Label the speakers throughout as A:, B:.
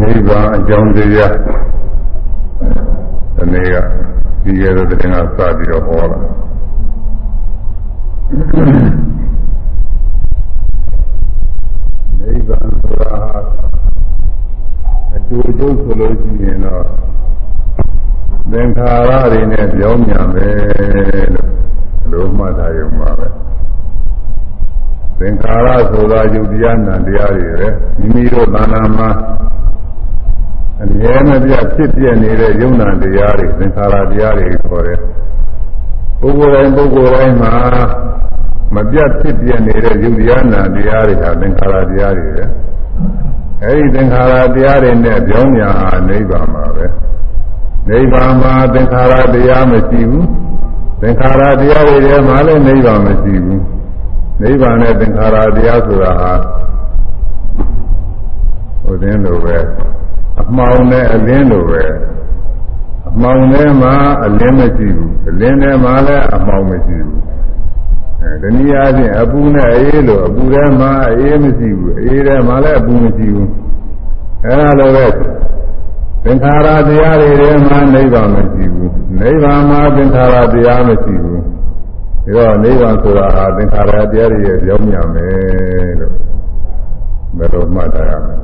A: နိဗ္ဗာန်အကြောင်းတရားဒီနေ့ကဒီရတဲ့တင်ကစပြီးတော့ဟောလာနိဗ္ဗာန်ဆိုတာအတူတူဆိုလို့ရှိရင်တော့သင်္ခါရတွေနဲ့ပြောင်းမြန်ပဲလို့လို့မှတ်ထားရုံပါပဲသင်္ခါရဆိုတာယုတ်တရားနာတရားတွေပဲမိမိတို့သာနာမှာ အမြဲမပြတ်ဖြစ်ပြနေတဲ့ယုံနာတရားတွေသင်္ခါရတရားတွေခေါ်တယ်ပုဂ္ဂိုလ်တိုင်းပုဂ္ဂိုလ်တိုင်းမှာမပြတ်ဖြစ်ပြနေတဲ့ယုတ်တရားနာတရားတွေဟာသင်္ခါရတရားတွေပဲအဲဒီသင်္ခါရတရားတွေနဲ့ပြောင်းညာဟာနိဗ္ဗာန်ပါပဲနိဗ္ဗာန်မှာသင်္ခါရတရားမရှိဘူးသင်္ခါရတရားတွေထဲမှာလည်းနိဗ္ဗာန်မရှိဘူးနိဗ္ဗာန်နဲ့သင်္ခါရတရားဆိုတာဟာဟိုတင်းလိုပဲအ မှောင်နဲ့အလင်းလိုပဲအမှောင်ထဲမှာအလင်းမရှိဘူးအလင်းထဲမှာလည်းအမှောင်မရှိဘူးအဲဒီနည်းအားဖြင့်အပူနဲ့အေးလိုအပူထဲမှာအေးမရှိဘူးအေးထဲမှာလည်းအပူမရှိဘူးအဲလိုပဲသင်္ခါရတရားတွေထဲမှာနိဗ္ဗာန်မရှိဘူးနိဗ္ဗာန်မှာသင်္ခါရတရားမရှိဘူးဒါတော့နိဗ္ဗာန်ဆိုတာဟာသင်္ခါရတရားတွေရဲ့ကြောင်းညာမယ်လို့ဘယ်လိုမှတ်ထားရမလဲ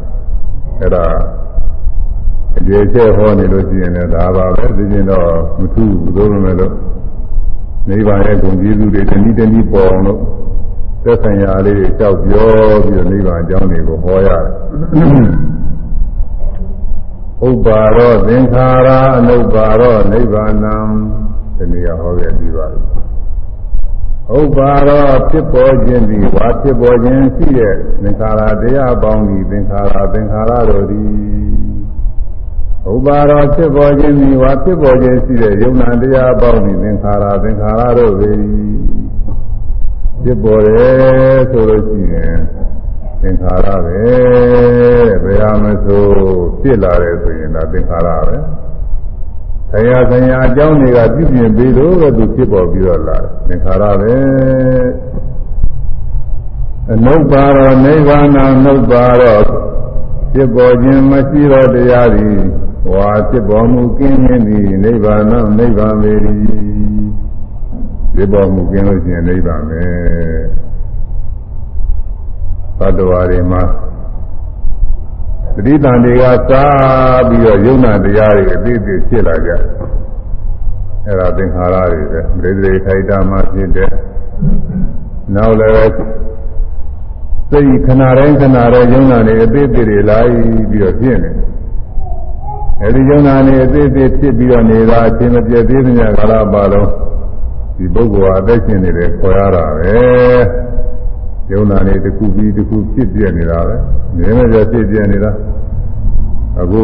A: အဲ့ဒါ အကျေကျဲဟောနေလို့ရှိရင်လည်းဒါပါပဲသိရင်တော့မထူးဘူးသို့မဲ့လို့နိဗ္ဗာန်ရဲ့ဂုဏ်ကျေးဇူးတွေတနည်းတနည်းပေါ်အောင်လို့သက်ဆိုင်ရာလေးတွေကြောက်ပြောပြီးတော့နိဗ္ဗာန်အကြောင်းတွေကိုဟောရတယ်ဥပ္ပါရောသင်္ခါရအနုပ္ပါရောနိဗ္ဗာန်ဒီနေရာဟောခဲ့ပြီးပါပြီဥပ္ပါရောဖြစ်ပေါ်ခြင်းသည်ဝါဖြစ်ပေါ်ခြင်းရှိတဲ့သင်္ခါရတရားပေါင်းသည်သင်္ခါရသင်္ခါရတို့သည် ဥပါရောဖြစ်ပေါ်ခြင်းသည်ဝါဖြစ်ပေါ်ခြင်းရှိတဲ့ယုံနာတရားပေါင်းသည်သင်္ခါရသင်္ခါရတို့သည်ဖြစ်ပေါ်တယ်ဆိုလို့ရှိရင်သင်္ခါရပဲဘယ်ဟာမဆိုဖြစ်လာတယ်ဆိုရင်ဒါသင်္ခါရပဲဆရာဆရာအကြောင်းတွေကပြုပြင်ပြီးတော့သူဖြစ်ပေါ်ပြီးတော့လာသင်္ခါရပဲအနုပါရောနိဗ္ဗာန်အနုပါရောဖြစ်ပေါ်ခြင်းမရှိတော့တရားသည် ဝါဖြစ်ပေါ်မှုကင်းခြင်းသည်နိဗ္ဗာန်နိဗ္ဗာန်ပဲဖြစ်ပေါ်မှုကင်းလို့ရှိရင်နိဗ္ဗာန်ပဲသတ္တဝါတွေမှာသတိတန်တွေကစားပြီးတော့ယုံနာတရားတွေအသေးသေးဖြစ်လာကြအဲ့ဒါသင်္ခါရတွေပဲပရိသေခိုက်တာမှဖြစ်တဲ့နောက်လည်းစိတ်ခဏတိုင်းခဏတိုင်းယုံနာနေအသေးသေးတွေလာပြီးတော့ဖြစ်နေတယ် အဲဒီယုံနာနေအသေးသေးဖြစ်ပြီးတော့နေတာအချင်းမပြည့်သေးတဲ့ကာလပါလုံးဒီပုဂ္ဂိုလ်ဟာအသက်ရှင်နေတယ်ခေါ်ရတာပဲယုံနာနေတစ်ခုပြီးတစ်ခုဖြစ်ပြနေတာပဲနည်းနည်းပြဖြစ်ပြနေတာအခု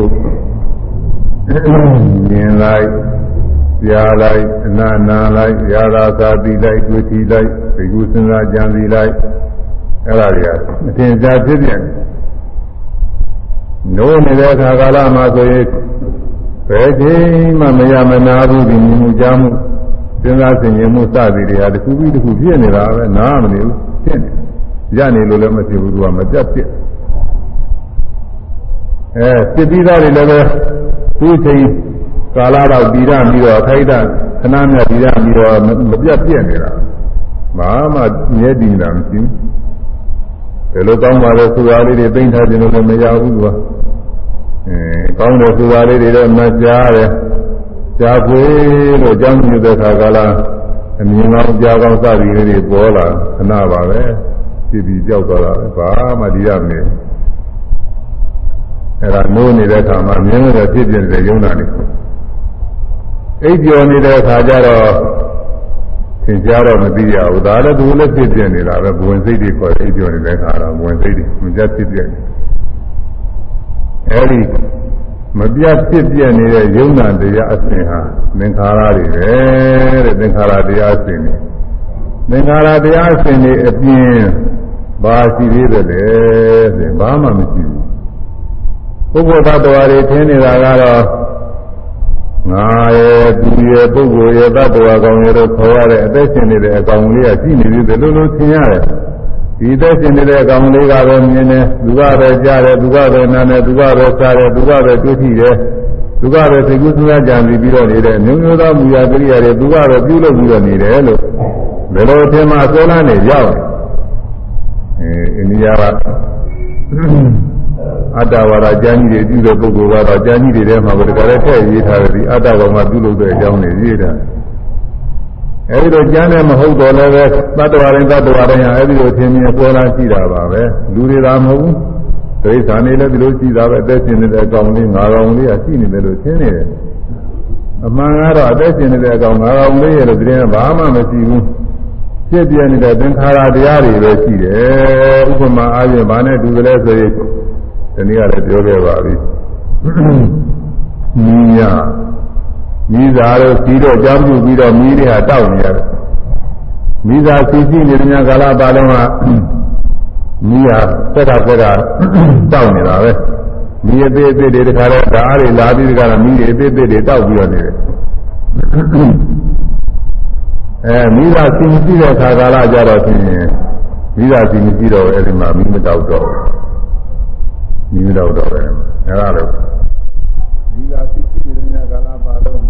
A: မြင်လိုက်ကြားလိုက်အနာနာလိုက်ရာသာသာတိလိုက်တွေ့ထီလိုက်ဒီကုစဉ်းစားကြံစီလိုက်အဲ့ဒါတွေကအထင်ရှားဖြစ်ပြနေ နိုးနေတဲ့အခါကာလမှာဆိုရင်ဘယ်ချိန်မှမရမနာဘူးဒီမြင်မှုကြားမှုစဉ်းစားဆင်ခြင်မှုစသည်တွေဟာတစ်ခုပြီးတစ်ခုပြည့်နေတာပဲနားမနေဘူးဖြစ်နေရနေလို့လည်းမဖြစ်ဘူးသူကမပြတ်ပြစ်အဲစစ်ပြီးသားတွေလည်းပဲသူ့ချိန်ကာလတော့ပြီးရပြီးတော့ခိုက်တာခဏမြတ်ပြီးရပြီးတော့မပြတ်ပြစ်နေတာဘာမှမြဲတည်တာမရှိဘူး ဘယ်လိုကောင်းပါလဲဆိုတာလေးတွေသိမ့်ထားခြင်းလို့လည်းမရဘူးသူကအဲကောင်းတယ်ဆိုတာလေးတွေတော့မကြားတယ်ကြားခွေလို့ကြောင်းကြည့်တဲ့ခါကလာအမြင်ကောင်းကြားကောင်းစသည်လေးတွေပေါ်လာခဏပါပဲဖြစ်ပြီးကြောက်သွားတာပဲဘာမှဒီရမနေအဲ့ဒါနိုးနေတဲ့အခါမှာမြင်လို့ဖြစ်ပြတဲ့ယုံနာနေအိပ်ကျော်နေတဲ့အခါကျတော့ သင်ကြားတော့မသိရဘူးဒါလည်းသူလည်းဖြစ်ပြနေတာပဲဘဝင်စိတ်တွေခေါ်အိပ်ကျော်နေတဲ့အခါတော့ဘဝင်စိတ်တွေမကြဖြစ်ပြနေအဲဒီမပြတ်ဖြစ်ပြနေတဲ့ယုံနာတရားအစဉ်ဟာသင်္ခါရတွေပဲတဲ့သင်္ခါရတရားအစဉ်တွေသင်္ခါရတရားအစဉ်တွေအပြင်ဘာရှိသေးတယ်လဲဆိုဘာမှမရှိဘူးပုဂ္ဂိုလ်သတ္တဝါတွေထင်နေတာကတော့ ငါရဲ့သူရဲ့ပုဂ္ဂိုလ်ရဲ့သတ္တဝါကောင်ရဲ့တော့ခေါ်ရတဲ့အသက်ရှင်နေတဲ့အကောင်လေးကရှိနေသေးတယ်လို့လို့ထင်ရတယ်ဒီသက်ရှင်နေတဲ့အကောင်လေးကပဲမြင်တယ်သူကပဲကြားတယ်သူကပဲနားတယ်သူကပဲစားတယ်သူကပဲတွေ့ထိတယ်သူကပဲသိကုသနာကြံပြီးတော့နေတယ်မျိုးမျိုးသောမူရာကိရိယာတွေသူကပဲပြုလုပ်ပြီးတော့နေတယ်လို့ဘယ်လိုအထင်မှာစောလန်းနေရောက်အဲအိန္ဒိယက အတ္တဝါဒကျမ်းကြီးတွေပြုတဲ့ပုဂ္ဂိုလ်ကတော့ကျမ်းကြီးတွေထဲမှာဘယ်တကယ်ထည့်ရေးထားတယ်ဒီအတ္တကောင်ကပြုလုပ်တဲ့အကြောင်းတွေရေးထားတယ်အဲဒီလိုကျမ်းနဲ့မဟုတ်တော့လည်းပဲသတ္တဝါတိုင်းသတ္တဝါတိုင်းဟာအဲဒီလိုသင်မြင်ပေါ်လာရှိတာပါပဲလူတွေသာမဟုတ်ဘူးဒိဋ္ဌာနေလည်းဒီလိုရှိတာပဲအသက်ရှင်နေတဲ့အကောင်လေးငါးကောင်လေးကရှိနေတယ်လို့ရှင်းနေတယ်အမှန်ကတော့အသက်ရှင်နေတဲ့အကောင်ငါးကောင်လေးရဲ့လို့ဒီထဲဘာမှမရှိဘူးဖြစ်ပြနေတဲ့သင်္ခါရတရားတွေပဲရှိတယ်ဥပမာအားဖြင့်ဘာနဲ့တူကြလဲဆိုရင် ဒီနေ့ကလည်းပြောခဲ့ပါပြီမြင်းရမိသားတို့စီးတော့ကြောင်းပြုပြီးတော့မိတွေဟာတောက်နေရတယ်မိသားစီစီနေတဲ့များကာလပါလုံးကမိဟာစက်ကစက်ကတောက်နေတာပဲမိအသေးအသေးတွေတခါတော့ဓာတ်တွေလာပြီးတခါတော့မိတွေအသေးအသေးတွေတောက်ပြီးတော့နေတယ်အဲမိသားစီမရှိတဲ့ခါကာလကြတော့ဖြင့်မိသားစီမရှိတော့အဲဒီမှာမိမတောက်တော့ မိမတောက်တော့ပဲအဲဒါလို့မိသားစီရှိနေတဲ့များကာလပါလုံးမိတွေ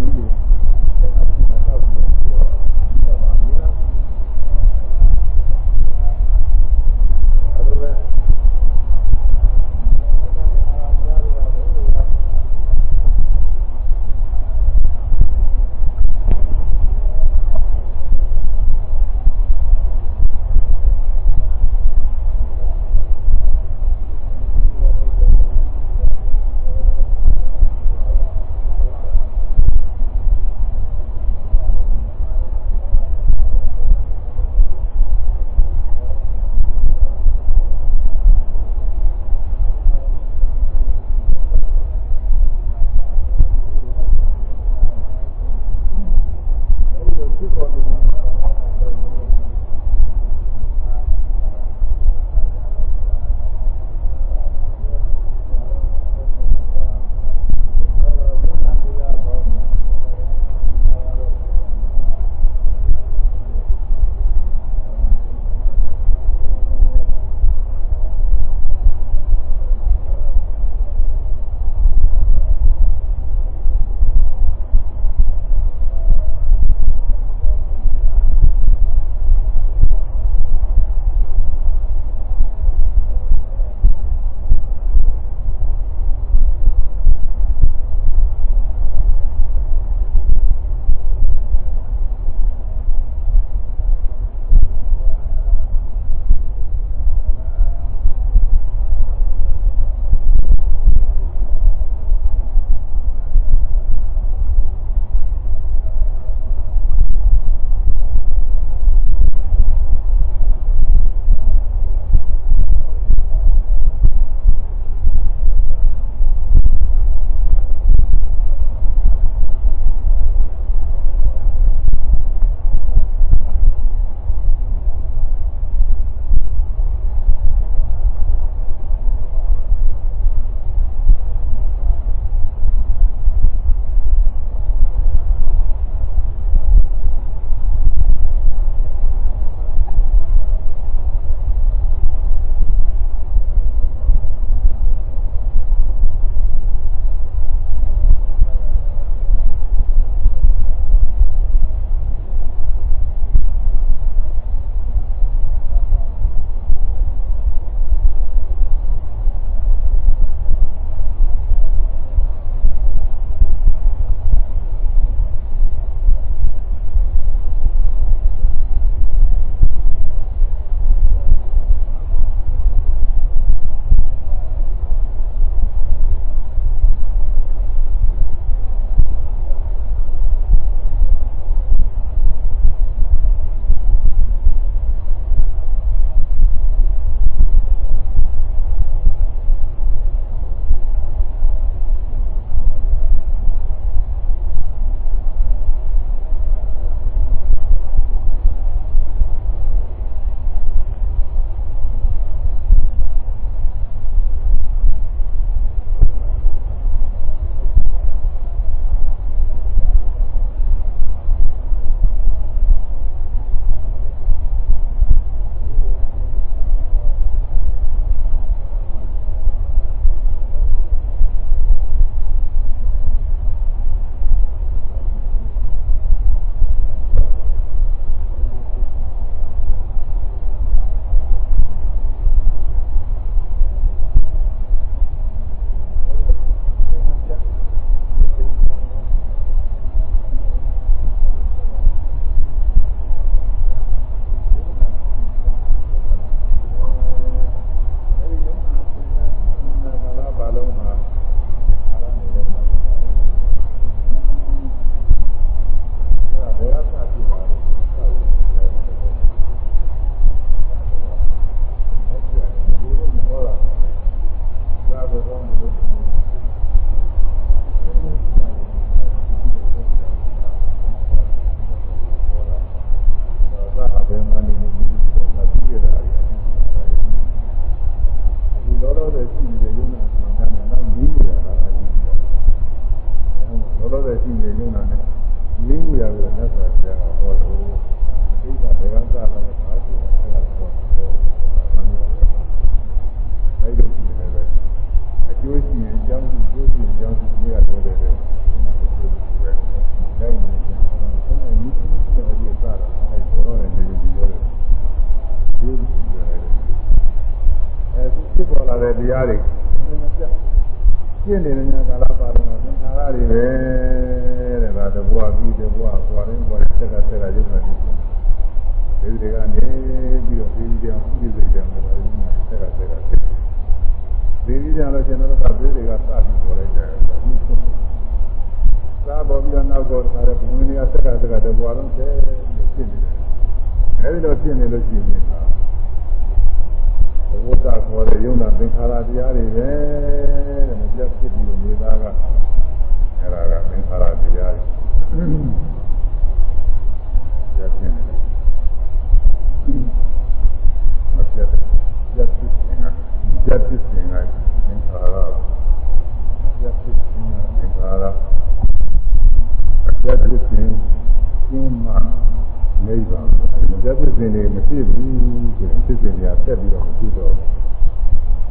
A: ဆက်ပြီးတော့မဖြစ်တော့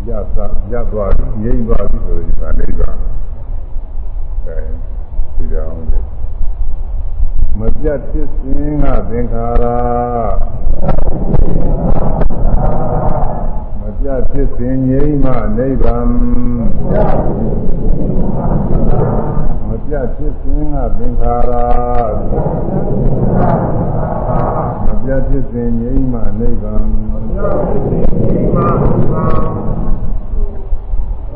A: ရသရသွားငြိမ့်သွားပြီဆိုရင်ဒါနိဗ္ဗာန်အဲဒီကြောင့်လေမပြတ်ဖြစ်ခြင်းကသင်္ခါရမပြတ်ဖြစ်ခြင်းငြိမ့်မှနိဗ္ဗာန်မပြတ်ဖြစ်ခြင်းကသင်္ခါရပြတ်ဖြစ်စဉ်ငြိမ်းမှနိဗ္ဗာန်ပြတ်ဖြစ်စဉ်ငြိမ်းမှနိဗ္ဗာန်ပြတ်ဖြစ်စဉ်ငြိမ်းမှသာသာပြတ်ဖြစ်စဉ်ငြိမ်းမှသာသာပြတ်ဖြစ်စဉ်ငြိမ်းမှနိဗ္ဗာန် ပြတ်ဖြစ်စဉ်ငြိမ်းမှသာသာ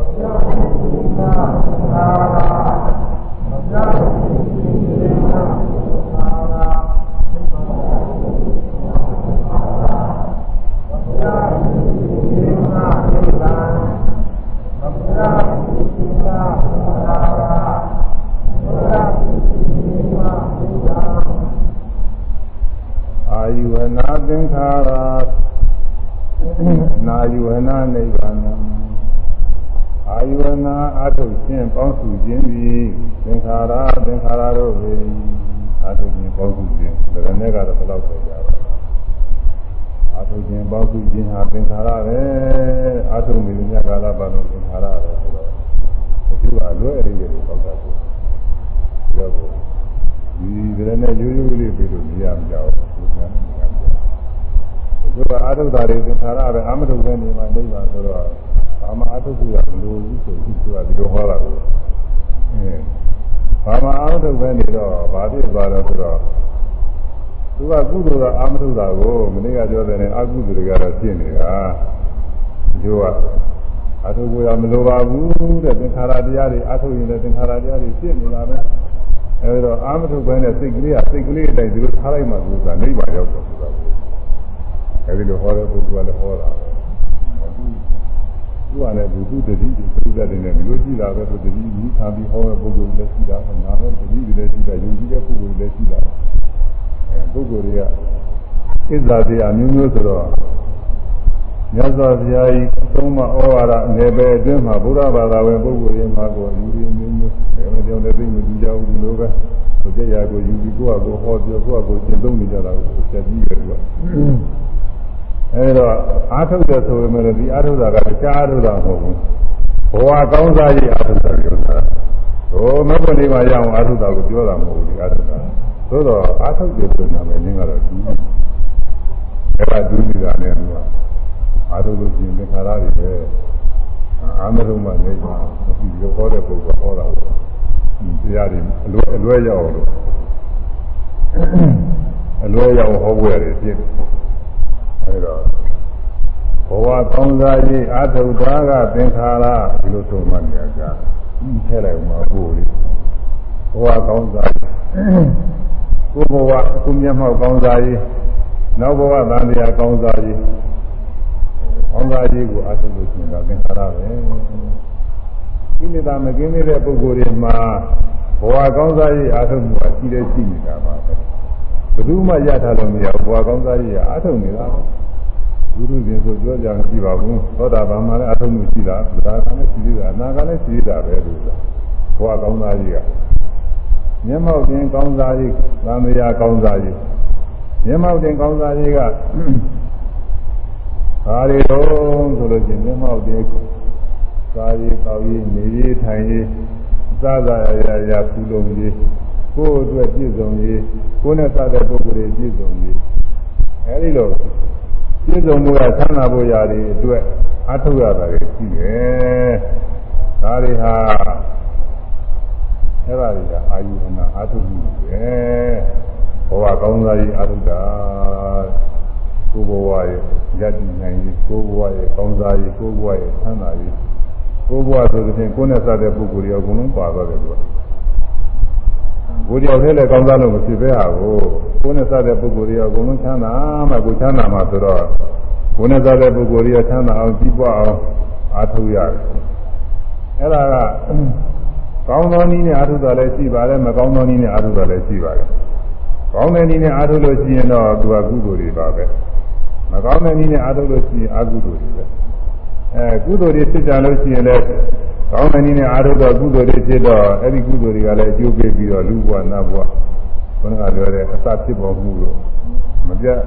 A: ပြတ်ဖြစ်စဉ်ငြိမ်းမှနိဗ္ဗာန်အာယုဝနာသင်္ခါရ နာယုဝနာနိဗ္ဗာန်အာယုဝနာအထုခြင်းပေါင်းစုခြင်းသည်သင်္ခါရသင်္ခါရတို့ပေအထုခြင်းပေါင်းစုခြင်းဒါနဲ့ကတော့ဘယ်လောက်ဆိုကြပါအထုခြင်းပေါင်းစုခြင်းဟာသင်္ခါရပဲအထုမိမြတ်ကာလပါလို့သင်္ခါရပဲဆိုတော့ဒီကအလွဲအရေးတွေပေါက်တာဆိုပြောဖို့ဒီကလေးနဲ့ရိုးရိုးလေးပြီးလို့မရမကြောက်ဘူး။ ဘုရားမရမကြောက်ဘူး။ဒီကအာထုတာတွေသင်္ခါရပဲအာမထုပဲနေမှာနိဗ္ဗာန်ဆိုတော့ဘာမှအာထုခုရမလို့ဘူးဆိုပြီးသူကဒီလိုဟောတာကိုအဲဘာမှအာထုပဲနေတော့ဘာဖြစ်သွားတော့ဆိုတော့သူကကုသိုလ်ကအာမထုတာကိုမနေ့ကပြောတယ်နဲ့အကုသိုလ်တွေကတော့ဖြစ်နေတာ။ဒီကအထုကိုရမလိုပါဘူးတဲ့သင်္ခါရတရားတွေအထုရင်လည်းသင်္ခါရတရားတွေဖြစ်နေတာပဲ။အဲဒီတော့အာမထုပဲနဲ့စိတ်ကလေးကစိတ်ကလေးအတိုင်းဒီလိုထားလိုက်မှသူကနိဗ္ဗာန်ရောက်တော့ဆိုတာကို အဲဒီလိုဟောတဲ့ပုဂ္ဂိုလ်ကလည်းဟောတာပဲသူကလည်းသူသူတတိသူပြိဿတွေနဲ့ဒီလိုကြည့်တာပဲသူတတိမိခံပြီးဟောတဲ့ပုဂ္ဂိုလ်လည်းရှိတာငါပဲတတိတွေလည်းရှိတာယုံကြည်တဲ့ပုဂ္ဂိုလ်လည်းရှိတာအဲပုဂ္ဂိုလ်တွေကဣဇ္ဇာတရားမျိုးမျိုးဆိုတော့မြတ်စွာဘုရားကြီးသုံးမဩဝါဒနယ်ပယ်အတွင်းမှာဘုရားဘာသာဝင်ပုဂ္ဂိုလ်တွေမှာကိုယူရင်းမျိုးမျိုးအဲမကြောင့်လည်းသိမကြည့်ကြဘူးဒီလိုပဲကိုကြရကိုယူပြီးကိုယ့်အကိုဟောပြောကိုယ့်အကိုရှင်းသုံးနေကြတာကိုဆက်ပြီးရတော့ အဲဒါအာထုတ်တယ်ဆိုပေမဲ့ဒီအာထုတ်တာကကြားအာထုတ်တာမဟုတ်ဘူးဘဝကောင်းစားရေးအာထုတ်တာပြောတာဟိုမဘုန်ဒီမှာရအောင်အာထုတ်တာကိုပြောတာမဟုတ်ဘူးဒီအာထုတ်တာသို့တော့အာထုတ်တယ်ဆိုနာမည်ရင်းကတော့ဒီအဲ့ဒါဒုတိယနဲ့ကအာထုလို့ရှိရင်သင်္ခါရတွေပဲအာမရုံမှနေကြဒီလိုဟောတဲ့ပုဂ္ဂိုလ်ဟောတာကိုတရားတွေအလွယ်အလွယ်ရောက်လို့အလွယ်ရောက်ဟောပွဲတွေဖြစ်တယ် အဲဒါဘဝကောင်းစားရေးအာထုတာကသင်္ခါရဒီလိုဆိုမှနေကြထည့်လိုက်မှာပို့လေဘဝကောင်းစားကိုဘဝကုမျက်မှောက်ကောင်းစားရေးနောက်ဘဝသံတရားကောင်းစားရေးကောင်းစားရေးကိုအားထုတ်လို့ရှိရင်တော့သင်္ခါရပဲကိလေသာမကင်းတဲ့ပုဂ္ဂိုလ်တွေမှာဘဝကောင်းစားရေးအားထုတ်မှုကရှိတဲ့ရှိနေတာပါပဲ ဘယ်သူမှရထားလို့မရဘူးဘဝကောင်းစားရေးအားထုတ်နေတာဘုရုရှင်ဆိုပြောကြမရှိပါဘူးသောတာပန်မှာလည်းအားထုတ်မှုရှိတာဗုဒ္ဓကလည်းရှိသေးတာအနာကလည်းရှိသေးတာပဲလို့ဆိုတာဘဝကောင်းစားရေးကမျက်မှောက်တင်ကောင်းစားရေးသံဃာကောင်းစားရေးမျက်မှောက်တင်ကောင်းစားရေးကဘာတွေတော့ဆိုလို့ချင်းမျက်မှောက်တင်စားရေးတောက်ရေးနေရေးထိုင်ရေးစားစားရရရပူလုံးရေး ကိုယ်အတွက်ပြည့်စုံရေးကိုယ်နဲ့စတဲ့ပုဂ္ဂိုလ်တွေပြည့်စုံရေးအဲဒီလိုပြည့်စုံမှုကဆန္ဒဖို့ရာတွေအတွက်အထောက်ရတာတွေရှိတယ်ဒါတွေဟာအဲ့ဒါတွေကအာယုဝနာအထုမှုပဲဘဝကောင်းစားရေးအထုတာကိုယ်ဘဝရဲ့ယတ္တိနိုင်ရေးကိုယ်ဘဝရဲ့ကောင်းစားရေးကိုယ်ဘဝရဲ့ဆန္ဒရေးကိုယ်ဘဝဆိုတဲ့ဖြင့်ကိုယ်နဲ့စတဲ့ပုဂ္ဂိုလ်တွေအကုန်လုံးပါသွားတယ်ကွာ ကိုယ်တယောက်တည်းလည်းကောင်းစားလို့မဖြစ်ပဲဟာကိုကိုယ်နဲ့စတဲ့ပုဂ္ဂိုလ်တွေအကုန်လုံးချမ်းသာမှကိုယ်ချမ်းသာမှဆိုတော့ကိုယ်နဲ့စတဲ့ပုဂ္ဂိုလ်တွေချမ်းသာအောင်ကြီးပွားအောင်အားထုတ်ရတယ်အဲ့ဒါကကောင်းသောနည်းနဲ့အားထုတ်တာလည်းရှိပါတယ်မကောင်းသောနည်းနဲ့အားထုတ်တာလည်းရှိပါတယ်ကောင်းတဲ့နည်းနဲ့အားထုတ်လို့ရှိရင်တော့သူကကုသိုလ်တွေပါပဲမကောင်းတဲ့နည်းနဲ့အားထုတ်လို့ရှိရင်အကုသိုလ်တွေပဲအဲကုသိုလ်တွေဖြစ်ကြလို့ရှိရင်လည်း ကောင်းတဲ့နည်းနဲ့အားထုတ်တော့ကုသိုလ်တွေဖြစ်တော့အဲ့ဒီကုသိုလ်တွေကလည်းအကျိုးပေးပြီးတော့လူဘဝနတ်ဘဝဘုန်းကပြောတဲ့အစဖြစ်ပေါ်မှုလို့မပြတ်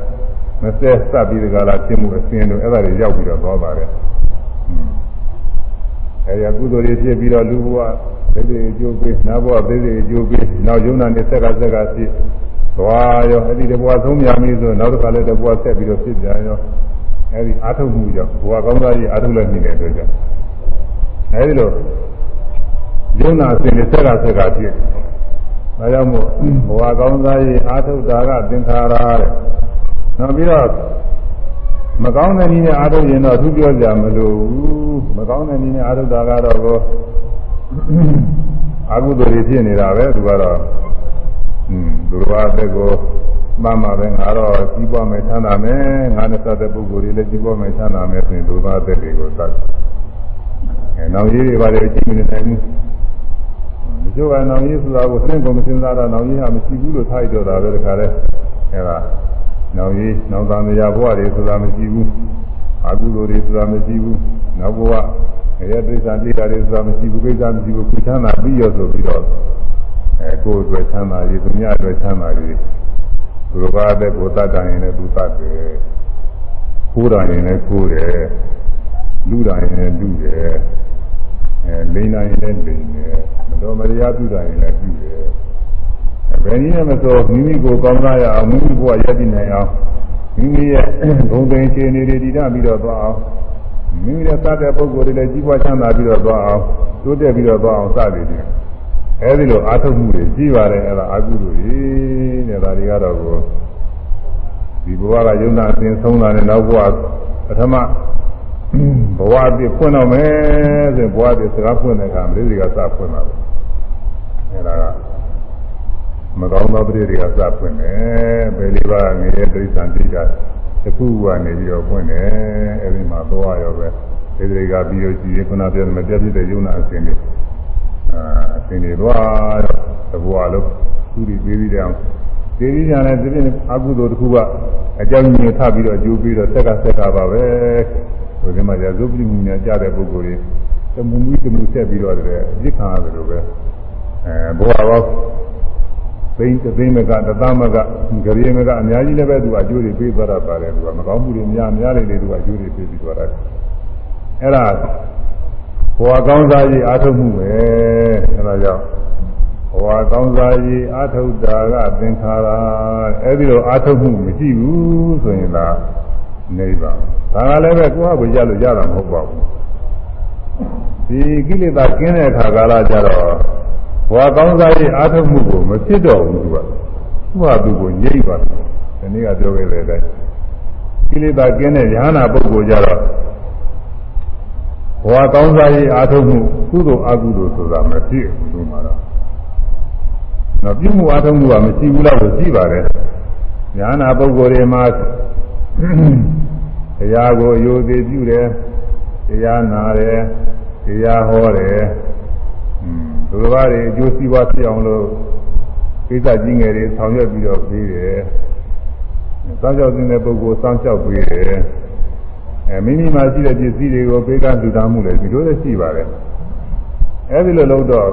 A: မစဲစပ်ပြီးဒီကလာဖြစ်မှုအစဉ်တို့အဲ့ဒါတွေရောက်ပြီးတော့သွားပါတယ်အဲဒီကုသိုလ်တွေဖြစ်ပြီးတော့လူဘဝသိသိအကျိုးပေးနတ်ဘဝသိသိအကျိုးပေးနောက်ယုံနာနဲ့ဆက်ကဆက်ကဖြစ်သွားရောအဲ့ဒီတဘဝသုံးများပြီဆိုနောက်တစ်ခါလည်းတဘဝဆက်ပြီးတော့ဖြစ်ပြန်ရောအဲ့ဒီအာထုတ်မှုကြောင့်ဘဝကောင်းစားကြီးအာထုတ်လည်းနေတဲ့အတွက်ကြောင့် အဲ့ဒီလိုယုံနာအစဉ်နဲ့ဆက်ကဆက်ကဖြစ်ဒါကြောင့်မို့ဘဝကောင်းစားကြီးအာထုတ်တာကသင်္ခါရတဲ့နောက်ပြီးတော့မကောင်းတဲ့နည်းနဲ့အာထုတ်ရင်တော့သူပြောကြမလို့ဘူးမကောင်းတဲ့နည်းနဲ့အာထုတ်တာကတော့ကိုအကုသိုလ်တွေဖြစ်နေတာပဲသူကတော့อืมသူတော်အသက်ကိုမှန်မှာပဲငါတော့ကြီးပွားမယ်ချမ်းသာမယ်ငါနဲ့စတဲ့ပုဂ္ဂိုလ်တွေလည်းကြီးပွားမယ်ချမ်းသာမယ်ဆိုရင်သူတော်အသက်တွေကိုသတ် အဲနောက်ကြီးတွေပါလေကြည့်နေနိုင်ဘူးဒီကျိုးကနောင်ကြီးဆိုတာကိုသင်ကုန်မစင်စားတော့နောင်ကြီးဟာမရှိဘူးလို့ထားရတော့တာပဲတခါလဲအဲဒါနောင်ကြီးနောင်တန်မြာဘဝတွေဆိုတာမရှိဘူးအကုသိုလ်တွေဆိုတာမရှိဘူးနောက်ဘဝရဲဒိဋ္ဌာတိတာတွေဆိုတာမရှိဘူးကိစ္စမရှိဘူးကုချမ်းသာပြီးရဆိုပြီးတော့အဲကိုယ်အတွက်ချမ်းသာရေးသူများအတွက်ချမ်းသာရေးသူတို့ဘာတဲ့ကိုတတ်တယ်ရင်လည်းသူတတ်တယ်ခိုးတာရင်လည်းခိုးတယ်လူတာရင်လည်းလူတယ် အဲလိန်တာရင်လည်းလိန်တယ်မတော်မတရားပြုတာရင်လည်းပြုတယ်ဘယ်နည်းနဲ့မဆိုမိမိကိုကောင်းစားရအောင်မိမိဘဝရည်တည်နိုင်အောင်မိမိရဲ့ဂုဏ်သိမ်းခြေနေတွေတည်တတ်ပြီးတော့သွားအောင်မိမိရဲ့စတဲ့ပုဂ္ဂိုလ်တွေလည်းကြီးပွားချမ်းသာပြီးတော့သွားအောင်တိုးတက်ပြီးတော့သွားအောင်စသည်ဖြင့်အဲဒီလိုအာထုတ်မှုတွေကြီးပါတယ်အဲ့ဒါအာကုသိုလ်ကြီးတဲ့ဒါတွေကတော့ကိုဒီဘဝကယုံနာအစဉ်ဆုံးလာတဲ့နောက်ဘဝပထမ ဘဝအပြည့်ဖွင့်တော့မယ်ဆိုဘဝအပြည့်စကားဖွင့်တဲ့အခါမလေးတွေကစဖွင့်တာပဲအဲ့ဒါကမကောင်းသောပရိတွေကစဖွင့်တယ်ဘယ်လေးပါးငရေတိစ္ဆန်တိကတစ်ခုကနေပြီးတော့ဖွင့်တယ်အဲဒီမှာသွားရောပဲဒီတွေကပြီးတော့ကြည့်ရခုနပြောမပြတ်ဖြစ်တဲ့ယုံနာအစဉ်တွေအာအစဉ်တွေသွားတော့တဘွားလုံးသူတွေပြီးပြီးတောင်ဒီရင်းညာနဲ့ဒီပြင်အကုသိုလ်တစ်ခုကအကြောင်းညွှန်ထပြီးတော့အကျိုးပြီးတော့ဆက်ကဆက်ကပါပဲဆို ဒီမှာရာဇုပ္ပိမှုညာကြတဲ့ပုဂ္ဂိုလ်တွေတမှုမူတမှုဆက်ပြီးတော့တယ်အပြစ်ခံရတယ်လို့ပဲအဲဘဝပေါင်းသိန်းသိန်းမကတသမကဂရေမကအများကြီးလည်းပဲသူအကျိုးတွေပေးသွားတာပါတယ်သူကမကောင်းမှုတွေများများလေးလေးသူကအကျိုးတွေပေးပြီးသွားတာအဲ့ဒါဘဝကောင်းစားရေးအာထုတ်မှုပဲအဲ့ဒါကြောင့်ဘဝကောင်းစားရေးအာထုတ်တာကသင်္ခါရအဲ့ဒီလိုအာထုတ်မှုမရှိဘူးဆိုရင်ဒါနေပါဒါကလည်းပဲကိုယ့်ဟာကိုရလို့ရတာမဟုတ်ပါဘူးဒီကိလေသာကင်းတဲ့အခါကာလကျတော့ဘဝကောင်းစားရေးအာထုတ်မှုကိုမဖြစ်တော့ဘူးသူကသူ့ဟာသူကိုငြိမ့်ပါဒီနေ့ကပြောခဲ့တဲ့အတိုင်းကိလေသာကင်းတဲ့ယ ahanan ပုဂ္ဂိုလ်ကြတော့ဘဝကောင်းစားရေးအာထုတ်မှုကုသိုလ်အကုသိုလ်ဆိုတာမဖြစ်ဘူးသူမှာတော့တော့ပြုမှုအာထုတ်မှုကမရှိဘူးလားကိုကြည့်ပါတယ်ယ ahanan ပုဂ္ဂိုလ်တွေမှာ တရားကိုအယုသေးပြုတယ်တရားနာတယ်တရားဟောတယ်သူတော်ဘာတွေအကျိုးစီးပွားဖြစ်အောင်လို့ကိစ္စကြီးငယ်တွေဆောင်ရွက်ပြီးတော့ပြီးတယ်။စောင့်ကြောက်တဲ့ပုဂ္ဂိုလ်စောင့်ကြောက်ပြီးတယ်။အဲမိမိမှာရှိတဲ့ပစ္စည်းတွေကိုပေးကမ်းလူသားမှုလည်းဒီလိုလည်းရှိပါတယ်။အဲဒီလိုလုပ်တော့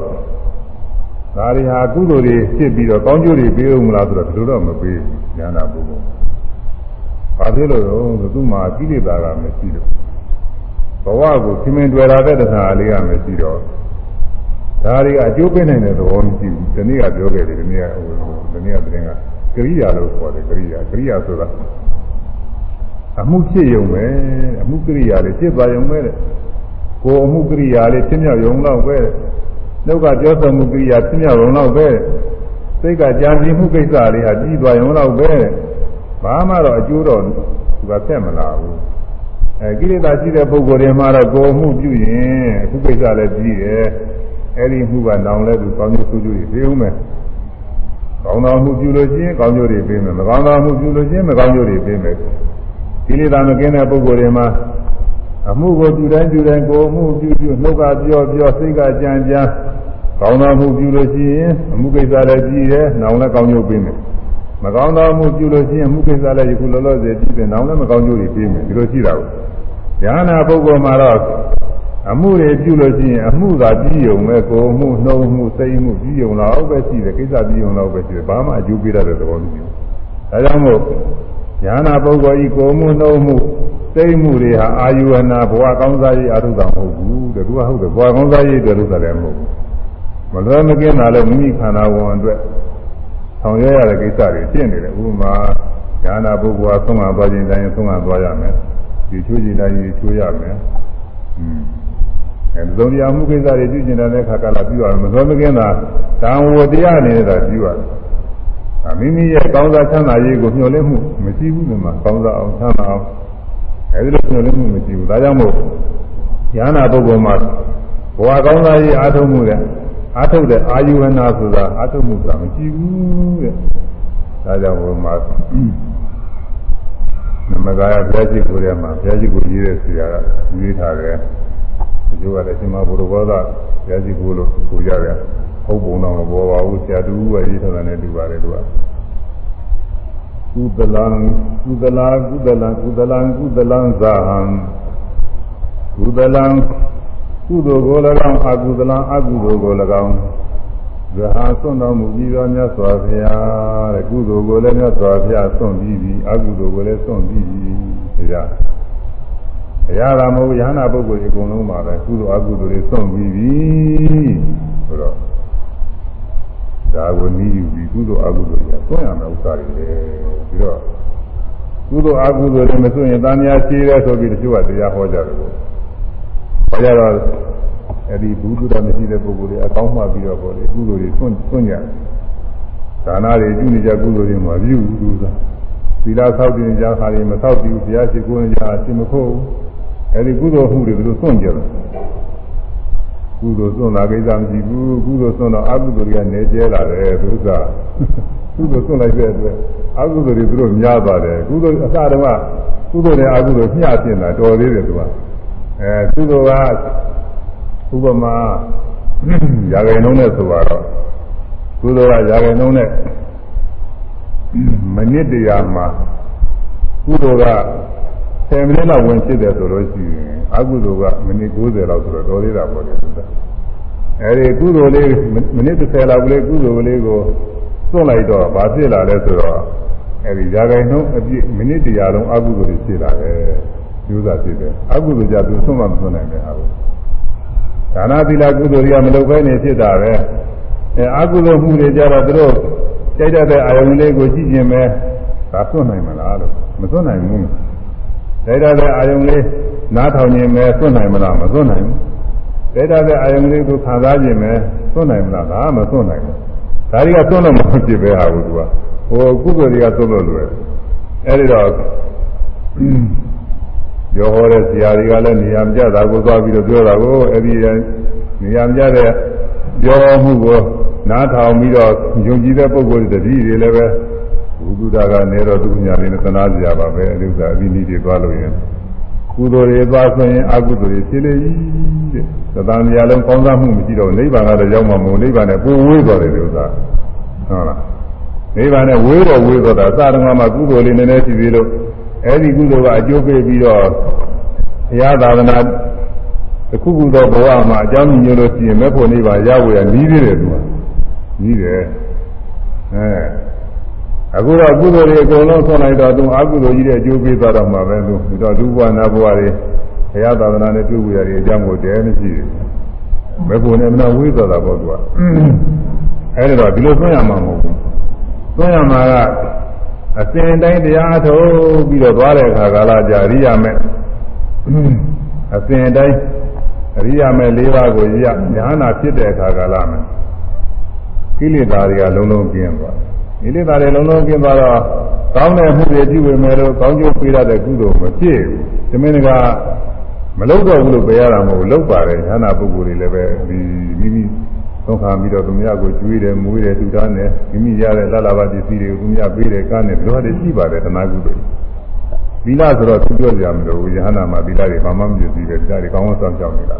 A: ဒါတွေဟာကုသိုလ်တွေဖြစ်ပြီးတော့ကောင်းကျိုးတွေပေးဦးမလားဆိုတော့ဒီလိုတော့မပေးဘူးဉာဏ်နာပုဂ္ဂိုလ်။ ဘာဖြစ်လို့လဲဆိုသူ့မှာကိလေသာကမရှိလို့ဘဝကိုခင်မင်တွေ့လာတဲ့တရားလေးကမရှိတော့ဒါတွေကအကျိုးပေးနိုင်တဲ့သဘောမရှိဘူးဒီနေ့ကပြောခဲ့တယ်ဒီနေ့ကဟိုဒီနေ့ကသတင်းကကရိယာလို့ခေါ်တယ်ကရိယာကရိယာဆိုတာအမှုဖြစ်ရုံပဲအမှုကရိယာလေးဖြစ်သွားရုံပဲတဲ့ကိုယ်အမှုကရိယာလေးဖြစ်မြောက်ရုံတော့ပဲနှုတ်ကပြောဆိုမှုကရိယာဖြစ်မြောက်ရုံတော့ပဲစိတ်ကကြံစည်မှုကိစ္စလေးဟာပြီးသွားရုံတော့ပဲ ဘာမှတော့အကျိုးတော့သူကဆက်မလာဘူးအဲကိလေသာရှိတဲ့ပုဂ္ဂိုလ်တွေမှာတော့ကိုယ်မှုပြုရင်အခုကိစ္စလည်းပြီးတယ်အဲ့ဒီမှုကနောင်လဲသူကောင်းကျိုးဆိုးကျိုးတွေပေးဦးမယ်ကောင်းသောမှုပြုလို့ရှိရင်ကောင်းကျိုးတွေပေးမယ်မကောင်းသောမှုပြုလို့ရှိရင်မကောင်းကျိုးတွေပေးမယ်ကိလေသာမကင်းတဲ့ပုဂ္ဂိုလ်တွေမှာအမှုကိုပြုတိုင်းပြုတိုင်းကိုယ်မှုပြုပြုနှုတ်ကပြောပြောစိတ်ကကြံကြံကောင်းသောမှုပြုလို့ရှိရင်အမှုကိစ္စလည်းပြီးတယ်နောင်လည်းကောင်းကျိုးပေးမယ် မကောင်းသောမှုပြုလို့ရှိရင်မှုကိစ္စလည်းယခုလောလောဆယ်ပြီးတယ်နောင်လည်းမကောင်းကျိုးတွေပေးမယ်ဒီလိုရှိတာကိုဉာဏပုဂ္ဂိုလ်မှာတော့အမှုတွေပြုလို့ရှိရင်အမှုသာပြီးုံပဲကိုယ်မှုနှုံမှုစိတ်မှုပြီးုံတော့ပဲရှိတယ်ကိစ္စပြီးုံတော့ပဲရှိတယ်ဘာမှအကျိုးပေးတတ်တဲ့သဘောမရှိဘူးဒါကြောင့်မို့ဉာဏပုဂ္ဂိုလ်ဤကိုယ်မှုနှုံမှုစိတ်မှုတွေဟာအာယုဝနာဘဝကောင်းစားရေးအထုတာမဟုတ်ဘူးတကူကဟုတ်တယ်ဘဝကောင်းစားရေးအတွက်လုပ်တာလည်းမဟုတ်ဘူးမလွယ်မကင်းတာလည်းမိမိခန္ဓာဝန်အတွက် ဆောင်ရွက်ရတဲ့ကိစ္စတွေဖြစ်နေတယ်ဥပမာဉာဏပုဂ္ဂိုလ်ကသုံးငါသွားခြင်းတိုင်းသုံးငါသွားရမယ်ဒီချိုးခြင်းတိုင်းချိုးရမယ်อืมအဲသုံးတရားမှုကိစ္စတွေပြုကျင်တဲ့အခါကလာပြီးတော့မလွယ်မကင်းတာတန်ဝတရားနေတာပြီးရတယ်မိမိရဲ့ကောင်းစားချမ်းသာရေးကိုမျှော်လင့်မှုမရှိဘူးဒီမှာကောင်းစားအောင်ချမ်းသာအောင်အဲဒီလိုမျှော်လင့်မှုမရှိဘူးဒါကြောင့်မို့ဉာဏပုဂ္ဂိုလ်မှာဘဝကောင်းစားရေးအားထုတ်မှုတဲ့ အားထုတ်တဲ့အာယုဝနာဆိုတာအားထုတ်မှုဆိုတာမရှိဘူးတဲ့ဒါကြောင့်ဘုရားနမဂါယဘုရားရှိခိုးထဲမှာဘုရားရှိခိုးရေးတဲ့ဆရာကရေးထားတယ်ဒီလိုကလည်းရှင်မဘုရားဘောဓဘုရားရှိခိုးလို့ဆိုကြတယ်ဟုတ်ပုံတော့မပေါ်ပါဘူးဆရာတူကရေးထားတယ်နဲ့တူပါတယ်သူကကုသလံကုသလာကုသလံကုသလံကုသလံဇာဟံကုသလံ ကုသိုလ်ကို၎င်းအကုသလံအကုသိုလ်ကို၎င်းဇဟာစွန့်တော်မူပြီးသောမြတ်စွာဘုရားတဲ့ကုသိုလ်ကိုလည်းမြတ်စွာဘုရားစွန့်ပြီးပြီအကုသိုလ်ကိုလည်းစွန့်ပြီးပြီဒါကြအရာသာမဟုတ်ယ ahanan ပုဂ္ဂိုလ်ဒီအကုန်လုံးပါပဲကုသိုလ်အကုသိုလ်တွေစွန့်ပြီးပြီဆိုတော့ဒါကိုနည်းယူပြီးကုသိုလ်အကုသိုလ်တွေစွန့်ရမယ့်ဥစ္စာတွေလေပြီးတော့ကုသိုလ်အကုသိုလ်တွေမစွန့်ရင်တန်မြာရှိတယ်ဆိုပြီးတချို့ကတရားဟောကြတယ် ကိုဟောကြတော့အဲ့ဒီဘုဒ္ဓတာမရှိတဲ့ပုဂ္ဂိုလ်တွေအကောင်းမှပြီးတော့ပေါ့လေကုသိုလ်တွေစွန့်စွန့်ကြဒါနာတွေပြုနေကြကုသိုလ်တွေမှာပြုဘူးသာသီလဆောက်တည်ကြခါတွေမဆောက်တည်ဘူးဘုရားရှိခိုးနေကြအရှင်မခိုးဘူးအဲ့ဒီကုသိုလ်မှုတွေဘယ်လိုစွန့်ကြလဲကုသိုလ်စွန့်တာကိစ္စမရှိဘူးကုသိုလ်စွန့်တော့အကုသိုလ်တွေကနေကျဲလာတယ်သူကကုသိုလ်စွန့်လိုက်တဲ့အတွက်အကုသိုလ်တွေသူတို့များပါတယ်ကုသိုလ်အစတုန်းကကုသိုလ်နဲ့အကုသိုလ်မျှပြင်တာတော်သေးတယ်သူက အဲကုသိုလ်ကဥပမာရာဂိန်လုံးနဲ့ဆိုတော့ကုသိုလ်ကရာဂိန်လုံးနဲ့မိနစ်တရာမှာကုသိုလ်က10မိနစ်လောက်ဝင်ဖြစ်တယ်ဆိုလို့ရှိရင်အကုသိုလ်ကမိနစ်90လောက်ဆိုတော့တော်သေးတာပေါ့လေသူကအဲဒီကုသိုလ်လေးမိနစ်30လောက်ကလေးကုသိုလ်လေးကိုသွန့်လိုက်တော့ဘာဖြစ်လာလဲဆိုတော့အဲဒီຢာခိုင်နှုန်းအပြည့်မိနစ်တရာလုံးအကုသိုလ်တွေဖြစ်လာတယ် ကျိုးစားဖြစ်တယ်အကုသိုလ်ကြသူသွန့်မှမသွန့်နိုင်တဲ့ဟာကိုဒါနသီလကုသိုလ်တွေကမလုပ်ဘဲနေဖြစ်တာပဲအဲအကုသိုလ်မှုတွေကြတော့သူတို့ကြိုက်တဲ့အာယုန်လေးကိုကြည့်ခြင်းပဲဒါသွန့်နိုင်မလားလို့မသွန့်နိုင်ဘူးကြိုက်တဲ့အာယုန်လေးနားထောင်ခြင်းပဲသွန့်နိုင်မလားမသွန့်နိုင်ဘူးကြိုက်တဲ့အာယုန်လေးကိုခံစားခြင်းပဲသွန့်နိုင်မလားဒါမှမသွန့်နိုင်ဘူးဒါတွေကသွန့်လို့မဖြစ်ပဲဟာဘူးသူကဟိုကုသိုလ်တွေကသွန့်လို့လွယ်အဲဒီတော့ ပြောဟောတဲ့ဆရာတွေကလည်းနေရာမကျတာကိုသွားပြီးတော့ပြောတာကိုအဲဒီနေရာမကျတဲ့ပြောမှုကိုနားထောင်ပြီးတော့ယုံကြည်တဲ့ပုဂ္ဂိုလ်တွေတတိတွေလည်းပဲဘုဒ္ဓကနေတော့သူညာလေးနဲ့သနာစရာပါပဲအဲဒီဥစ္စာအပြီးနည်းတွေသွားလို့ရင်ကုသိုလ်တွေသွားဆိုရင်အကုသိုလ်တွေဖြစ်လေကြီးတဲ့သတ္တန်မြာလုံးကောင်းစားမှုမရှိတော့နိဗ္ဗာန်ကတော့ရောက်မှာမဟုတ်နိဗ္ဗာန်နဲ့ပိုဝေးသွားတယ်ဒီဥစ္စာဟုတ်လားနိဗ္ဗာန်နဲ့ဝေးတော့ဝေးသွားတာသာဓမ္မမှာကုသိုလ်လေးနည်းနည်းရှိသေးလို့ အဲဒီကုသိုလ်ကအကျိုးပေးပြီးတော့ဘုရားသာသနာတစ်ခုခုသောဘဝမှာအကြောင်းညွှန်လို့ရှိရင်မဲ့ဖို့နိဗ္ဗာန်ရဝေရနီးသေးတယ်သူကနီးတယ်အဲအခုတော့ကုသိုလ်တွေအကုန်လုံးဆွလိုက်တော့သူအကုသိုလ်ကြီးတဲ့အကျိုးပေးသွားတော့မှာပဲသူတော့ဒုဘဝနာဘဝတွေဘုရားသာသနာနဲ့တွေ့ဝရတဲ့အကြောင်းကိုတည်းမရှိဘူးဘယ်ကိုနဲ့မနာဝေးသွားတာပေါ့သူကအဲဒီတော့ဒီလိုသွင်းရမှာမဟုတ်ဘူးသွင်းရမှာက အစဉ်တိုင်းတရားထုတ်ပြီးတော့သွားတဲ့အခါကာလကြာရိယာမဲ့အစဉ်တိုင်းအရိယာမဲ့၄ပါးကိုရညာနာဖြစ်တဲ့အခါကာလမှာကိလေသာတွေကလုံးလုံးကျင်းသွားကိလေသာတွေလုံးလုံးကျင်းသွားတော့ကောင်းတဲ့မှုတွေပြုဝေမယ်လို့ကောင်းကျိုးပေးရတဲ့ကုသိုလ်မဖြစ်ဘူး။ဒီမင်းကမလုပ်တော့ဘူးလို့ပြောရတာမဟုတ်လုပ်ပါတယ်ဉာဏပုဂ္ဂိုလ်တွေလည်းပဲဒီမိမိ သုံးခါပြီးတော့သူများကိုကျွေးတယ်မွေးတယ်တူတာနဲ့မိမိရတဲ့လလဘပစ္စည်းတွေကိုသူများပေးတယ်ကားနဲ့ဘယ်လိုဟာတွေရှိပါတယ်သနာကုသိုလ်။သီလဆိုတော့သူပြောကြမလို့ယဟနာမှာသီလတွေဘာမှမပြည့်စည်တယ်ဒါတွေကောင်းကောင်းဆောင်ကြောက်နေတာ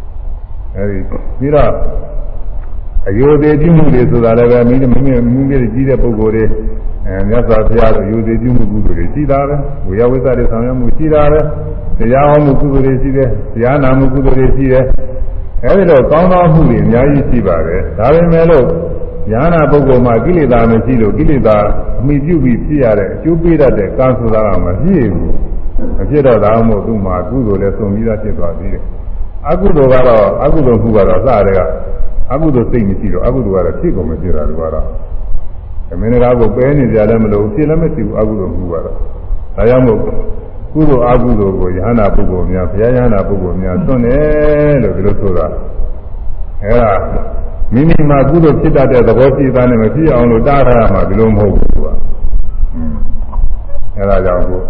A: ။အဲဒီပြီးတော့အယုသေးပြုမှုတွေဆိုတာလည်းပဲမိမိမိမိမိကြီးတဲ့ပုဂ္ဂိုလ်တွေအဲမြတ်စွာဘုရားတို့အယုသေးပြုမှုကုသိုလ်တွေရှိတာပဲဝေယဝိသတွေဆောင်ရွက်မှုရှိတာပဲတရားဟောမှုကုသိုလ်တွေရှိတယ်တရားနာမှုကုသိုလ်တွေရှိတယ် အဲဒီတော့ကောင်းသောမှုတွေအများကြီးရှိပါတယ်ဒါပေမဲ့လို့ဉာဏပုဂ္ဂိုလ်မှာကိလေသာမရှိလို့ကိလေသာအမိပြုပြီးဖြစ်ရတဲ့အကျိုးပေးတတ်တဲ့ကံဆိုတာကမဖြစ်ဘူးမဖြစ်တော့တာမို့သူ့မှာကုသိုလ်လည်းစုံပြီးသားဖြစ်သွားသေးတယ်အကုသိုလ်ကတော့အကုသိုလ်မှုကတော့စတဲ့ကအကုသိုလ်စိတ်မရှိတော့အကုသိုလ်ကတော့ဖြစ်ကုန်မဖြစ်တာတို့ကတော့မင်းကားကိုပဲနေကြလည်းမလို့ဖြစ်လည်းမရှိဘူးအကုသိုလ်မှုကတော့ဒါကြောင့်မို့ ကုသိုလ်အကုသိုလ်ကိုယဟနာပုဂ္ဂိုလ်များဘုရားယဟနာပုဂ္ဂိုလ်များသွန်တယ်လို့ဒီလိုဆိုတာအဲဒါမိမိမှာကုသိုလ်ဖြစ်တတ်တဲ့သဘောရှိသားနဲ့မဖြစ်အောင်လို့တားထားရမှာဒီလိုမဟုတ်ဘူးကွာအဲဒါကြောင့်ကို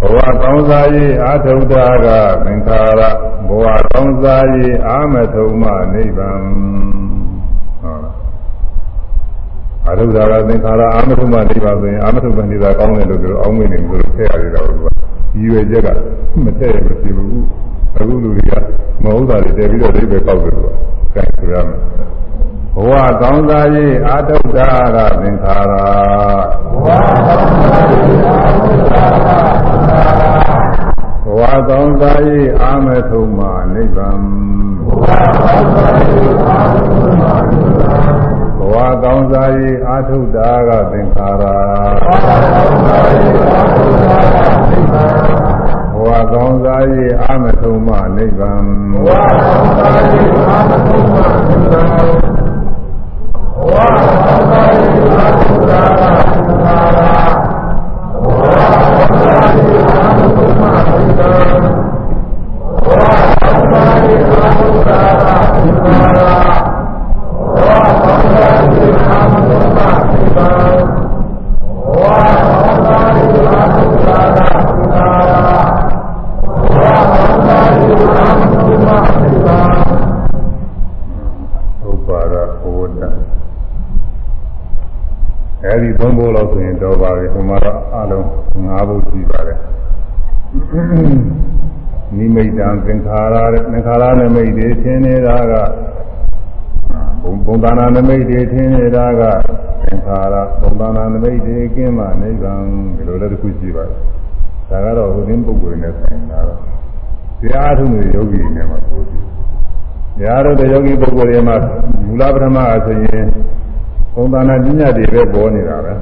A: ဘဝကောင်းစားရေးအာထုဒ္ဓကသင်္ခါရဘဝကောင်းစားရေးအာမထုံမနိဗ္ဗာန်ဟုတ်လား အာထုဒ္ဓကသင်္ခါရအာမထုံမနိဗ္ဗာန်ဆိုရင်အာမထုံမနိဗ္ဗာန်ကောင်းတယ်လို့ပြောအောင်းဝင်နေလို့ထည့်ရတယ်တော့သူကဒီရွယ်ချက်ကမထည့်ရမဖြစ်ဘူးအခုလူတွေကမဟုတ်တာတွေတည်ပြီးတော့အိဗယ်ပေါက်တယ်သူကအဲဆိုရမယ်ဘဝကောင်းစားရေးအာထုဒ္ဓကသင်္ခါရဘဝကောင်းစားရေးအာထုဒ္ဓကဘဝကောင်းစားရေးအာမထုံမနိဗ္ဗာန်ဘဝကောင်းစားရေးအာထုံမနိဗ္ဗာန်ဘ ဝကောင်းစားရေးအာထုတာကသင်္ခါရဘဝကောင်းစားရေးအာမထုံမနိဗ္ဗာန်ဘဝကောင်းစားရေးအာမထုံမနိဗ္ဗာန်ဘဝကောင်းစားရေးအာထုတာက သင်္ခါရသင်္ခါရနမိတ်တွေသင်နေတာကဘုံဘုံသာနာနမိတ်တွေထင်းနေတာကသင်္ခါရဘုံသာနာနမိတ်တွေကင်းမှနိဗ္ဗာန်ဒီလိုလည်းတစ်ခုရှိပါတယ်။ဒါကတော့ဟိုတင်းပုဂ္ဂိုလ်နဲ့ဆိုင်တာတော့တရားထုံးတွေယောဂီနဲ့မှပို့တယ်။တရားတို့တဲ့ယောဂီပုဂ္ဂိုလ်တွေမှာမူလပထမအဆိုရင်ဘုံသာနာပညာတွေပဲပေါ်နေတာပဲ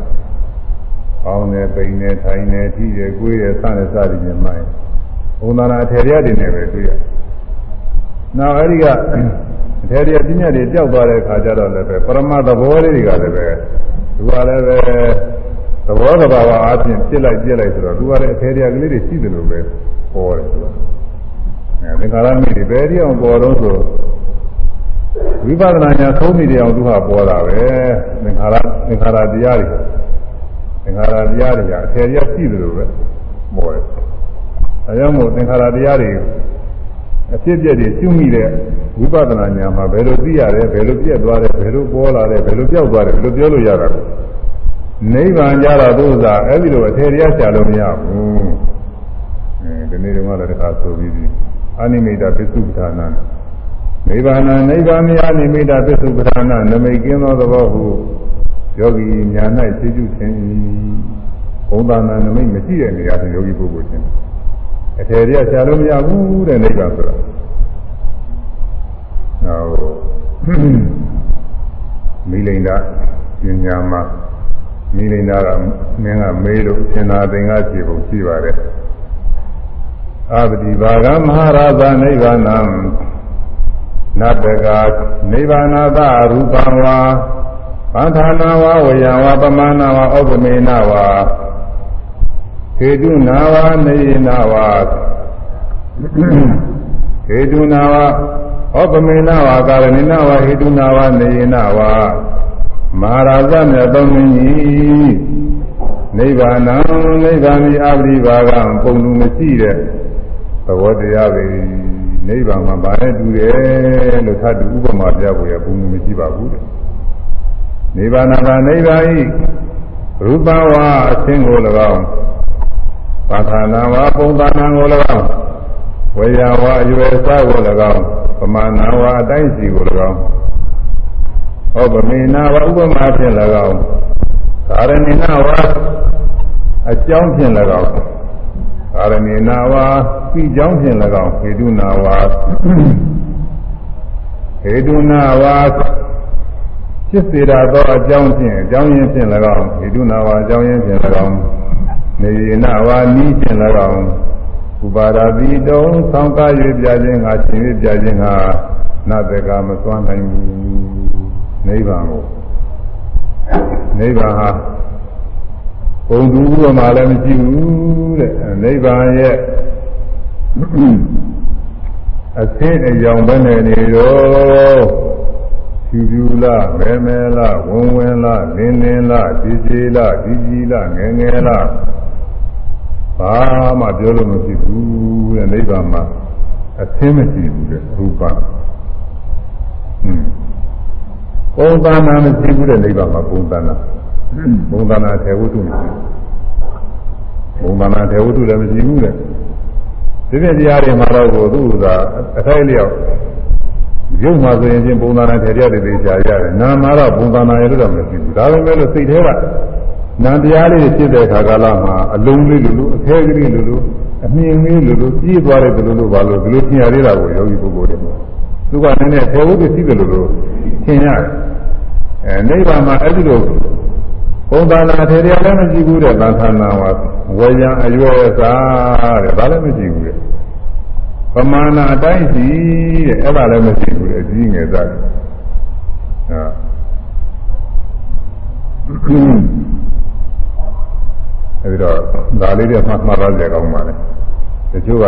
A: ။ပေါင်းတယ်ပိန်တယ်ထိုင်တယ်ထိတယ်ကိုယ်တယ်စတယ်စသည်ဖြင့်မှရင် ဘုံသာနာအထေရတွေနဲ့ပဲတွေ့ရ။နောက်အဲဒီကအထေရပညာတွေကြောက်သွားတဲ့အခါကျတော့လည်းပဲပရမသဘောလေးတွေကလည်းပဲသူကလည်းပဲသဘောသဘာဝအားဖြင့်ပြစ်လိုက်ပြစ်လိုက်ဆိုတော့သူကလည်းအထေရကလေးတွေရှိတယ်လို့ပဲပေါ်တယ်သူကအဲသင်္ခါရမိတွေဘယ်ဒီအောင်ပေါ်တော့ဆိုဝိပဿနာညာသုံးမိတယ်အောင်သူကပေါ်တာပဲသင်္ခါရသင်္ခါရတရားတွေသင်္ခါရတရားတွေကအထေရရှိတယ်လို့ပဲပေါ်တယ် အဲကြောင့်မို့သင်္ခါရတရားတွေအဖြစ်အပျက်တွေကျွမိတဲ့ဝိပဿနာဉာဏ်မှာဘယ်လိုသိရတယ်ဘယ်လိုပြည့်သွားတယ်ဘယ်လိုပေါ်လာတယ်ဘယ်လိုပြောက်သွားတယ်ဘယ်လိုပြောလို့ရတာလဲနိဗ္ဗာန်ကြတော့သူစားအဲ့ဒီလိုအထေရချလို့မရဘူးအဲဒီနေ့တုန်းကလည်းတစ်ခါဆိုပြီးပြီအနိမိတပစ္စုပ္ပဒါနနိဗ္ဗာန်နိဗ္ဗာန်မြာနိမိတပစ္စုပ္ပဒါနနမိတ်ကင်းသောသဘောဟုယောဂီညာ၌သိကျခြင်းဘုံသာနာနမိတ်မရှိတဲ့နေရာဆိုယောဂီပုဂ္ဂိုလ်ချင်း အထေရချလို့မရဘူးတဲ့နိဗ္ဗာန်ဆိုတာနောက်မိလိန်တာပညာမှာမိလိန်တာကမင်းကမေးလို့ရှင်သာသင်္ကခြေပုံရှိပါတယ်အပတိဘာဂမဟာရသနိဗ္ဗာနံနတ္တကနိဗ္ဗာနသရူပံဝါပန္ထာနာဝဝယံဝပမနာဝဥပမေနဝ ဟေတုနာဝနေယနာဝဟေတုနာဝဥပမေနဝကာရဏိနဝဟေတုနာဝနေယနာဝမဟာရသမြတ်သောမင်းကြီးနိဗ္ဗာန်နိဗ္ဗာန်ဤအပရိပါကပုံလူမရှိတဲ့သဘောတရားပဲနိဗ္ဗာန်မှာဗာနဲ့တူတယ်လို့သာတူဥပမာပြဖို့ရဘုံမရှိပါဘူးတဲ့နိဗ္ဗာန်ကနိဗ္ဗာန်ဤရူပဝါအသင်ကို၎င်း ပါဌာနာဝါပုံသဏ္ဍာန်ကို၎င်းဝေယဝါအရွယ်စားကို၎င်းပမာဏဝါအတိုင်းစီကို၎င်းဩပမေနာဝါဥပမာဖြင့်၎င်းကာရဏိနာဝါအကြောင်းဖြင့်၎င်းကာရဏိနာဝါပြီးကြောင်းဖြင့်၎င်းဟေတုနာဝါဟေတုနာဝါဖြစ်စေတာသောအကြောင်းဖြင့်အကြောင်းရင်းဖြင့်၎င်းဟေတုနာဝါအကြောင်းရင်းဖြင့်၎င်း နေရနာဝါနီးဖြင့်၎င်းဥပါဒတိတုံဆောင်းကား၍ပြခြင်းငါရှင်၍ပြခြင်းငါနတ်တကမစွမ်းနိုင်ဘူးနိဗ္ဗာန်ကိုနိဗ္ဗာန်ဟာဘုံသူဥပမာလည်းမရှိဘူးတဲ့နိဗ္ဗာန်ရဲ့အသင်းအယောင်ပဲနေနေတော့ဖြူဖြူလားမဲမဲလားဝင်းဝင်းလားလင်းလင်းလားကြည်ကြည်လားကြီးကြီးလားငယ်ငယ်လား ဘာမှပြောလို့မရှိဘူးတဲ့နိဗ္ဗာန်မှာအသင်းမရှိဘူးတဲ့ရူပဟွန်းပုံသဏ္ဍာန်မရှိဘူးတဲ့နိဗ္ဗာန်မှာပုံသဏ္ဍာန်ပုံသဏ္ဍာန်ထေဝတ္ထုမရှိပုံသဏ္ဍာန်ထေဝတ္ထုလည်းမရှိဘူးတဲ့ဒီပြတရားတွေမှာတော့ကိုသူ့ကအထိုက်လျောက်ရုပ်မှာဆိုရင်ချင်းပုံသဏ္ဍာန်ထေတရားတွေသိချာရတယ်နာမှာတော့ပုံသဏ္ဍာန်ရတော့မရှိဘူးဒါပေမဲ့လို့စိတ်ထဲက နာတရားလေးဖြစ်တဲ့ခါကာလမှာအလုံးလေးလိုလိုအခဲကလေးလိုလိုအမြင်လေးလိုလိုကြီးသွားတဲ့လိုလိုဘာလို့ဒီလိုထင်ရသေးတာကိုယောဂီပုဂ္ဂိုလ်တွေသူကလည်းနည်းနည်းထေဝတ္ထုရှိတယ်လို့လို့ထင်ရတယ်အဲနိဗ္ဗာန်မှာအဲ့ဒီလိုဘုံသာနာထေရလည်းမရှိဘူးတဲ့သံဃာနာဝဝေယံအရွယ်စားတဲ့ဒါလည်းမရှိဘူးတဲ့ပမာဏအတိုင်းရှိတဲ့အဲ့ဒါလည်းမရှိဘူးတဲ့အကြီးငယ်သားဟာ အဲဒီတော့ဒါလေးတွေမှတ်မှတ်ရကြကောင်းပါလေတချို့က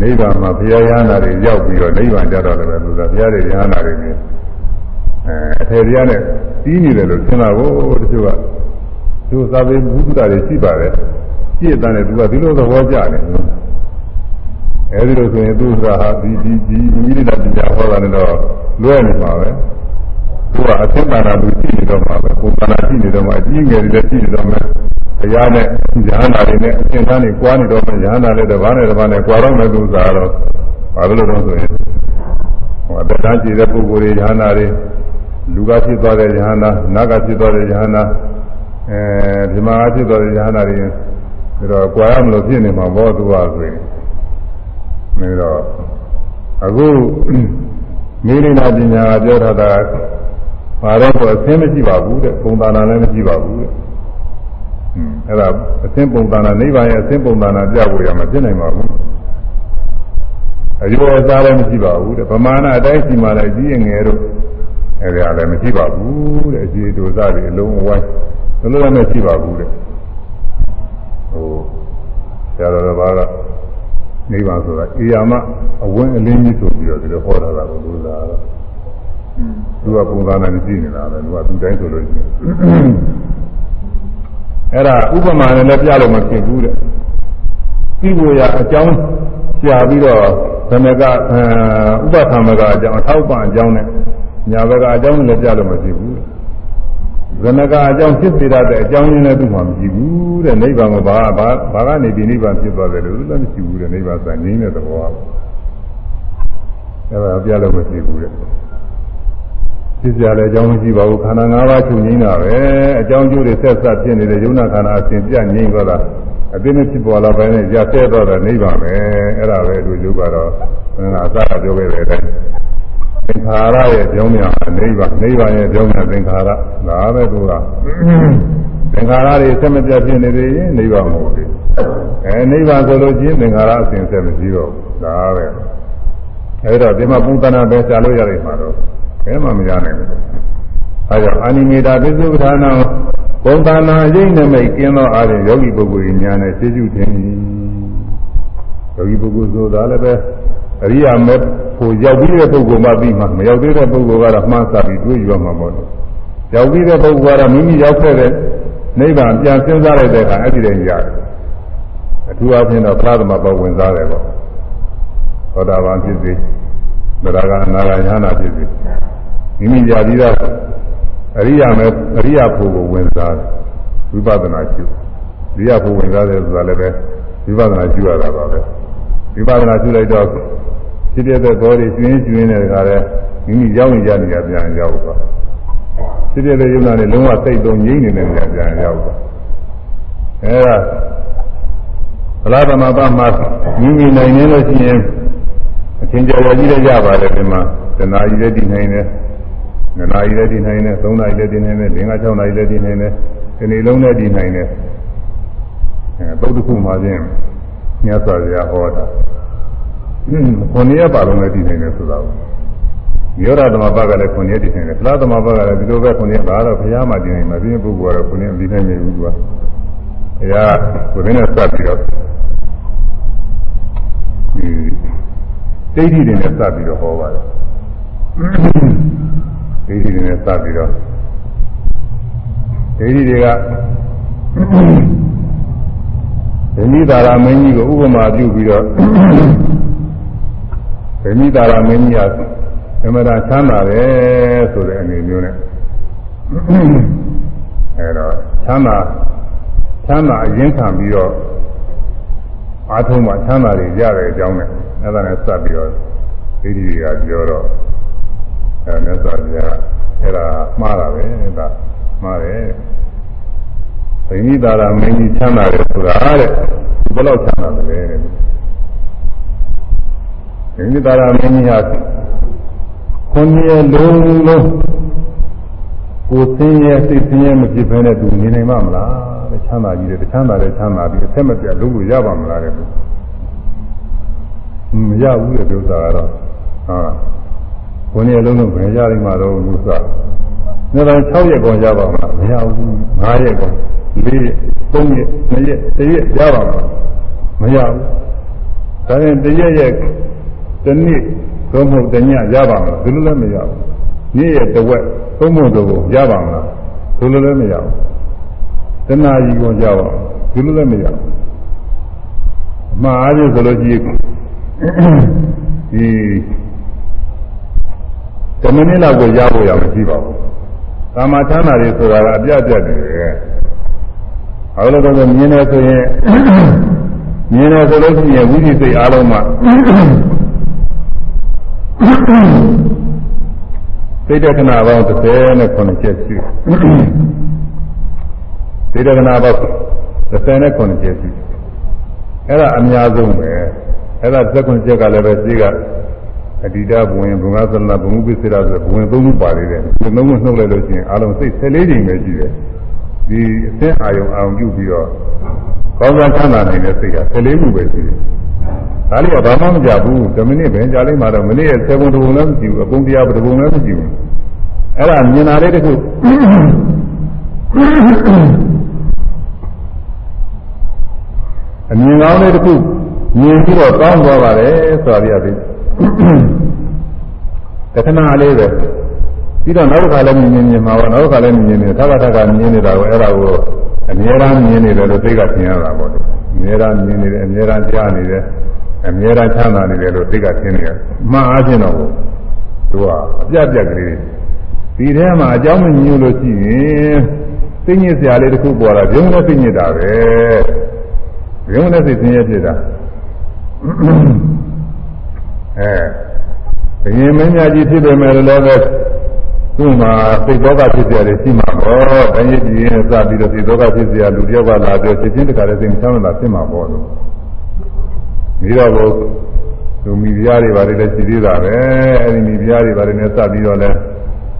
A: နိဗ္ဗာန်မှာဘုရားရဟန္တာတွေရောက်ပြီးတော့နိဗ္ဗာန်ကြတော့လည်းလူသားဘုရားတွေရဟန္တာတွေနေအဲအထေရနဲ့ပြီးနေတယ်လို့ထင်တာကိုတချို့ကသူသာပေဘုဒ္ဓတွေရှိပါတယ်ပြည့်တဲ့သူကဒီလိုသဘောကျတယ်အဲဒီလိုဆိုရင်သူကဟာဒီဒီဒီမိရိဒပညာဟောတာနဲ့တော့လွဲနေမှာပဲသူကအသင်္ကာရလူရှိနေတော့မှာပဲကိုယ်ကနာရှိနေတော့မှာအကြီးငယ်တွေရှိနေတော့မှာ တရားနဲ့ဉာဏ်နာတွေနဲ့အသင်္ကန်းတွေကွာနေတော့မှဉာဏ်နာလည်းတစ်ပါးနဲ့တစ်ပါးနဲ့ကွာတော့မဲ့သူစားတော့ဘာလို့လဲဆိုရင်ဟိုအတ္တကြည့်တဲ့ပုဂ္ဂိုလ်တွေဉာဏ်နာတွေလူကဖြစ်သွားတဲ့ဉာဏ်နာနတ်ကဖြစ်သွားတဲ့ဉာဏ်နာအဲဒီမှာဖြစ်သွားတဲ့ဉာဏ်နာတွေဒါတော့ကွာရမလို့ဖြစ်နေမှာဘောသူကဆိုရင်ဒါတော့အခုမိရိနာပညာကပြောထားတာဘာတော့ဆိုအသင်းမရှိပါဘူးတဲ့ပုံသဏ္ဍာန်လည်းမရှိပါဘူးတဲ့ အဲ့ဒါအသင်းပုံသဏ္ဍာန်နိဗ္ဗာန်ရဲ့အသင်းပုံသဏ္ဍာန်ပြဖို့ရမှာဖြစ်နိုင်ပါဘူးအယောအစားလည်းမရှိပါဘူးတဲ့ဗမာနာအတိုင်းစီမာလိုက်ကြီးငယ်တို့အဲ့ဒါလည်းမရှိပါဘူးတဲ့အခြေဒုစတွေအလုံးအဝိုင်းဘယ်လိုလဲမရှိပါဘူးတဲ့ဟိုဆရာတော်ဘာကနိဗ္ဗာန်ဆိုတာအေယာမအဝင်းအလင်းကြီးဆိုပြီးတော့ဒီလိုဟောတာကလို့လားသူကပုံသဏ္ဍာန်ကြီးနေတာပဲသူကသူတိုင်းဆိုလို့ရှိရင် အဲ့ဒါဥပမာနဲ့လည်းပြလို့မဖြစ်ဘူးတဲ့ပြီးဖို့ရအကြောင်းကြာပြီးတော့သမကဥပသမကအကြောင်းအထောက်ပံ့အကြောင်းနဲ့ညာဘကအကြောင်းလည်းပြလို့မဖြစ်ဘူးဇနကအကြောင်းဖြစ်စေတဲ့အကြောင်းရင်းလည်းသူ့မှာမရှိဘူးတဲ့နိဗ္ဗာန်ကဘာဘာဘာကနေဒီနိဗ္ဗာန်ဖြစ်သွားတယ်လို့လည်းမရှိဘူးတဲ့နိဗ္ဗာန်ဆိုငြိမ်းတဲ့သဘောအဲ့ဒါပြလို့မရှိဘူးတဲ့ ဖြစ်ကြတယ်အကြောင်းမရှိပါဘူးခန္ဓာ၅ပါးချုပ်ငြိမ်းတာပဲအကြောင်းကျိုးတွေဆက်ဆက်ဖြစ်နေတဲ့ယုံနာခန္ဓာအစဉ်ပြငြိမ်းသွားတာအသိနဲ့ဖြစ်ပေါ်လာပိုင်းနဲ့ရဆဲသွားတာနိဗ္ဗာန်ပဲအဲ့ဒါပဲသူယုတ်ကတော့ငါအသာပြောခဲ့တဲ့အတိုင်းသင်္ခါရရဲ့ကြောင်းများနိဗ္ဗာန်နိဗ္ဗာန်ရဲ့ကြောင်းများသင်္ခါရဒါပဲသူကသင်္ခါရတွေဆက်မပြတ်ဖြစ်နေသေးရင်နိဗ္ဗာန်မဟုတ်ဘူးအဲနိဗ္ဗာန်ဆိုလို့ချင်းသင်္ခါရအစဉ်ဆက်မရှိတော့ဘူးဒါပဲအဲဒါဒီမှာပုံသဏ္ဍာန်ပဲရှားလို့ရတဲ့မှာတော့ ဘယ်မှမရနိုင်ဘူးအဲကြောင့်အာနိမေတာပိစုပ္ပဒါနပုံသဏ္ဍာန်ရိပ်နမိတ်ကျင်းသောအားဖြင့်ယောဂီပုဂ္ဂိုလ်ဉာဏ်နဲ့သိကျုထင်ယောဂီပုဂ္ဂိုလ်ဆိုတာလည်းပဲအရိယာမေဖို့ရောက်ပြီးတဲ့ပုဂ္ဂိုလ်မှပြီးမှမရောက်သေးတဲ့ပုဂ္ဂိုလ်ကတော့မှန်းစားပြီးတွေးယူရမှာပေါ့လေရောက်ပြီးတဲ့ပုဂ္ဂိုလ်ကတော့မိမိရောက်ခဲ့တဲ့နိဗ္ဗာန်ပြန်စဉ်းစားလိုက်တဲ့အခါအဲ့ဒီတည်းရတယ်အထူးအဖြင့်တော့ပရသမဘဝင်စားတယ်ပေါ့သောတာပန်ဖြစ်စေသရဂနာဂယဟနာဖြစ်စေ မိမိကြာပြီးတော့အရိယာမေအရိယာဖို့ကိုဝင်စားတယ်ဝိပဿနာရှုအရိယာဖို့ဝင်စားတယ်ဆိုတာလည်းပဲဝိပဿနာရှုရတာပါပဲဝိပဿနာရှုလိုက်တော့ဖြစ်တဲ့သောတွေကျွင်းကျွင်းတဲ့ခါလဲမိမိရောက်နေကြနေကြပြန်ရောက်သွားဖြစ်တဲ့ယုံနာနဲ့လုံးဝစိတ်သုံးငြိမ့်နေတဲ့နေရာပြန်ရောက်သွားအဲဒါဗလာသမဘာမှာမိမိနိုင်နေလို့ရှိရင်အချင်းကြော်ကြီးလည်းရပါတယ်ဒီမှာတဏှာကြီးလည်းတည်နိုင်တယ် နနာကြီးလည်းတည်နိုင်တယ်သုံးနာရီလည်းတည်နိုင်တယ်လင်္ကာ၆နာရီလည်းတည်နိုင်တယ်ဒီနေ့လုံးလည်းတည်နိုင်တယ်အဲပုဒ်တစ်ခုမှချင်းမြတ်စွာဘုရားဟောတာခုနှစ်ရက်ပါလုံးလည်းတည်နိုင်တယ်ဆိုတာကိုယောရသမဘကလည်းခုနှစ်ရက်တည်နိုင်တယ်ဖလားသမဘကလည်းဒီလိုပဲခုနှစ်ရက်ပါတော့ဘုရားမှတည်နိုင်မှာပြင်းပုဂ္ဂိုလ်ကတော့ခုနှစ်ရက်တည်နိုင်နေဘူးကွာဘုရားကိုယ်နဲ့စပ်ပြီးတော့ဒီဒိဋ္ဌိတွေနဲ့စပ်ပြီးတော့ဟောပါတယ် ဒိဋ္ဌိတွေနဲ့စပ်ပြီးတော့ဒိဋ္ဌိတွေကဗိမိတာရမင်းကြီးကိုဥပမာပြုပြီးတော့ဗိမိတာရမင်းကြီးကသမထချမ်းသာတယ်ဆိုတဲ့အနေမျိုးနဲ့အဲတော့ချမ်းသာချမ်းသာအရင်ခံပြီးတော့အာထုံးမှာချမ်းသာတွေရတဲ့အကြောင်းနဲ့အဲဒါနဲ့စပ်ပြီးတော့ဒိဋ္ဌိတွေကပြောတော့ အဲမြတ်စွာဘုရားအဲ့ဒါမှားတာပဲဒါမှားတယ်ဗိမိတာရမင်းကြီးချမ်းသာတယ်ဆိုတာတဲ့ဘယ်လောက်ချမ်းသာတယ်လဲဗိမိတာရမင်းကြီးဟာခွန်ရဲ့လုံးလုံးကိုယ်သိရဲ့စိတ်သိရဲ့မဖြစ်ဘဲနဲ့သူနေနိုင်မှာမလားတဲ့ချမ်းသာကြီးတယ်ချမ်းသာတယ်ချမ်းသာပြီးအဆက်မပြတ်လုံးလို့ရပါမလားတဲ့မရဘူးတဲ့ဒုစရကတော့ဟာ ခွန်ရဲ့လုံးလုံးဘယ်ရနိုင်မှာတော့ဒုစရနေတော့6ရက်ကောရပါမလားမရဘူး9ရက်ကော၄ရက်3ရက်2ရက်1ရက်ရပါမလားမရဘူးဒါရင်1ရက်ရက်တစ်နေ့သုံးဖို့တညရပါမလားဒီလိုလည်းမရဘူးနေ့ရက်တစ်ဝက်သုံးဖို့တော့ရပါမလားဒီလိုလည်းမရဘူးတဏှာကြီးကိုကြပါဒီလိုလည်းမရဘူးအမှားအားဖြင့်ဆိုလို့ရှိရင်ဒီ တမနစ်လောက်ကိုရဖို့ရမရှိပါဘူးကာမဌာနတွေဆိုတာကအပြတ်ပြတ်တယ်အဲလိုတော့မြင်နေဆိုရင်မြင်နေဆိုလို့ရှိရင်ဝိသိစိတ်အားလုံးမှာစိတ်တက္ကနာပေါင်း39ချက်ရှိစိတ်တက္ကနာပေါင်း39ချက်ရှိအဲ့ဒါအများဆုံးပဲအဲ့ဒါ39ချက်ကလည်းပဲရှိက အတ္တိတဘဝင်ဘုံကသလဘုံဥပ္ပစ္စေရဆိုဘဝင်သုံးခုပါနေတယ်ဒီသုံးခုနှုတ်လိုက်လို့ရှိရင်အလုံးစိတ်14ချိန်ပဲရှိတယ်ဒီအသင်းအာယုံအောင်ပြုပြီးတော့ကောင်းစားချမ်းသာနိုင်တဲ့စိတ်က14ခုပဲရှိတယ်ဒါလေးကဘာမှမကြဘူး10မိနစ်ပဲကြာလိုက်မှတော့မိနစ်ရဲ့7ပုံတပုံလည်းမရှိဘူးအကုန်တရားတပုံလည်းမရှိဘူးအဲ့ဒါမြင်လာတဲ့တခုအမြင်ကောင်းတဲ့တခုမြင်ပြီးတော့ကောင်းသွားပါတယ်ဆိုတာပြပြီတ ခဏလေးပဲပြီးတော့နောက်တစ်ခါလည်းမြင်မြင်မြင်မှာပါနောက်တစ်ခါလည်းမြင်မြင်သဘာဝကမြင်နေတာကိုအဲ့ဒါကိုအများအားမြင်နေတယ်လို့သိကသင်ရတာပေါ့လေအများအားမြင်နေတယ်အများအားကြားနေတယ်အများအားချမ်းသာနေတယ်လို့သိကသင်နေရမှန်အားဖြင့်တော့သူကအပြတ်ပြက်ကလေးဒီထဲမှာအကြောင်းမညို့လို့ရှိရင်သိညစ်စရာလေးတစ်ခုပေါ်လာဂျုံနဲ့သိညစ်တာပဲဂျုံနဲ့သိသိညစ်ဖြစ်တာ အဲဘယင်မင်းများကြီးဖြစ်ပေမဲ့လည်းပဲသူ့မှာစိတ်သောကဖြစ်စရာတွေရှိမှာပေါ့။တိုင်းရည်ပြည်ရင်စပြီးတော့စိတ်သောကဖြစ်စရာလူတယောက်ကလာပြောချက်ချင်းတခါတည်းစိတ်မချမ်းသာဖြစ်မှာပေါ့လို့။ပြီးတော့သူမိဖုရားတွေဘာတွေလဲရှိသေးတာပဲ။အဲဒီမိဖုရားတွေဘာတွေနဲ့စပြီးတော့လဲ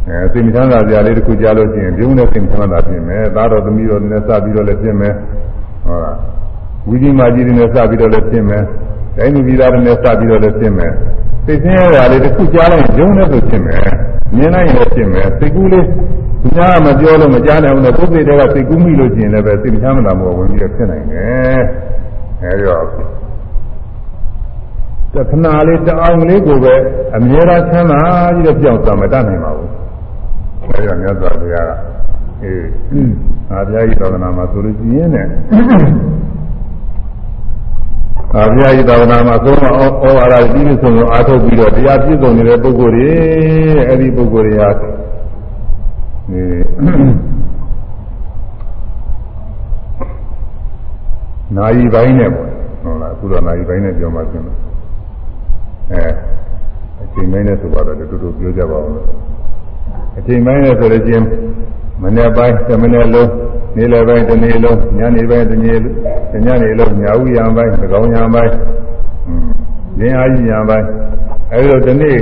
A: အဲစိတ်မချမ်းသာကြလေးတစ်ခုကြားလို့ရှိရင်ပြုံးနဲ့စိတ်မချမ်းသာဖြစ်မယ်သားတော်သမီးတော်နဲ့စပြီးတော့လည်းဖြစ်မယ်ဟုတ်လားဝိဇိမာကြီးတွေနဲ့စပြီးတော့လည်းဖြစ်မယ် တိုင်းလူပြည်သားတွေနဲ့စပြီးတော့လည်းဖြစ်မယ်စိတ်ဆင်းရဲတာလေးတစ်ခုကြားလိုက်ရင်ပြုံးနဲ့ဆိုဖြစ်မယ်မြင်လိုက်ရင်လည်းဖြစ်မယ်စိတ်ကူးလေးညာမပြောလို့မကြားနိုင်ဘူးနဲ့ပုဂ္ဂိုလ်တွေကစိတ်ကူးမိလို့ရှိရင်လည်းပဲစိတ်မချမ်းသာမှုဝင်ပြီးတော့ဖြစ်နိုင်တယ်အဲဒီတော့တခဏလေးတအောင်လေးကိုပဲအမြဲတမ်းချမ်းသာကြီးတော့ပြောင်းသွားမတတ်နိုင်ပါဘူး။အဲဒါမြတ်စွာဘုရားကအေးငါဘုရားကြီးသာသနာမှာဆိုလို့ရှိရင်နဲ့အာ ဘုရားကြီးသာသနာမှာသုံးမဩဝါဒကြီးလို့ဆိုလို့အားထုတ်ပြီးတော့တရားပြည့်စုံနေတဲ့ပုဂ္ဂိုလ်တွေအဲ့ဒီပုဂ္ဂိုလ်တွေဟာဒီနာယီပိုင်းနဲ့ပေါ့ဟုတ်လားအခုတော့နာယီပိုင်းနဲ့ပြောမှပြင်တယ်အဲအချိန်ပိုင်းနဲ့ဆိုတော့တူတူပြောကြပါဦးအချိန်ပိုင်းနဲ့ဆိုလို့ချင်း မနေ့ပိုင်း7မိနစ်လုံးနေ့လယ်ပိုင်းတစ်နေ့လုံးညနေပိုင်းတစ်နေ့ညနေလုံးညဦးရံပိုင်းသကောင်းရံပိုင်းရင်းအားကြီးရံပိုင်းအဲဒီတော့ဒီနေ့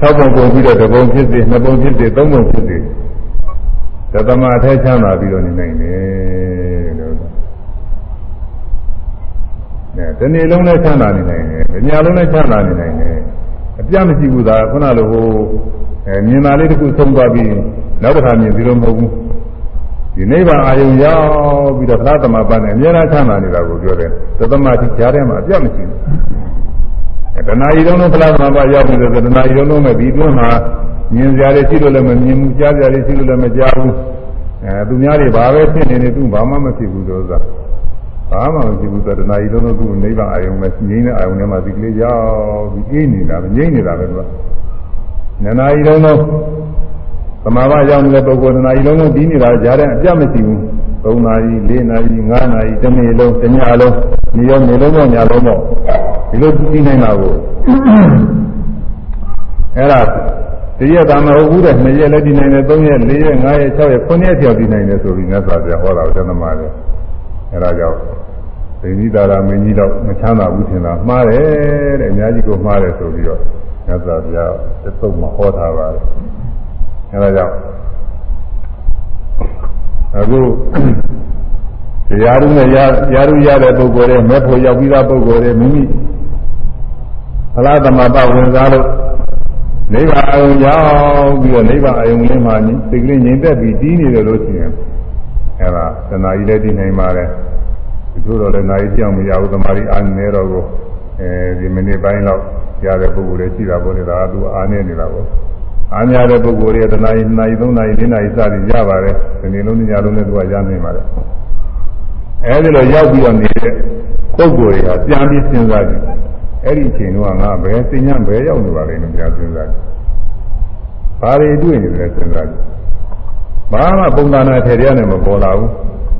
A: 6ပုံပုံပြီးတော့တစ်ပုံဖြစ်စေနှစ်ပုံဖြစ်စေသုံးပုံဖြစ်စေသတ္တမအထက်ချမ်းသာပြီးတော့နေနိုင်တယ်လို့အဲဒီနေ့လုံးနဲ့ချမ်းသာနေနိုင်တယ်။ညလုံးနဲ့ချမ်းသာနေနိုင်တယ်။အပြတ်မရှိဘူးသာခုနလိုဟို အဲမြင်တာလေးတစ်ခုသုံးသွားပြီးနောက်တစ်ခါမြင်ပြီးတော့မဟုတ်ဘူး။ဒီနိဗ္ဗာန်အာယုံရောက်ပြီးတော့သရသမပန်းနဲ့အများအားချမ်းသာနေတာကိုပြောတယ်။သတ္တမတိကြားထဲမှာအပြတ်မရှိဘူး။အဲတဏှာကြီးလုံးလုံးသရသမပန်းရောက်ပြီးတော့တဏှာကြီးလုံးလုံးမဲ့ဒီတွန်းမှာမြင်ကြရတယ်ရှိလို့လည်းမမြင်ဘူးကြားကြရတယ်ရှိလို့လည်းမကြားဘူး။အဲသူများတွေဘာပဲဖြစ်နေနေသူဘာမှမဖြစ်ဘူးလို့ဆိုတာ။ဘာမှမရှိဘူးသတ္တနာကြီးလုံးလုံးသူ့နိဗ္ဗာန်အာယုံနဲ့ငြိမ်းတဲ့အာယုံထဲမှာဒီကလေးရောက်ပြီးအေးနေတာပဲငြိမ်းနေတာပဲသူက နနာကြီးလုံးလုံးသမာဘရောက်နေတဲ့ပုဂ္ဂိုလ်နနာကြီးလုံးလုံးဒီနေတာကြားတဲ့အပြတ်မရှိဘူး၃နာရီ၄နာရီ၅နာရီတစ်နေ့လုံးတစ်ညလုံးဒီရောနေလုံးတော့ညလုံးတော့ဒီလိုကြည့်နေတာကိုအဲ့ဒါတရက်တာမဟုတ်ဘူးတဲ့2ရက်လည်းဒီနိုင်တယ်3ရက်4ရက်5ရက်6ရက်9ရက်ကျော်ဒီနိုင်တယ်ဆိုပြီးမြတ်စွာဘုရားဟောတာကိုသံသမားတယ်အဲ့ဒါကြောင့်ဒိဋ္ဌိတာရမင်းကြီးတော့မချမ်းသာဘူးထင်တာမှားတယ်တဲ့အများကြီးကိုမှားတယ်ဆိုပြီးတော့ မြတ်စွာဘုရားသစ္စုံမှာဟောထားပါတယ်အဲ့ဒါကြောင့်အခုတရားရုံးနဲ့တရားရုံးရတဲ့ပုဂ္ဂိုလ်တွေမဲ့ဖို့ရောက်ပြီးသားပုဂ္ဂိုလ်တွေမိမိဖလားသမပဝင်စားလို့နိဗ္ဗာန်အယုံရောက်ပြီးတော့နိဗ္ဗာန်အယုံလေးမှာစိတ်ကလေးငြိမ်သက်ပြီးတည်နေတယ်လို့ရှိရင်အဲ့ဒါသနာကြီးလည်းတည်နိုင်ပါတယ်ဒီလိုတော့လည်းနိုင်ကြောင်မရဘူးသမာဓိအားနေတော့ကိုအဲဒီမိနစ်ပိုင်းလောက် ရတဲ့ပုဂ္ဂိုလ်တွေရှိတာပေါ့လေဒါကသူအားနေနေတာပေါ့အားများတဲ့ပုဂ္ဂိုလ်တွေတနာရီ2နာရီ3နာရီ4နာရီစသည်ရပါတယ်ဒီနေ့လုံးညလုံးနဲ့သူကရနိုင်ပါတယ်အဲဒီလိုရောက်ပြီးတော့နေတဲ့ပုဂ္ဂိုလ်တွေကပြန်ပြီးစဉ်းစားကြည့်အဲ့ဒီအချိန်တော့ငါဘယ်စင်ညံဘယ်ရောက်နေပါလဲလို့ပြန်စဉ်းစားကြည့်ဘာတွေတွေ့နေလဲစဉ်းစားကြည့်ဘာမှပုံသဏ္ဍာန်ထဲထဲနဲ့မပေါ်လာဘူး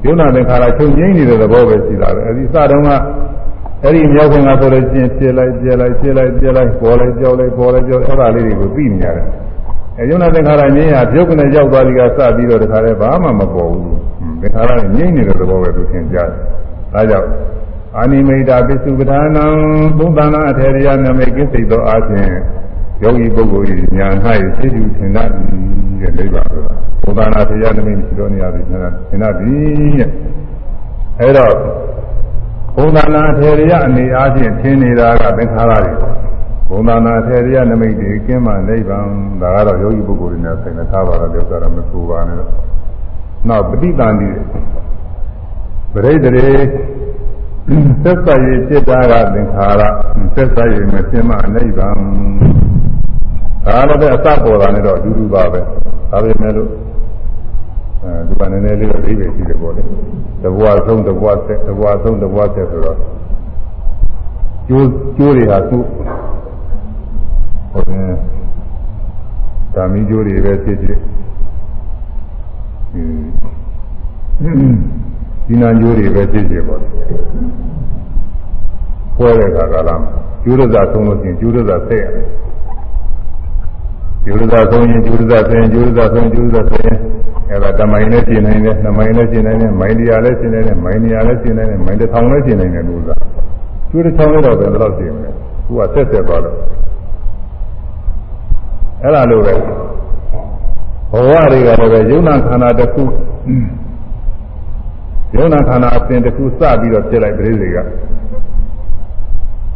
A: ယုံနာသင်္ခါရချုပ်ငိမ့်နေတဲ့သဘောပဲရှိတာပဲအဲဒီစတုန်းက အဲ့ဒီမြောက်ခင်ကဆိုလို့ချင်းပြလိုက်ပြလိုက်ပြလိုက်ပြလိုက်ပေါ်လိုက်ကြောက်လိုက်ပေါ်လိုက်ကြောက်အဲ့ဒါလေးတွေကိုသိနေရတယ်အဲယုံနာသင်္ခါရငြိမ်းဟာပြုတ်ကနေရောက်သွားပြီးကစပြီးတော့တခါလဲဘာမှမပေါ်ဘူးသင်္ခါရငြိမ်းနေတဲ့သဘောပဲသူသင်ကြားတယ်ဒါကြောင့်အာနိမိတာပစ္စုပ္ပဒါနံဘုဒ္ဓနာအထေရယနမိတ်ကိစိတ်သောအခြင်းယောဂီပုဂ္ဂိုလ်၏ညာ၌သိကျူထင်တတ်တဲ့နိဗ္ဗာန်ဆိုတာဘုဒ္ဓနာထေရနမိတ်ရှိတော်နေရပြီထင်တတ်သည်တဲ့အဲတော့ ဘုဒ္ဓနာထေရယအနေအားဖြင့်ထင်နေတာကသင်္ခါရတွေဘုဒ္ဓနာထေရယနမိတ်တွေကင်းမှနိဗ္ဗာန်ဒါကတော့ယောဂီပုဂ္ဂိုလ်တွေနဲ့ဆိုင်တဲ့ထားပါတော့ပြောတာမဆိုပါနဲ့နောက်ပဋိသန္တိပရိသေတွေသက်သာရจิตတာကသင်္ခါရသက်သာရမသိမှနိဗ္ဗာန်ဒါလည်းပဲအစပေါ်တာနဲ့တော့အတူတူပါပဲဒါပေမဲ့လို့ အဲဒီကနည်းနည်းလေးတော့အိဗေရှိတယ်ပေါ့လေတဘွားဆုံးတဘွားဆက်တဘွားဆုံးတဘွားဆက်ဆိုတော့ကျိုးကျိုးတွေဟာသူ့ဟိုတယ်ဒါမီကျိုးတွေပဲဖြစ်ဖြစ်ဒီနာကျိုးတွေပဲဖြစ်ဖြစ်ပေါ့ပွဲတဲ့ခါကလာကျိုးရစာဆုံးလို့ရှိရင်ကျိုးရစာဆက်ရတယ် ကျိုးရစာဆုံးရင်ကျိုးရစာဆက်ရင်ကျိုးရစာဆုံးကျိုးရစာဆက်ရင်အဲဒါတမိုင်နဲ့ရှင်းနိုင်တယ်နှမိုင်နဲ့ရှင်းနိုင်တယ်မိုင်တရားလည်းရှင်းနိုင်တယ်မိုင်နေရာလည်းရှင်းနိုင်တယ်မိုင်တစ်ထောင်လည်းရှင်းနိုင်တယ်လို့ဆိုတာကျိုးတစ်ထောင်လည်းတော့ဘယ်တော့ရှင်းမလဲသူကဆက်ဆက်သွားလို့အဲ့ဒါလိုပဲဘဝတွေကလည်းပဲယုံနာခန္ဓာတစ်ခုယုံနာခန္ဓာအစဉ်တစ်ခုစပြီးတော့ဖြစ်လိုက်ပြိစိတ်က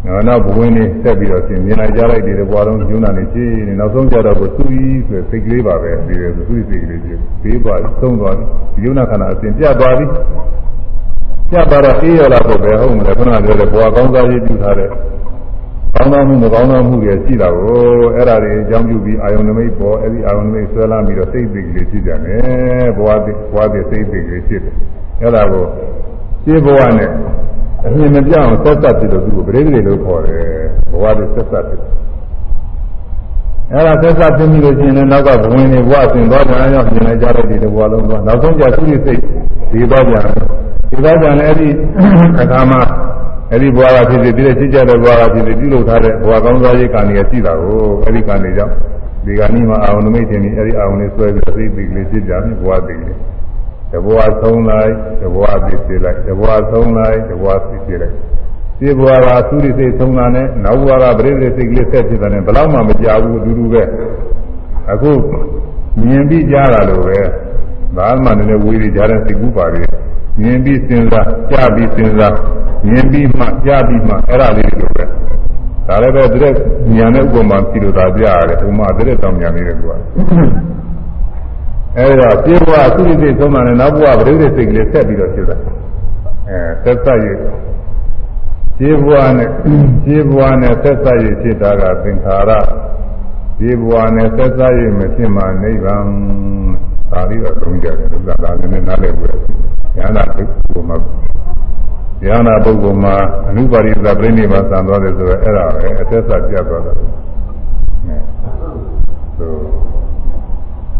A: နောက်နောက်ဘဝင်နေဆက်ပြီးတော့ရှင်မြင်လိုက်ကြလိုက်ဒီဘဝလုံးယုံနာနေကြည့်နေနောက်ဆုံးကြတော့ကိုသူ့ကြီးဆိုစိတ်ကလေးပါပဲပြီးတယ်သူ့စိတ်ကလေးကြီးဘေးပါသုံးသွားပြီယုံနာခန္ဓာအစဉ်ပြတ်သွားပြီပြတ်သွားတော့အေးရလာတော့ပဲဟုတ်မလဲခဏပြောတယ်ဘဝကောင်းစားရေးပြုထားတဲ့ကောင်းသောမှုမကောင်းသောမှုတွေရှိတာကိုအဲ့ဒါတွေအကြောင်းပြုပြီးအာယုန်နမိတ်ပေါ်အဲ့ဒီအာယုန်နမိတ်ဆွဲလာပြီးတော့စိတ်သိကလေးဖြစ်ကြတယ်ဘဝသိဘဝသိစိတ်သိကလေးဖြစ်တယ်အဲ့ဒါကိုရှင်းဘဝနဲ့ အမြင်မပြောင်းဆက်သက်ပြီးတော့သူ့ကိုပရိသေလို့ခေါ်တယ်ဘဝသိဆက်သက်ပြီးအဲ့ဒါဆက်သက်ပြီးလို့ရှိရင်လည်းနောက်ကဘဝင်တွေဘဝဆင်သွားကြအောင်မြင်လိုက်ကြတဲ့ဒီဘဝလုံးတော့နောက်ဆုံးကျသူ့စိတ်ဒီသွားကြတယ်ဒီသွားကြတယ်အဲ့ဒီအခါမှာအဲ့ဒီဘဝကဖြစ်ဖြစ်ပြီးတဲ့ရှိကြတဲ့ဘဝကဖြစ်ဖြစ်ပြုလုပ်ထားတဲ့ဘဝကောင်းစားရေးကံတွေရှိတာကိုအဲ့ဒီကံတွေကြောင့်ဒီကနေ့မှာအာဝဏမိတ်တင်ပြီးအဲ့ဒီအာဝဏလေးဆွဲပြီးသိသိကလေးဖြစ်ကြပြီဘဝသိကလေး တဘဝဆုံးလိုက်တဘဝသိဖြစ်လိုက်တဘဝဆုံးလိုက်တဘဝသိဖြစ်လိုက်ဒီဘဝကသုရိစိတ်ဆုံးတာနဲ့နောက်ဘဝကပရိသေစိတ်ကလေးဆက်ဖြစ်တာနဲ့ဘယ်တော့မှမကြဘူးအတူတူပဲအခုမြင်ပြီးကြားတာလို့ပဲဘာမှလည်းဝေးနေကြတဲ့စိတ်ကူးပါလေမြင်ပြီးစဉ်းစားကြားပြီးစဉ်းစားမြင်ပြီးမှကြားပြီးမှအဲ့ဒါလေးလိုပဲဒါလည်းပဲတရက်ဉာဏ်နဲ့ဥပမာပြီးလို့သာကြားရတယ်ဥမာတရက်တောင်ဉာဏ်လေးတွေကွာ အဲ့ဒါပြေဘဝသုတိစိတ်သုံးတာနဲ့နောက်ဘဝပရိသေစိတ်ကလေးဆက်ပြီးတော့ဖြစ်တာအဲသက်သက်ရပြေဘဝနဲ့ပြေဘဝနဲ့သက်သက်ရဖြစ်တာကသင်္ခါရပြေဘဝနဲ့သက်သက်ရမဖြစ်မှနိဗ္ဗာန်ဒါလေးတော့သုံးကြတယ်ဒါကလည်းနားလည်ပြီးဉာဏ်သာဘုမှာဉာဏပုဂ္ဂိုလ်မှာအနုပါရိသပြိဋိဘာသံသွားတယ်ဆိုတော့အဲ့ဒါပဲအသက်သက်ပြတ်သွားတယ်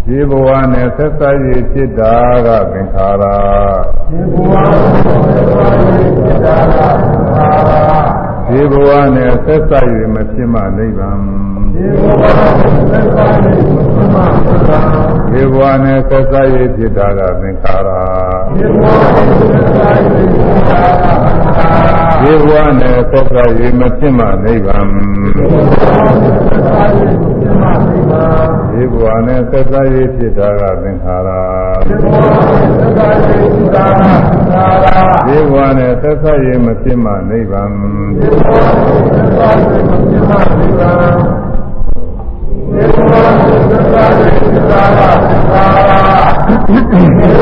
A: ဒီဘဝနဲ့ဆက်သက်ရဖြစ်တာကသင်္ခါရဒီဘဝနဲ့ဆက်သက်ရဖြစ်တာကသင်္ခါရဒီဘဝနဲ့ဆက်သက်ရမဖြစ်မှနိဗ္ဗာန်ဒီ ဘဝနဲ့ဆက်သက်ရမဖြစ်မှနိဗ္ဗာန်ဒီဘဝနဲ့ဆက်သက်ရဖြစ်တာကသင်္ခါရဒီဘဝနဲ့ဆက်သက်ရမဖြစ်မှနိဗ္ဗာန်ဒီဘဝနဲ့ဆက်သက်ရဖြစ်တာကသင်္ခါရဒီဘဝနဲ့ဆက်သက်ရမဖြစ်မှနိဗ္ဗာန် ဒီဘဝနဲ့ဆက်သက်ရဖြစ်တာကသင်္ခါ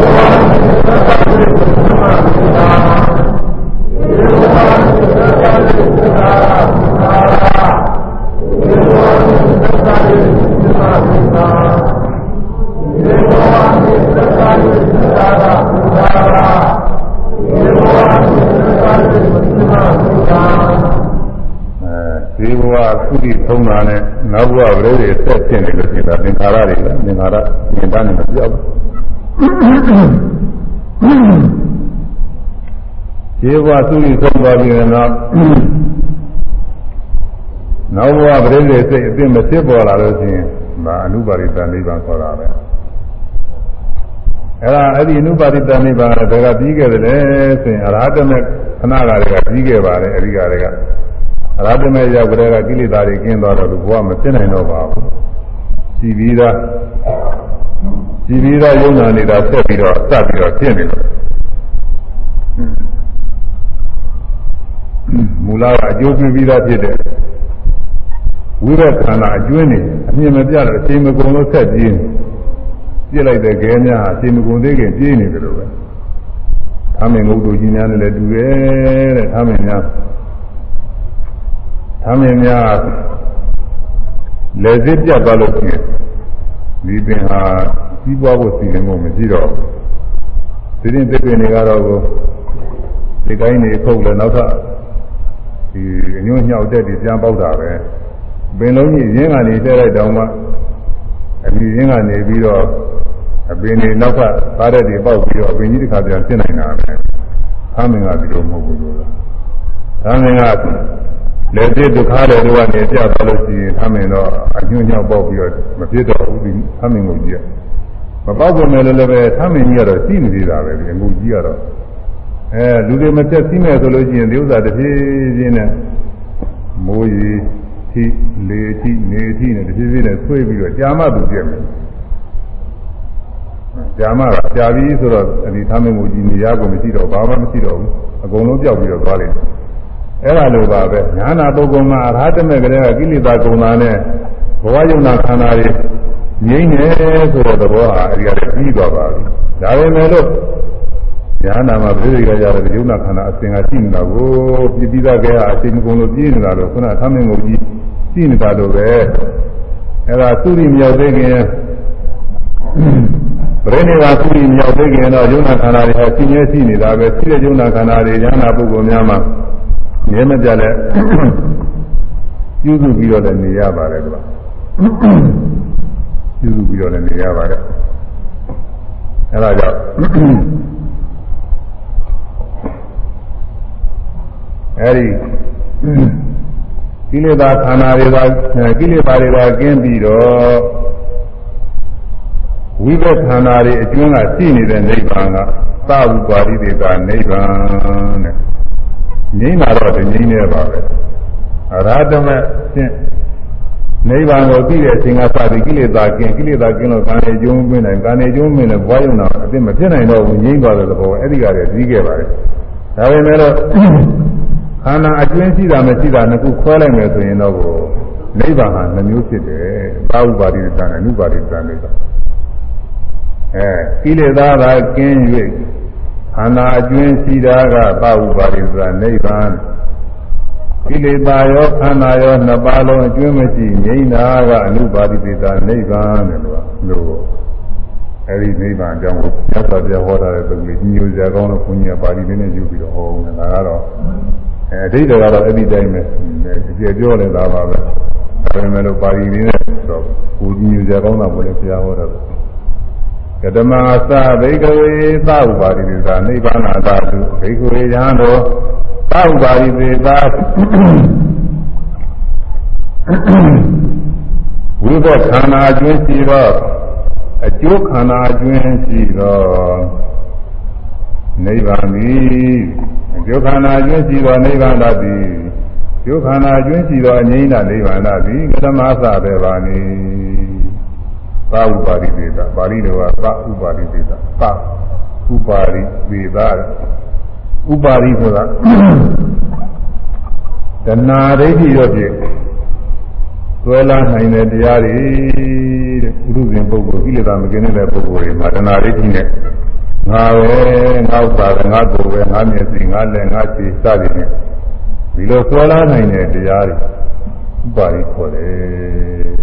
A: ဘဝသုတိသုံးပါပြီးတော့နောက်ဘဝပရိသေစိတ်အသိမဖြစ်ပေါ်လာလို့ရှိရင်ဒါအနုပါရိတနိဗ္ဗာန်ခေါ်တာပဲအဲ့ဒါအဲ့ဒီအနုပါရိတနိဗ္ဗာန်ကဒါကပြီးခဲ့တယ်လေဆိုရင်အရဟတမေခဏကတွေကပြီးခဲ့ပါတယ်အဲ့ဒီကတွေကရဟတမေရောက်ကြတဲ့ကိလေသာတွေကင်းသွားတော့ဘဝမဖြစ်နိုင်တော့ပါဘူးရှိပြီးသားရှိပြီးသားယုံနာနေတာဆက်ပြီးတော့စပြီးတော့ဖြစ်နေ တော့မူလကအကျိုးပြုပြီးသားဖြစ်တဲ့ဝိရခန္ဓာအကျွင်းနေအမြင်မပြတော့အချိန်မကုန်လို့ဆက်ပြေးနေပြစ်လိုက်တဲ့ခဲများအချိန်မကုန်သေးခင်ပြေးနေတယ်လို့ပဲ။သာမင်ငုတ်တို့ကြီးများနဲ့လည်းတူတယ်တဲ့သာမင်များသမင်းများလက်စစ်ပြတ်သွားလို့ရှိရင်ဒီပင်ဟာကြီးပွားဖို့စီစဉ်မှုမရှိတော့ဘူးဒီရင်တစ်ပင်တွေကတော့ဒီကိုင်းနေခုတ်လဲနောက်ထပ်ဒီ ညွန့်ညှောက်တဲ့ဒီပြန်ပေါက်တာပဲပင်လုံးကြီးရင်းကနေတက်လိုက်တောင်မှအပြီးရင်းကနေပြီးတော့အပင်တွေနောက်ကသားတဲ့တွေပေါက်ပြီးတော့အပင်ကြီးတစ်ခါပြန်ဖြစ်နိုင်တာပဲသမင်းကဒီလိုမဟုတ်ဘူးလို့သမင်းကလက်စစ်ဒုက္ခတဲ့တို့ကနေပြသွားလို့ရှိရင်သမင်တော့အညွန့်ညောက်ပေါက်ပြီးတော့မဖြစ်တော့ဘူးဒီသမင်ကိုကြီးမပေါက်ကုန်တယ်လည်းပဲသမင်ကြီးကတော့ရှိနေသေးတာပဲဒီအမှုကြီးကတော့အဲလူတွေမပြတ်စီးမယ်ဆိုလို့ရှိရင်ဒီဥစ္စာတစ်ပြေးချင်းနဲ့ မိုးရီထိလေထိနေထိနဲ့တစ်ပြေးပြေးနဲ့ဆွေးပြီးတော့ကြာမှသူပြည့်မယ်ကြာမှကကြာပြီဆိုတော့ဒီသမင်းကိုကြီးနေရကုန်မရှိတော့ဘာမှမရှိတော့ဘူးအကုန်လုံးပြောက်ပြီးတော့သွားလိမ့်မယ်အဲ့ဒါလိုပါပဲညာနာပုဂ္ဂိုလ်မှာအရဟတမေကလေးကကိလေသာကုန်တာနဲ့ဘဝယုံနာခန္ဓာတွေငြိမ့်နေဆိုတဲ့သဘောဟာအဒီအရပြီးသွားပါပြီဒါပေမဲ့လို့ ညာနာမှာပြိဋိကကြတဲ့ယုံနာခန္ဓာအစဉ်ကရှိနေတာကိုပြပြီးသားကဲအစဉ်မကုန်လို့ပြင်းနေတာလို့ခုနသမင်းကိုကြီးရှိနေတာလို့ပဲအဲ့ဒါသုရိမြောက်သိခင်ပရိနိဗ္ဗာန်သုရိမြောက်သိခင်တော့ယုံနာခန္ဓာတွေဟာရှင်းရဲရှိနေတာပဲရှိတဲ့ယုံနာခန္ဓာတွေဉာဏပုဂ္ဂိုလ်များမှာမြဲမပြတ်လဲပြုစုပြီးတော့လည်းနေရပါတယ်ကွာပြုစုပြီးတော့လည်းနေရပါတယ်အဲဒါကြောင့် အဲဒီကိလေသာခန္ဓာတွေကကိလေသာတွေကကင်းပြီးတော့ဝိပဿနာတွေအကျဉ်းကရှိနေတဲ့နိဗ္ဗာန်ကသဝုပါရိတေကနိဗ္ဗာန်တဲ့ငြိမ်းတာတော့တငြိမ်းနေပါပဲအရဟတမဖြင့်နိဗ္ဗာန်ကိုသိတဲ့အချိန်ကစပြီးကိလေသာကင်းကိလေသာကင်းလို့ကာနေကျုံးမင်းနိုင်ကာနေကျုံးမင်းနဲ့ဘွားယုံတာအသိမဖြစ်နိုင်တော့ဘူးငြိမ်းသွားတဲ့သဘောအဲ့ဒီကတည်းကပြီးခဲ့ပါတယ်ဒါပေမဲ့လို့ ခန္ဓာအကျဉ်းရှိတာမရှိတာနှစ်ခုခွဲလိုက်မယ်ဆိုရင်တော့နိဗ္ဗာန်ဟာနှမျိုးဖြစ်တယ်သာဝပါတိတန်နဲ့နုပါတိတန်နဲ့အဲကိလေသာကကင်း၍ခန္ဓာအကျဉ်းရှိတာကသာဝပါတိတန်နိဗ္ဗာန်ကိလေသာရောခန္ဓာရောနှစ်ပါးလုံးအကျဉ်းမရှိငြိမ်းတာကအနုပါတိတန်နိဗ္ဗာန်တယ်လို့လို့အဲဒီနိဗ္ဗာန်အကြောင်းကိုမြတ်စွာဘုရားဟောထားတဲ့သုတ်လေးညိုစရာကောင်းလို့ဘုန်းကြီးကပါဠိလေးနဲ့ယူပြီးတော့ဟောနေတာကတော့ အဲအဓိပ္ပာယ်ကတော့အဲ့ဒီတိုင်းပဲကျေပြောနေတာပါပဲဒါပေမဲ့လို့ပါဠိလေးနဲ့တော့ကိုကြီးညိုစရာကောင်းတာဘုရားဘုရားဟောတာကတမသဘိကဝေသဥပါတိသေသာနိဗ္ဗာန်သာတုဘိကဝေယံတော်သဥပါတိသေသာဝိဘခန္ဓာကျွင်းရှိတော့အကျိုးခန္ဓာကျွင်းရှိတော့နိဗ္ဗာန်သည် အကျိုးခန္ဓာကျွင်းရှိတော့နိဗ္ဗာန်တသည်ကျိုးခန္ဓာကျွင်းရှိတော့အငြိမ့်တာနိဗ္ဗာန်တသည်ကတမသပဲပါနေသာဥပါရိသေတာပါဠိတော်ကသာဥပါရိသေတာသာဥပါရိသေတာဥပါရိဆိုတာတဏှာဒိဋ္ဌိရောဖြင့်သွဲလာနိုင်တဲ့တရားတွေတဲ့ပုရုဇဉ်ပုဂ္ဂိုလ်ကိလေသာမကင်းတဲ့ပုဂ္ဂိုလ်တွေမှာတဏှာဒိဋ္ဌိနဲ့ ငါပဲငါဥပါဒငါကိုယ်ပဲငါမျက်စိငါလက်ငါခြေစသည်ဖြင့်ဒီလိုသွဲလာနိုင်တဲ့တရားတွေဥပါရိခေါ်တယ်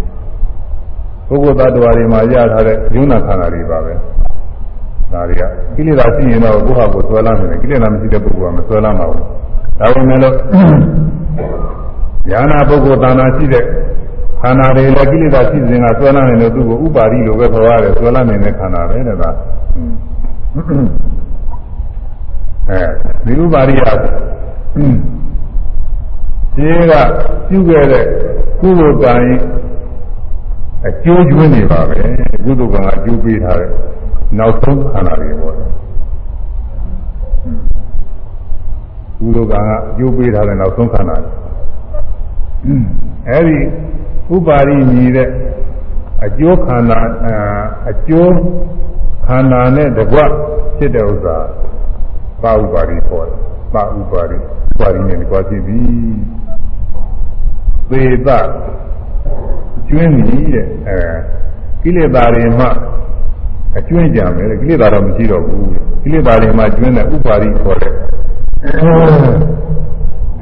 A: ပုဂ္ဂိုလ်သတ္တဝါတွေမှာရထားတဲ့ယုံနာခန္ဓာတွေပါပဲဒါတွေကကိလေသာရှိရင်တော့ကိုယ့်ဟာကိုယ်သွဲလာနေတယ်ကိလေသာမရှိတဲ့ပုဂ္ဂိုလ်ကမသွဲလာမှာဘူးဒါပေမဲ့လို့ဉာဏပုဂ္ဂိုလ်တဏ္ဍာရှိတဲ့ခန္ဓာတွေလည်းကိလေသာရှိစဉ်ကသွဲလာနေလို့သူ့ကိုဥပါရိလိုပဲခေါ်ရတယ်သွဲလာနေတဲ့ခန္ဓာပဲတဲ့ဒါ အဲဒီဥပါရိယဒီကပြုခဲ့တဲ့ကုသိုလ်ကံအကျိုးကျွင်းနေပါပဲကုသိုလ်ကံကအကျိုးပေးထားတဲ့နောက်ဆုံးခန္ဓာတွေပေါ့ကုသိုလ်ကံကအကျိုးပေးထားတဲ့နောက်ဆုံးခန္ဓာအဲဒီဥပါရိမြည်တဲ့အကျိုးခန္ဓာအကျိုး ခန္ဓာနဲ့တကွဖြစ်တဲ့ဥစ္စာပါဥပါရိခေါ်တယ်ပါဥပါရိဥပါရိနဲ့တကွဖြစ်ပြီသေသကျွင်းပြီတဲ့အဲကိလေသာတွေမှအကျွင်းကြံမယ်ကိလေသာတော့မရှိတော့ဘူးကိလေသာတွေမှကျွင်းတဲ့ဥပါရိခေါ်တဲ့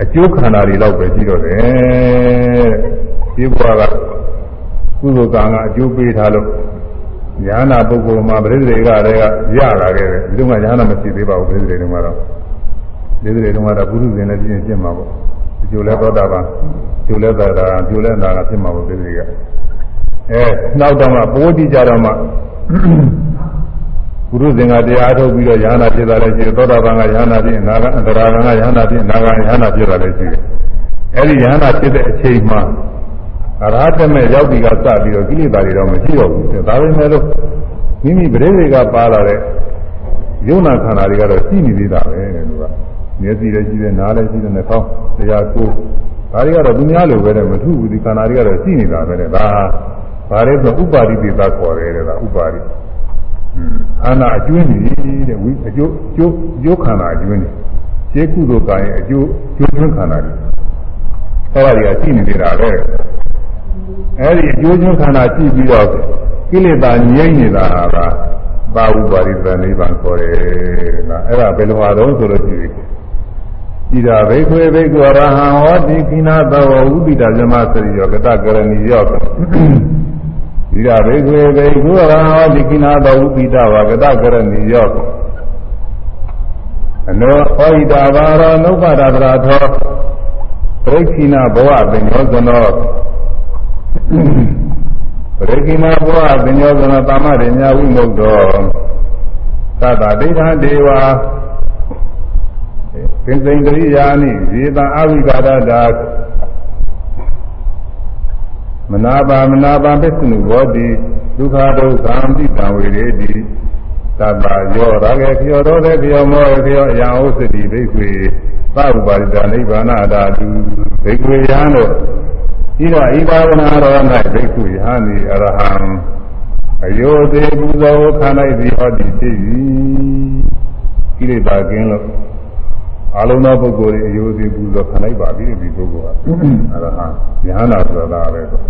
A: အကျိုးခန္ဓာတွေတော့ပဲရှိတော့တယ်ဒီဘဝကကုသိုလ်ကံကအကျိုးပေးထားလို့ ညာနာပုဂ္ဂိုလ်မှာပရိသေတွေကတည်းကရလာခဲ့တယ်ဒီလိုမှညာနာမရှိသေးပါဘူးပရိသေတွေကတော့ပရိသေတွေကတော့ပုရုဇဉ်လည်းပြင်းပြင်းမှာပေါ့ဒီလိုလဲသောတာပန်ကျိုးလဲသာတာကျိုးလဲသာကဖြစ်မှာပေါ့ပရိသေကအဲနောက်တော့မှပိုးတိကြတော့မှပုရုဇဉ်ကတရားထုတ်ပြီးတော့ညာနာဖြစ်တာလည်းရှိတယ်သောတာပန်ကညာနာဖြစ်အနာကအန္တရာကညာနာဖြစ်အနာကညာနာဖြစ်တာလည်းရှိတယ်အဲဒီညာနာဖြစ်တဲ့အချိန်မှာ အရဟတမေရောက်ပြီးကစပြီးတော့ကိလေသာတွေတော့မရှိတော့ဘူးဒါပေမဲ့လို့မိမိပရိသေကပါလာတဲ့ယုံနာခန္ဓာတွေကတော့ရှိနေသေးတာပဲလို့ကမျက်စိလည်းရှိတယ်နားလည်းရှိတယ်နှာခေါင်းတရားကိုယ်ဒါတွေကတော့သူများလိုပဲတဲ့မထုဘူးဒီခန္ဓာတွေကတော့ရှိနေတာပဲတဲ့ဒါဘာလဲဆိုဥပါရိသေသခေါ်တယ်တဲ့ဒါဥပါရိခန္ဓာအကျွင်းကြီးတဲ့ဝိအကျိုးကျိုးကျိုးခန္ဓာအကျွင်းကြီးရှင်းကုသိုလ်ကံရဲ့အကျိုးကျိုးကျွန်းခန္ဓာကြီးအဲ့ဒါတွေကရှိနေသေးတာပဲ အဲ့ဒီအကျိုးကျွန်းခန္ဓာရှိပြီးတော့ကိလေသာငြိမ့်နေတာကသာဝုပါရိသနိဗ္ဗာန်ခေါ်တယ်ကအဲ့ဒါဘယ်လိုဟာတော့ဆိုလို့ရှိရင်ဣဒဘိခွေဘိကွာရဟံဟောတိခိနာသဝဥပိတဇမစရိယောကတကရဏီယောဣဒဘိခွေဘိကွာရဟံဟောတိခိနာသဝဥပိတဝကတကရဏီယောအနောဟောဣဒဘာရောနုပဒတရာသောပရိခိနာဘဝပင်ယောဇနောပ ရိခိနာဘဝပင်ယောဇနောတာမရိညာဝိမုတ်တော်သတ္တဒိဋ္ဌဒေဝသင်္စိန်တရိယာနိဇေတံအဝိကာဒတာမနာပါမနာပါပစ္စနုဘောတိဒုက္ခဒုက္ခံပိတံဝေရေတိသတ္တယောရာဂေခယောရောတေခယောမောခယောအယံဥစ္စတိဘိက္ခွေသဥပါရိတနိဗ္ဗာနတာတုဘိက္ခွေယံတို့ ဤတော့ဤဘာဝနာတော်၌ဘိက္ခွေယံဤအရဟံအယောသေးပူဇော်ခံလိုက်သည်ဟောသည်ဖြစ်၏ကိလေသာကင်းလို့အလုံးသောပုဂ္ဂိုလ်တွေအယိုသေးပူဇော်ခံလိုက်ပါပြီဒီပုဂ္ဂိုလ်ကအရဟံယဟနာဆိုတာပဲဆို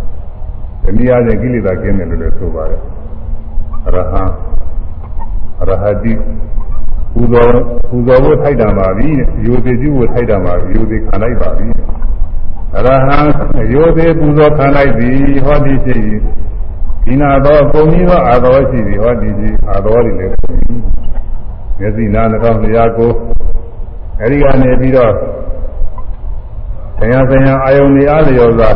A: ဒီနည်းအားဖြင့်ကိလေသာကင်းတယ်လို့လည်းဆိုပါတယ်အရဟံအရဟတိပူဇော်ပူဇော်ဖို့ထိုက်တာပါပြီအယိုသေးပြုဖို့ထိုက်တာပါပြီအယိုသေးခံလိုက်ပါပြီ အရဟံအယိုသေးပူဇော်ခံလိုက်ပြီဟောဒီဖြစ်၏ဒီနာသောပုံကြီးသောအာသောရှိသည်ဟောဒီကြီးအာသောတွေလည်းပုံကြီးမျက်စိနားနှာခေါင်းလျှာကိုအဲဒီကနေပြီးတော့ဆရာဆရာအာယုန်နေအားလျော်စွာ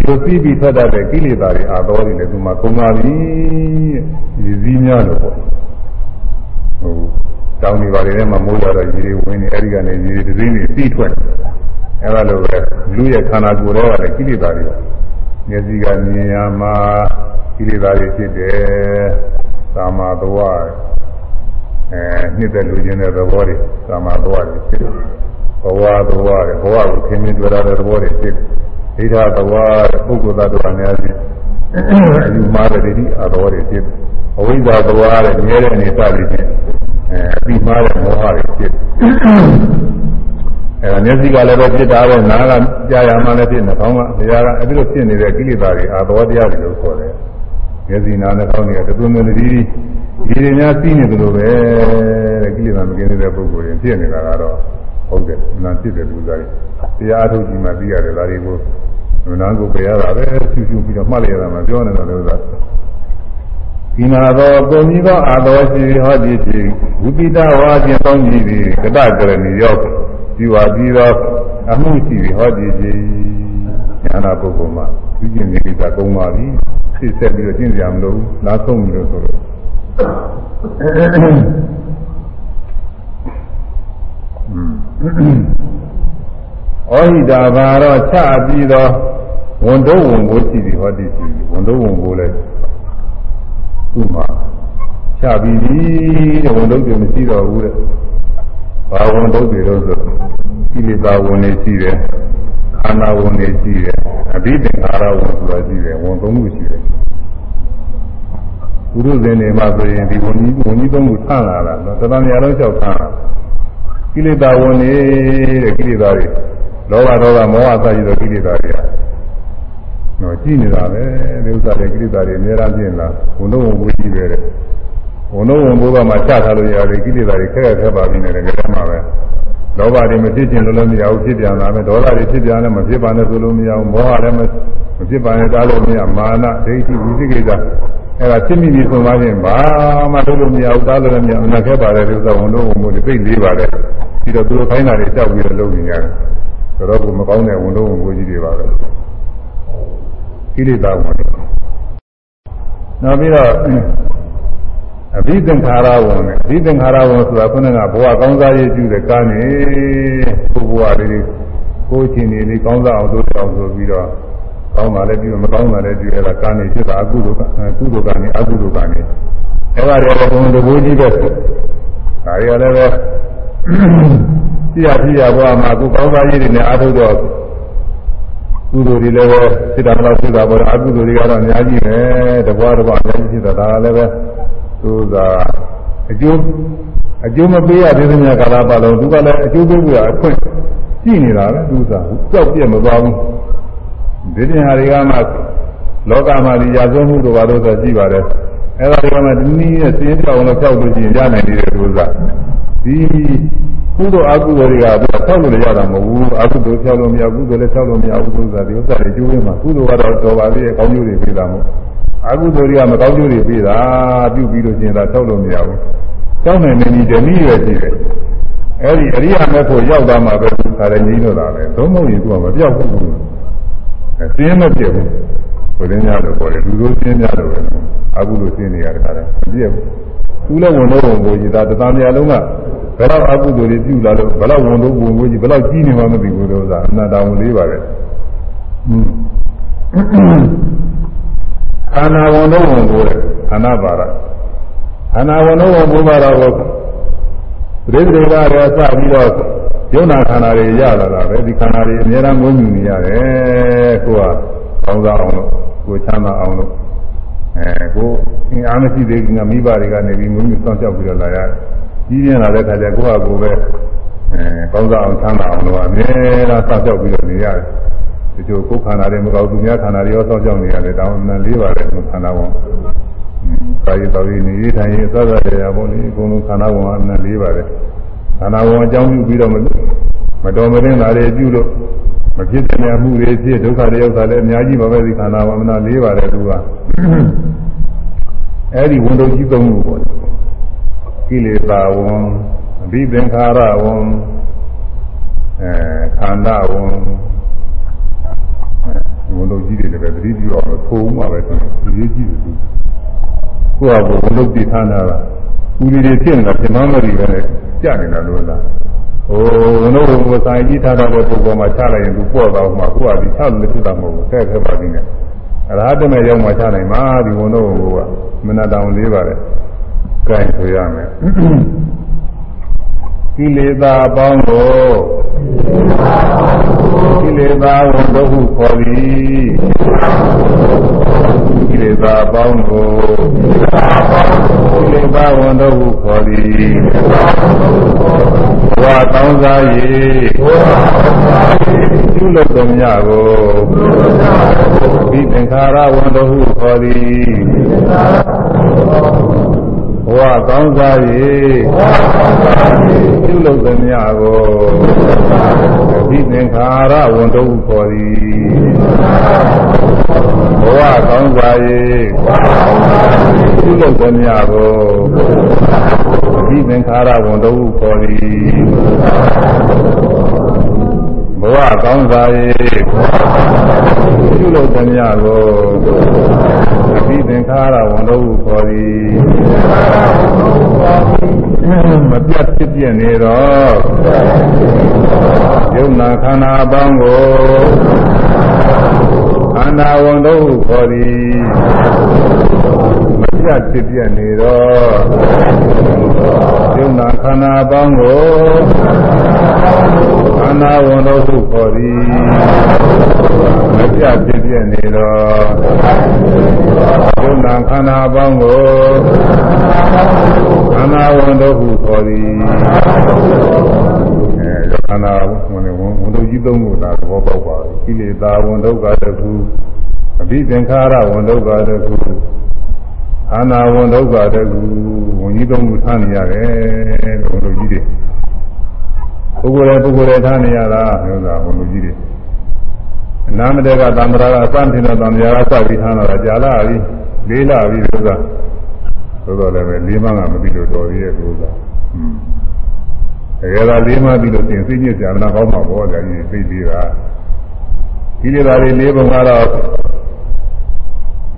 A: ယူပြီးပြီးထွက်တတ်တဲ့ကိလေသာတွေအာသောတွေလည်းသူမှကုန်ပါပြီဒီစည်းများလို့ပေါ့ဟိုတောင်းနေပါလေထဲမှာမိုးရတော့ရေတွေဝင်နေအဲဒီကနေရေတွေသတင်းတွေပြီးထွက် အဲလိုပဲလူရဲ့ခန္ဓာကိုယ်တွေကလည်းကိလေသာတွေမျက်စိကမြင်ရမှာကိလေသာတွေဖြစ်တယ်သာမာသွားအဲနှစ်သက်လူချင်းတဲ့သဘောတွေသာမာသွားတွေဖြစ်တယ်ဘဝသွားတယ်ဘဝကိုခင်းမြင်တွေ့ရတဲ့သဘောတွေဖြစ်တယ်ဒိဋ္ဌသဘောပုဂ္ဂိုလ်သားတို့အများကြီးအယူမှားတဲ့ဒိဋ္ဌအတော်တွေဖြစ်အဝိဇ္ဇာသွားတဲ့မြဲတဲ့အနေအထားတွေဖြစ်အဲအပြီးမှားတဲ့မောဟတွေဖြစ် အဲမျက်စိကလည်းပဲဖြစ်တာပဲနားကကြားရမှလည်းဖြစ်နှာခေါင်းကတရားကအဲဒီလိုဖြစ်နေတဲ့ကိလေသာတွေအာသောတရားတွေလို့ခေါ်တယ်မျက်စိနားနှာခေါင်းတွေကတူတူလေးဒီဒီတွေများသိနေသလိုပဲတဲ့ကိလေသာမကင်းတဲ့ပုဂ္ဂိုလ်တွေဖြစ်နေတာကတော့ဟုတ်တယ်နာဖြစ်တယ်လူသားတွေတရားအထုတ်ကြည့်မှသိရတယ်ဒါတွေကိုနာကိုပြရတာပဲဆူဆူပြီးတော့မှတ်လိုက်ရတာမှပြောနေတာလို့သာ ဒီနာသောပုံကြီးသောအာသောရှိဟောဒီဖြစ်ဝိပိတဝါကျင်ပေါင်းကြီးသည်ကတကရဏီရောက်ဒီဝါပြီးသောအမှုရှိသည်ဟောဒီဖြစ်ညာနာပုဂ္ဂိုလ်မှာဒီကျင်နေကကုံပါပြီသိဆက်ပြီးတော့ကျင့်ကြမလို့လားဆုံးပြီလို့ဆိုလို့ဩဟိတာဘာတော့ချပြီးတော့ဝန်တော့ဝန်ကိုရှိသည်ဟောဒီရှိဝန်တော့ဝန်ကိုလည်း သူ့မှာချပြီးပြီတဲ့ဝန်တော့တယ်မရှိတော့ဘူးတဲ့ဘာဝန်တော့တယ်လို့ဆိုကိလေသာဝန်နေရှိတယ်ခန္ဓာဝန်နေရှိတယ်အဘိသင်္ခါရဝန်ဆိုတာရှိတယ်ဝန်သုံးခုရှိတယ်ဘုရုဇင်တွေမှာဆိုရင်ဒီဝန်ကြီးဝန်ကြီးသုံးခုဆန့်လာတာနော်တဏှာများလုံးလျှောက်ဆန့်လာကိလေသာဝန်နေတဲ့ကိလေသာတွေလောဘဒေါသမောဟစသည်သောကိလေသာတွေ ကနော်ကြည့်နေတာပဲဒီဥစ္စာတွေကိလေသာတွေအများအားဖြင့်လားဝန်တော့ဝန်ကိုကြည့်ပဲတဲ့ဝန်တော့ဝန်ဘုရားမှာချထားလို့ရတယ်ကိလေသာတွေခက်ခက်ခက်ပါပြီနဲ့ကြမ်းမှာပဲလောဘတွေမဖြစ်ခြင်းလို့လည်းမရဘူးဖြစ်ပြန်လာမယ်ဒေါသတွေဖြစ်ပြန်လည်းမဖြစ်ပါနဲ့ဆိုလို့မရဘူးမောဟလည်းမဖြစ်ပါနဲ့တားလို့မရမာနဒိဋ္ဌိဝိသိကိစ္စအဲ့ဒါဖြစ်မိပြီဆိုမှချင်းဘာမှလုပ်လို့မရဘူးတားလို့လည်းမရဘူးအနာခက်ပါတယ်ဒီဥစ္စာဝန်တော့ဝန်ကိုပြိတ်လေးပါတယ်ပြီးတော့သူတို့ခိုင်းတာတွေကြောက်ပြီးတော့လုပ်နေရတယ်တော်တော်ကမကောင်းတဲ့ဝန်တော့ဝန်ကိုကြီးတွေပါပဲ ကိလေသာဝန်တွေနောက်ပြီးတော့အဘိသင်္ခါရဝန်နဲ့အဘိသင်္ခါရဝန်ဆိုတာခုနကဘဝကောင်းစားရေးကျူတဲ့ကားနေကိုဘဝလေးကိုယ်ချင်းနေလေးကောင်းစားအောင်လုပ်အောင်ဆိုပြီးတော့ကောင်းတာလည်းပြီးတော့မကောင်းတာလည်းပြီးရတာကာနေဖြစ်တာအကုသိုလ်ကကုသိုလ်ကနေအကုသိုလ်ကနေအဲ့ဒါတွေလည်းဘုံတဘိုးကြီးပဲဒါတွေကလည်းပဲကြည့်ရကြည့်ရဘဝမှာအခုကောင်းစားရေးတွေနဲ့အားထုတ်တော့ ကုသိုလ်တွေလည်းပဲစိတ္တမလားစိတ္တဘောအကုသိုလ်တွေကတော့အများကြီးပဲတဘွားတဘွားအများကြီးဖြစ်တာဒါကလည်းပဲသူသူကအကျိုးအကျိုးမပေးရသေးတဲ့ကာလပတ်လုံးသူကလည်းအကျိုးပေးဖို့အခွင့်ရှိနေတာပဲသူကကြောက်ပြက်မသွားဘူးဒီတင်ဟာတွေကမှလောကမှာဒီရာဇဝမှုတို့ဘာလို့ဆိုကြည့်ပါတယ်အဲ့ဒါတွေကမှဒီနည်းနဲ့စင်းပြောင်းလို့ကြောက်လို့ရှိရင်ရနိုင်တယ်သူကဒီ ကုသိုလ်အကုသိုလ်တွေကသူကဆောက်လို့လည်းရတာမဟုတ်ဘူးအကုသိုလ်ဖြောက်လို့မရကုသိုလ်လည်းဆောက်လို့မရဘူးသူကဒီဥစ္စာတွေကျိုးရမှာကုသိုလ်ကတော့တော်ပါသေးရဲ့ကောင်းကျိုးတွေပေးတာမဟုတ်အကုသိုလ်တွေကမကောင်းကျိုးတွေပေးတာပြုပြီးလို့ရှိရင်ဒါဆောက်လို့မရဘူးဆောက်နိုင်နေပြီတနည်းရွယ်ရှိတယ်အဲ့ဒီအရိယာမဲ့ဖို့ရောက်သွားမှာပဲခါရကြီးလို့လာတယ်သုံးမဟုတ်ရင်သူကမပြောက်ဘူးအစင်းမပြတ်ဘူးကိုရင်းများလို့ပြောတယ်လူတို့စင်းများလို့ပဲအကုသိုလ်စင်းနေရတဲ့ခါတယ်မပြတ်ဘူး သူလည်းဝန်တော့ဝန်ကိုကြီးဒါတသံများလုံးကဘယ်တော့အကုသိုလ်တွေပြုလာလို့ဘယ်တော့ဝန်တော့ဝန်ကိုကြီးဘယ်တော့ကြီးနေမှမသိဘူးလို့သာအနန္တဝန်လေးပါပဲခန္ဓာဝန်တော့ဝန်ကိုတဲ့ခန္ဓာပါရခန္ဓာဝန်တော့ဝန်ကိုပါတော့ပရိသေကရစပြီးတော့ယုံနာခန္ဓာတွေရလာတာပဲဒီခန္ဓာတွေအများအားငုံမြူနေရတယ်ကိုကကောင်းစားအောင်လို့ကိုချမ်းသာအောင်လို့ အဲကိုအင်းအားမရှိသေးခင်ကမိဘတွေကနေပြီးငုံမြူစောင့်ရှောက်ပြီးတော့လာရတယ်ကြီးပြင်းလာတဲ့ခါကျကိုယ့်ဟာကိုယ်ပဲအဲကောင်းစားအောင်ချမ်းသာအောင်လို့အများအားစောင့်ရှောက်ပြီးတော့နေရတယ်ဒီလိုကိုယ်ခန္ဓာတွေမကောင်းသူများခန္ဓာတွေရောစောင့်ရှောက်နေရတယ်တောင်းမှန်လေးပါတယ်ခန္ဓာဝန်ကာယတော်ရည်နေရထိုင်ရသတ်ရရပေါ့လေအကုန်လုံးခန္ဓာဝန်အမှန်လေးပါတယ်ခန္ဓာဝန်အကြောင်းပြုပြီးတော့မတော်မတင်တာတွေပြုလို့မဖြစ်တဲ့မှုတွေဖြစ်ဒုက္ခတွေရောက်တာလည်းအများကြီးပါပဲဒီခန္ဓာဝန်မနာလေးပါတယ်သူက အဲဒီဝန်တော်ကြီးသုံးခုပေါ့ကိလေသာဝန်အဘိသင်္ခါရဝန်အဲခန္ဓာဝန်ဝန်တော်ကြီးတွေလည်းပဲသတိပြုအောင်လို့ထိုးမှပဲသူရေးကြည့်တယ်သူကိုယ့်ဟာကိုယ်ဝန်တော်တည်ထားတာဦးရီတွေဖြစ်နေတာပြမမရီပဲကြနေတာလို့လားဟိုဝန်တော်ကိုဆိုင်ကြည့်ထားတဲ့ပုဂ္ဂိုလ်မှာချလိုက်ရင်သူပေါ့သွားမှကိုယ့်ဟာဒီချလို့ဖြစ်တာမဟုတ်ဘူးတဲ့ခဲ့ပါသေးတယ် အရဟတမေရောက်မှချနိုင်မှာဒီဝန်တော်ကမနတောင်လေးပါတယ်ကြိုင်ဆိုရမယ်ကိလေသာအပေါင်းကိုကိလေသာဝန်တို့ဟုခေါ်သည်ကိလေသာအပေါင်းကိုကိလေသာဝန်တို့ဟုခေါ်သည်ဘဝတောင်းစား၍ ပြုလုပ်တော်မြတ်ကိုဒီသင်္ခါရဝန်တို့ဟုခေါ်သည်ဘဝကောင်းစား၍ပြုလုပ်သမျှကိုဒီသင်္ခါရဝန်တုပ်ခေါ်သည်ဘဝကောင်းစား၍ပြုလုပ်သမျှကိုဒီသင်္ခါရဝန်တုပ်ခေါ်သည် ဘဝကောင်းစား၍ပြုလုပ်သမျှကိုအဘိသင်္ခါရဝန်တို့ခေါ်သည်မပြတ်ဖြစ်ပြနေတော့ယုံနာခန္ဓာအပေါင်းကိုခန္ဓာဝန်တို့ခေါ်သည်မပြတ်ဖြစ်ပြနေတော့ယုံနာခန္ဓာအပေါင်းကို ခန္ဓာဝန်တို့ခေါ်သည်မပြတ်ဖြစ်ပြနေတော့ယုံနာခန္ဓာအပေါင်းကိုခန္ဓာဝန်တို့ခေါ်သည်အဲခန္ဓာဝန်နဲ့ဝန်တို့ကြီးသုံးခုသာသဘောပေါက်ပါကိလေသာဝန်ဒုက္ခတခုအဘိသင်္ခါရဝန်ဒုက္ခတခုခန္ဓာဝန်ဒုက္ခတခုဝန်ကြီးသုံးခုထားနေရတယ်လို့ဝန်တို့ကြီးတွေ ပုဂ္ဂိုလ်ရဲ့ပုဂ္ဂိုလ်ရဲ့ထားနေရတာမျိုးသာဝန်တို့ကြီးတွေအနာမတေကသံဃာကအစံထင်တဲ့သံဃာကစပြီးထားတာကြာလာပြီလေးလာပြီလို့သာသို့တော်လည်းပဲလေးမကမပြီးလို့တော်သေးရဲ့လို့သာတကယ်တော့လေးမပြီးလို့ပြင်စိတ်ညစ်ကြမလားကောင်းမှာပေါ့ကြာကြီးသိသေးတာဒီလေသာတွေလေးပုံကတော့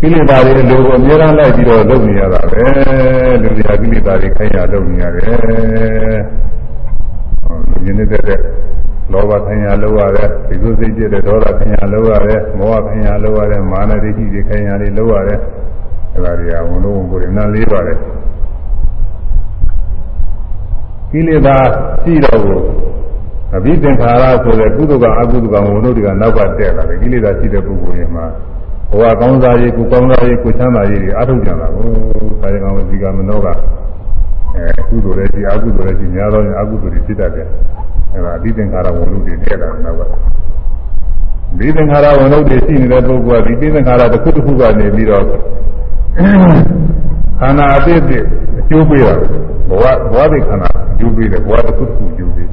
A: ကိလေသာတွေလိုကိုအများအားလိုက်ပြီးတော့လုပ်နေရတာပဲလူတွေကကိလေသာတွေခိုင်းရလုပ်နေရတယ် ဟောလူရင်းနေတဲ့လောဘခိုင်းရလုပ်ရတယ်ဒီလိုစိတ်ပြည့်တဲ့ဒေါသခိုင်းရလုပ်ရတယ်မောဟခိုင်းရလုပ်ရတယ်မာနဒိဋ္ဌိတွေခိုင်းရတွေလုပ်ရတယ်အဲဒါတွေကဝန်လုံးဝန်ကိုယ်တွေနားလေးပါတယ်ကိလေသာရှိတော့ကိုအဘိသင်္ခါရဆိုတဲ့ကုသကအကုသကဝန်တို့တွေကနောက်ကတက်လာတယ်ကိလေသာရှိတဲ့ပုဂ္ဂိုလ်တွေမှာဘဝကောင်းစားရေးကိုကောင်းစားရေးကိုချမ်းသာရေးတွေအထုတ်ကြတာကိုကာယကံဝစီကမနောက အဲကုသိုလ်လည်းရှိအကုသိုလ်လည်းရှိများသောအကုသိုလ်တွေဖြစ်တတ်တယ်အဲဒါအတိသင်္ခါရဝန်လို့တွေတက်တာနောက်ကဒီသင်္ခါရဝန်လို့တွေရှိနေတဲ့ပုဂ္ဂိုလ်ကဒီသင်္ခါရတစ်ခုတစ်ခုကနေပြီးတော့ခန္ဓာအသေးသေးအကျိုးပေးတာဘဝဘဝဒီခန္ဓာအကျိုးပေးတယ်ဘဝတစ်ခုတစ်ခုအကျိုးပေး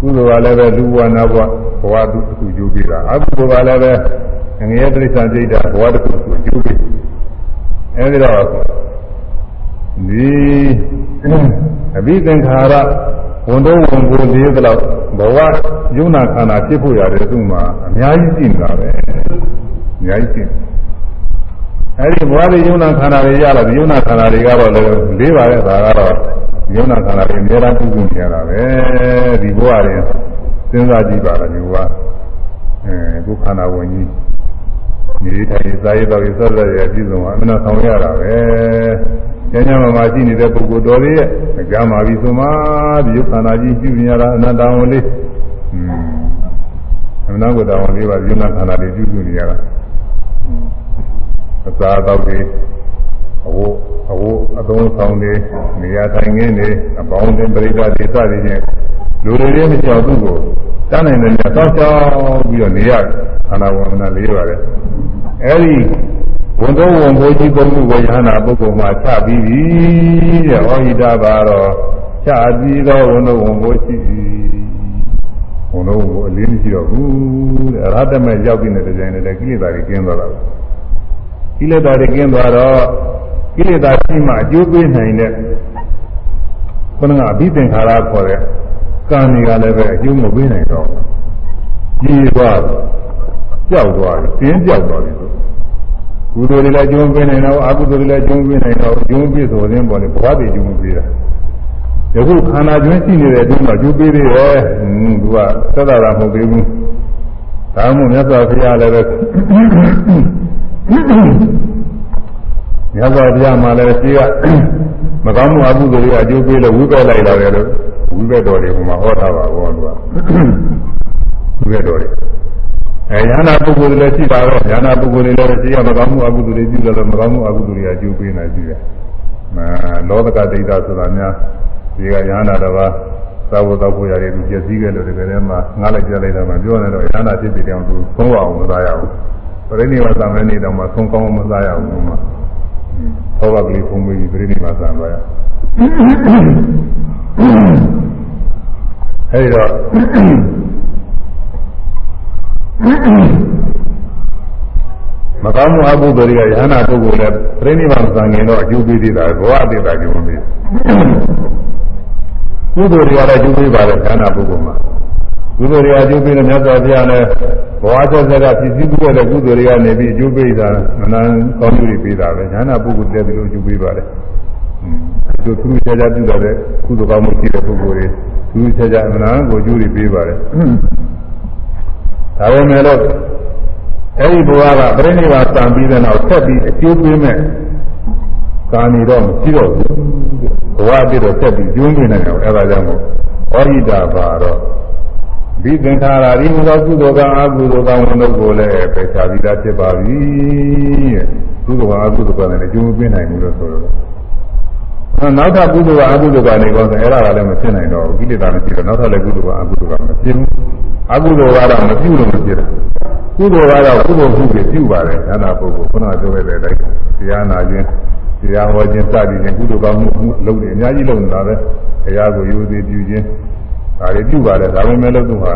A: ကုသိုလ်ကလည်းပဲလူဘဝနာဘဝဘဝတစ်ခုအကျိုးပေးတာအကုသိုလ်ကလည်းပဲငရဲတိရစ္ဆာန်စိတ်ဓာတ်ဘဝတစ်ခုတစ်ခုအကျိုးပေးအဲဒီတော့ဒီ အဘိသင်္ခါရဝန်တော့ဝန်ကိုလေးသလောက်ဘဝယုံနာခန္ဓာဖြစ်ဖို့ရတယ်သူ့မှာအများကြီးရှိနေတာပဲအများကြီးရှိနေအဲဒီဘဝတွေယုံနာခန္ဓာတွေရလာဒီယုံနာခန္ဓာတွေကတော့လည်းလေးပါတဲ့ဒါကတော့ယုံနာခန္ဓာတွေအများအားပြုနေရတာပဲဒီဘဝတွေစဉ်းစားကြည့်ပါလားဒီဘဝအဲဒုက္ခနာဝင်ကြီးနေထိုင်စားရတော့ရဆက်ဆက်ရပြည့်စုံအောင်အမှန်ဆောင်ရတာပဲကျမ်းစာမှာရှိနေတဲ့ပုဂ္ဂိုလ်တော်တွေရဲ့အကြမ်းပါပြီဆိုမှဒီယုတ်ခန္ဓာကြီးပြုနေရတာအနတ္တဝန်လေးอืมအနတ္တဝတ္တဝန်လေးပါယုံနာခန္ဓာတွေပြုစုနေရတာအစာတော့တွေအဝအဝအသုံးဆောင်တွေနေရာထိုင်ခင်းတွေအပေါင်းအသင်းပြိဿဒေသတွေနဲ့လူတွေရဲ့မကြောက်သူကိုတန်းနိုင်တယ်ညသောက်ချောင်းပြီးတော့နေရခန္ဓာဝန္ဒနာလေးပါတယ်အဲဒီ ဝန်တော်ဝန်ဘိုးကြီးပုံမှုကိုယဟနာပုဂ္ဂိုလ်မှာချပြီးပြီတဲ့ဟောဟိတာပါတော့ချပြီးတော့ဝန်တော်ဝန်ဘိုးရှိဝန်တော်ဝန်ဘိုးအလေးမရှိတော့ဘူးတဲ့အရဟတမေရောက်ပြီးနေတဲ့ကြိုင်နဲ့ကိလေသာတွေကျင်းသွားတာကိလေသာတွေကင်းသွားတော့ကိလေသာရှိမှအကျိုးပေးနိုင်တဲ့ခုနကအဘိသင်္ခါရခေါ်တဲ့ကံတွေကလည်းပဲအကျိုးမပေးနိုင်တော့ကြီးသွားကြောက်သွားတယ်ပြင်းကြောက်သွားတယ် ကုသိုလ်တွေလည်းကျုံးပေးနိုင်တော့အကုသိုလ်တွေလည်းကျုံးပေးနိုင်တော့ကျုံးပေးဆိုတဲ့ပေါ်လေဘဝတည်ကျုံးပေးတာယခုခန္ဓာကျွန်းရှိနေတဲ့အတွင်းမှာကျုံးပေးသေးရဲ့ဟွန်းသူကသက်သာတာမဟုတ်သေးဘူးဒါမှမဟုတ်မြတ်စွာဘုရားလည်းပဲမြတ်စွာဘုရားမှာလည်းရှိကမကောင်းမှုအကုသိုလ်တွေအကျိုးပေးလို့ဝိပက်လိုက်လာတယ်လို့ဝိပက်တော်တွေဟိုမှာဟောထားပါဘောသူကဝိပက်တော်တွေ အဲညာနာပုဂ္ဂိုလ်တွေလည်းရှိတာတော့ညာနာပုဂ္ဂိုလ်တွေလည်းရှိရမကောင်းမှုအကုသိုလ်တွေပြုလို့မကောင်းမှုအကုသိုလ်တွေအကျိုးပေးနေကြတယ်။အဲလောကဒိဋ္ဌဆိုတာများဒီကညာနာတစ်ပါးသာဝတ္တဖို့ရတယ်သူပြည့်စည်ခဲ့လို့ဒီကနေ့မှငားလိုက်ကြလိုက်တော့မှပြောနေတော့ညာနာဖြစ်ပြီးတောင်သူသုံးအောင်မသားရဘူး။ပရိနိဗ္ဗာန်သမဏေတောင်မှသုံးကောင်းမသားရဘူးမှ။သောဘကလေးဖုံးပြီးပရိနိဗ္ဗာန်သံသွားရ။အဲဒီတော့ မကောင်းမှုအကုသိုလ်တွေကယဟနာပုဂ္ဂိုလ်လည်းပြိဋိဘံသံငင်တော့အကျိုးပေးသေးတာဘဝအတိတ်ကကျိုးပေးကုသိုလ်တွေကလည်းကျိုးပေးပါတယ်ယဟနာပုဂ္ဂိုလ်မှာကုသိုလ်တွေအကျိုးပေးတယ်မြတ်စွာဘုရားလည်းဘဝဆက်ဆက်ကဖြစ်စည်းမှုတဲ့ကုသိုလ်တွေကနေပြီးအကျိုးပေးတာမနန်းကောင်းကျိုးတွေပေးတာပဲယဟနာပုဂ္ဂိုလ်တည်းဒီလိုအကျိုးပေးပါတယ်သူသူချာချာပြုတာတဲ့ကုသိုလ်ကောင်းမှုရှိတဲ့ပုဂ္ဂိုလ်တွေသူချာချာမနန်းကိုကျိုးတွေပေးပါတယ် ဒါပေမဲ့လို့အဲဒီဘဝကပြိဋိဘာသံပြီးတဲ့နောက်ဆက်ပြီးအကျိုးပေးမဲ့ကာဏီတော့မရှိတော့ဘူးဘဝအပြည့်တော့ဆက်ပြီးကျုံးနေတယ်အဲဒါကြောင့်မို့ဩဟိတာပါတော့ဒီသင်္ခါရဒီမူသောကုသိုလ်ကအကုသိုလ်ကဝန်တို့ကိုလည်းပယ်ချပြီးသားဖြစ်ပါပြီတဲ့ကုသိုလ်ကအကုသိုလ်ကလည်းကျုံးပေးနိုင်ဘူးလို့ဆိုတော့နောက်ထပ်ကုသိုလ်ကအကုသိုလ်ကနေကောဆိုအဲ့ဒါကလည်းမဖြစ်နိုင်တော့ဘူးကိလေသာမရှိတော့နောက်ထပ်လည်းကုသိုလ်ကအကုသိုလ်ကမဖြစ်ဘူး အကုသိုလ်ကတော့မပြုလို့မဖြစ်တာကုသိုလ်ကတော့ကုသိုလ်မှုတွေပြုပါတယ်ဉာဏပုဂ္ဂိုလ်ခုနကပြောခဲ့တဲ့အတိုင်းတရားနာခြင်းတရားဟောခြင်းစသည်ဖြင့်ကုသိုလ်ကောင်းမှုလုပ်နေအများကြီးလုပ်နေတာပဲတရားကိုယူသည်ပြုခြင်းဒါတွေပြုပါတယ်ဒါပေမဲ့လို့သူဟာ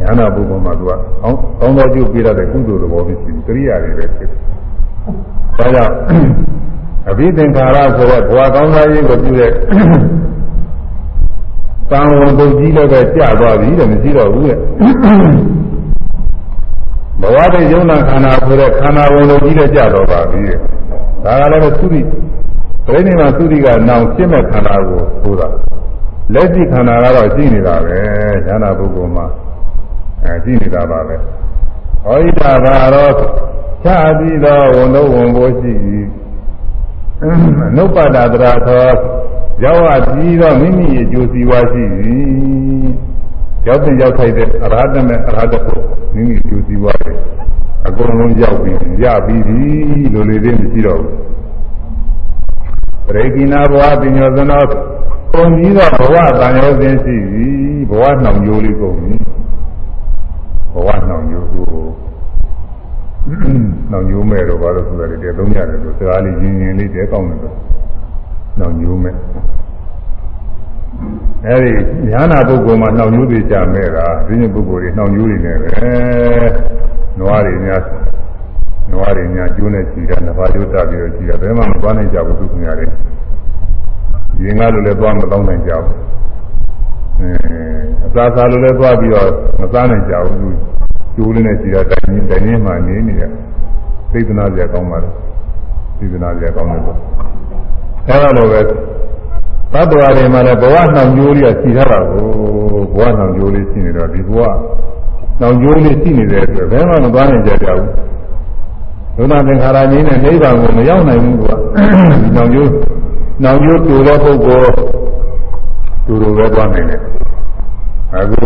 A: ဉာဏပုဂ္ဂိုလ်မှာသူကကောင်းကောင်းသောကျိုးပေးရတဲ့ကုသိုလ်သဘောမရှိဘူးကရိယာတွေပဲဖြစ်တယ်ဒါကြောင့်အဘိသင်္ခါရဆိုတဲ့ဘဝကောင်းစားရေးကိုပြုတဲ့ တန်ဝန်ပုတ်ကြီးလည်းပဲကြာသွားပြီတဲ့မရှိတော့ဘူးတဲ့ဘဝတည်းယုံနာခန္ဓာဆိုတဲ့ခန္ဓာဝန်ပုတ်ကြီးလည်းကြာတော့ပါပြီတဲ့ဒါကလည်းသုတိပြိဋိမာသုတိကနောင်ရှင်းမဲ့ခန္ဓာကိုဆိုတာလက်ရှိခန္ဓာကတော့ရှိနေတာပဲဉာဏပုဂ္ဂိုလ်မှာအဲရှိနေတာပါပဲဟောဣတာဘာတော့ချပြီးတော့ဝန်တော့ဝန်ဖို့ရှိနုပ္ပတ္တတရာသော ရောက်အပြီးတော့မိမိရဲ့ကြိုးစီဝါရှိပြီရောက်တဲ့ရောက်ထိုက်တဲ့အရဟတမေအရဟတကိုမိမိကြိုးစီဝါတယ်အကုန်လုံးရောက်ပြီးရပြီးပြီလိုလေသေးမရှိတော့ဘူးပရိကိနာဘဝပညောသနောပုံပြီးတော့ဘဝတန်ရောစဉ်ရှိပြီဘဝနှောင်ကြိုးလေးကုန်ပြီဘဝနှောင်ကြိုးကိုနှောင်ကြိုးမဲ့တော့ဘာလို့ဆိုတာလဲတဲ့သုံးရတယ်လို့စကားလေးရင်းရင်းလေးတဲကောင်းတယ်လို့ နှောင်ကြိုးမဲ့အဲဒီဉာဏပုဂ္ဂိုလ်မှာနှောင်ကြိုးတွေကြမဲ့တာဒီနေ့ပုဂ္ဂိုလ်တွေနှောင်ကြိုးတွေနဲ့ပဲနွားတွေများနွားတွေများကျိုးနဲ့ကြည်တာနှစ်ပါးကျိုးတက်ပြီးတော့ကြည်တာဘယ်မှမသွားနိုင်ကြဘူးသူခင်ရတယ်ရင်ကားလိုလည်းသွားမတော့နိုင်ကြဘူးအဲအသာသာလိုလည်းသွားပြီးတော့မစားနိုင်ကြဘူးသူကျိုးလေးနဲ့ကြည်တာတိုင်းရင်တိုင်းရင်မှနေနေရသိသနာကြကောင်းပါလေသိသနာကြကောင်းတယ်ဆို အဲလိုပဲသတ္တဝါတွေမှာလည်းဘဝနှောင်ကြိုးလေးကရှိထားတာကိုဘဝနှောင်ကြိုးလေးရှိနေတော့ဒီဘဝနှောင်ကြိုးလေးရှိနေတဲ့အတွက်ဘယ်မှမသွားနိုင်ကြကြဘူးဒုနာသင်္ခါရကြီးနဲ့နိဗ္ဗာန်ကိုမရောက်နိုင်ဘူးကွာဒီနှောင်ကြိုးနှောင်ကြိုးတူတဲ့ပုဂ္ဂိုလ်တူတူပဲသွားနိုင်တယ်အခု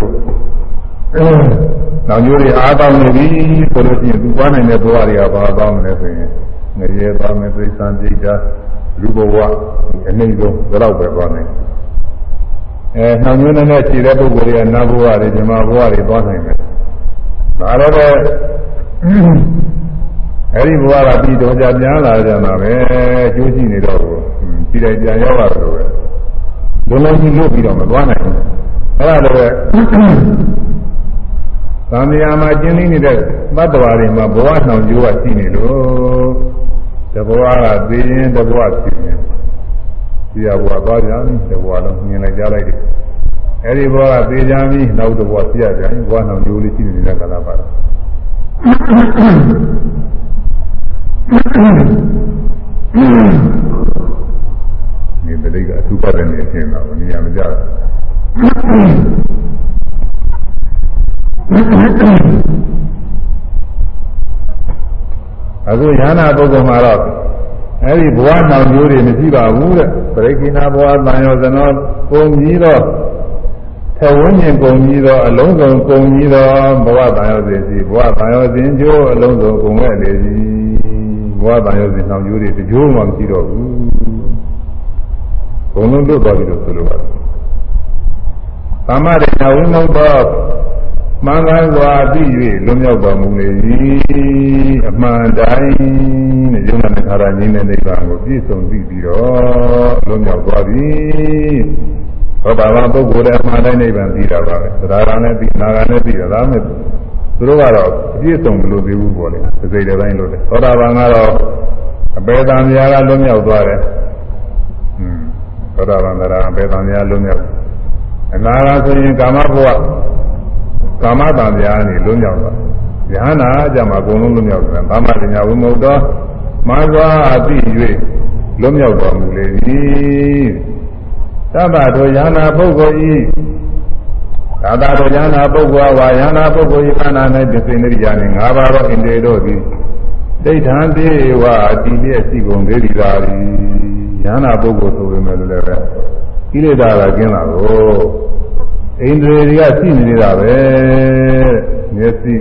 A: နောင်ကျိုးတွေအားကောင်းနေပြီဆိုလို့ရှိရင်သူသွားနိုင်တဲ့ဘဝတွေကဘာကောင်းမလဲဆိုရင်ငရေသွားမယ်သိသံပြိတာ လူဘဝအနှိမ့်ဆုံးဒါတော့ပဲသွားနိုင်အဲနှောင်ကျိုးနဲ့ခြေတဲ့ပုဂ္ဂိုလ်တွေကနတ်ဘဝတွေဓမ္မဘဝတွေသွားနိုင်တယ်ဒါတော့ပဲအဲဒီဘဝကပြီးတော့ကြပြန်လာကြမှာပဲအကျိုးရှိနေတော့ခြေတိုင်းပြန်ရောက်လာတော့ပဲလုံးလုံးကြီးလွတ်ပြီးတော့မသွားနိုင်ဘူးအဲဒါလည်းသံဃာမှာကျင်းနေတဲ့သတ္တဝါတွေမှာဘဝနှောင်ကြိုးကရှိနေလို့ တဘဝကသိရင်တဘဝဖြစ်ရင်ဒီဘဝသွားကြပြီတဘဝလုံးမြင်လိုက်ကြလိုက်တယ်အဲဒီဘဝကသိကြပြီနောက်တဘဝပြရကြပြီဘဝနှောင်ကြိုးလေးရှိနေတဲ့ကာလပါတော့ဒီပရိကအထူးပတ်နေခြင်းတော့နေရာမကြ အခုရဟနာပုဂ္ဂိုလ်မှာတော့အဲဒီဘဝနောင်ကျိုးတွေမရှိပါဘူးတဲ့ပရိကိနာဘဝတန်ရောဇနောပုံကြီးတော့ထဝင်းမြင်ပုံကြီးတော့အလုံးစုံပုံကြီးတော့ဘဝတန်ရောစဉ်စီဘဝတန်ရောစဉ်ကျိုးအလုံးစုံပုံမဲ့လေစီဘဝတန်ရောစဉ်နောင်ကျိုးတွေတကြိုးမှမရှိတော့ဘူးဘုံလုံးလွတ်သွားပြီလို့ဆိုလိုပါတယ်သမ္မာရိယဝိမုတ်သော မှန်ကန်စွာသိ၍လွန်မြောက်တော်မူလေ၏အမှန်တိုင်းနဲ့ယုံနာနဲ့ခါရငင်းတဲ့နိဗ္ဗာန်ကိုပြည့်စုံသိပြီးတော့လွန်မြောက်သွားပြီသောတာပန်ပုဂ္ဂိုလ်ရဲ့အမှန်တိုင်းနိဗ္ဗာန်သိတာပါပဲသရဂံနဲ့သိနာဂံနဲ့သိတာဒါမဲ့သူတို့ကတော့အပြည့်စုံမလို့သေးဘူးပေါ့လေသစိတ်တဲ့တိုင်းလို့တယ်သောတာပန်ကတော့အပေတံများကလွန်မြောက်သွားတယ်ဟွန်းသောတာပန်ကအပေတံများလွန်မြောက်အနာဂတ်ဆိုရင်ကာမဘဝ ကာမတန်တရားနေလွံ့မြောက်သွားယဟနာကြမှာအကုန်လုံးလွံ့မြောက်တယ်ကာမတရားဝိမု ക്ത မစွာအသိ၍လွံ့မြောက်တော်မူလေသည်သဗ္ဗတောယဟနာပုဂ္ဂိုလ်ဤသာသာတောယဟနာပုဂ္ဂိုလ်ဝါယဟနာပုဂ္ဂိုလ်ဤခန္ဓာ၌ပြစိနေရိယာနှင့်၅ပါးသောဣန္ဒြေတို့သည်ဒိဋ္ဌံတေဝအတိလျက်ရှိကုန်သေးသည်သာသည်ယဟနာပုဂ္ဂိုလ်ဆိုပေမဲ့လည်းပဲကိလေသာကကျင်းလာကို အိန္ဒြေတွေကရှိနေနေတာပဲမျက်စိ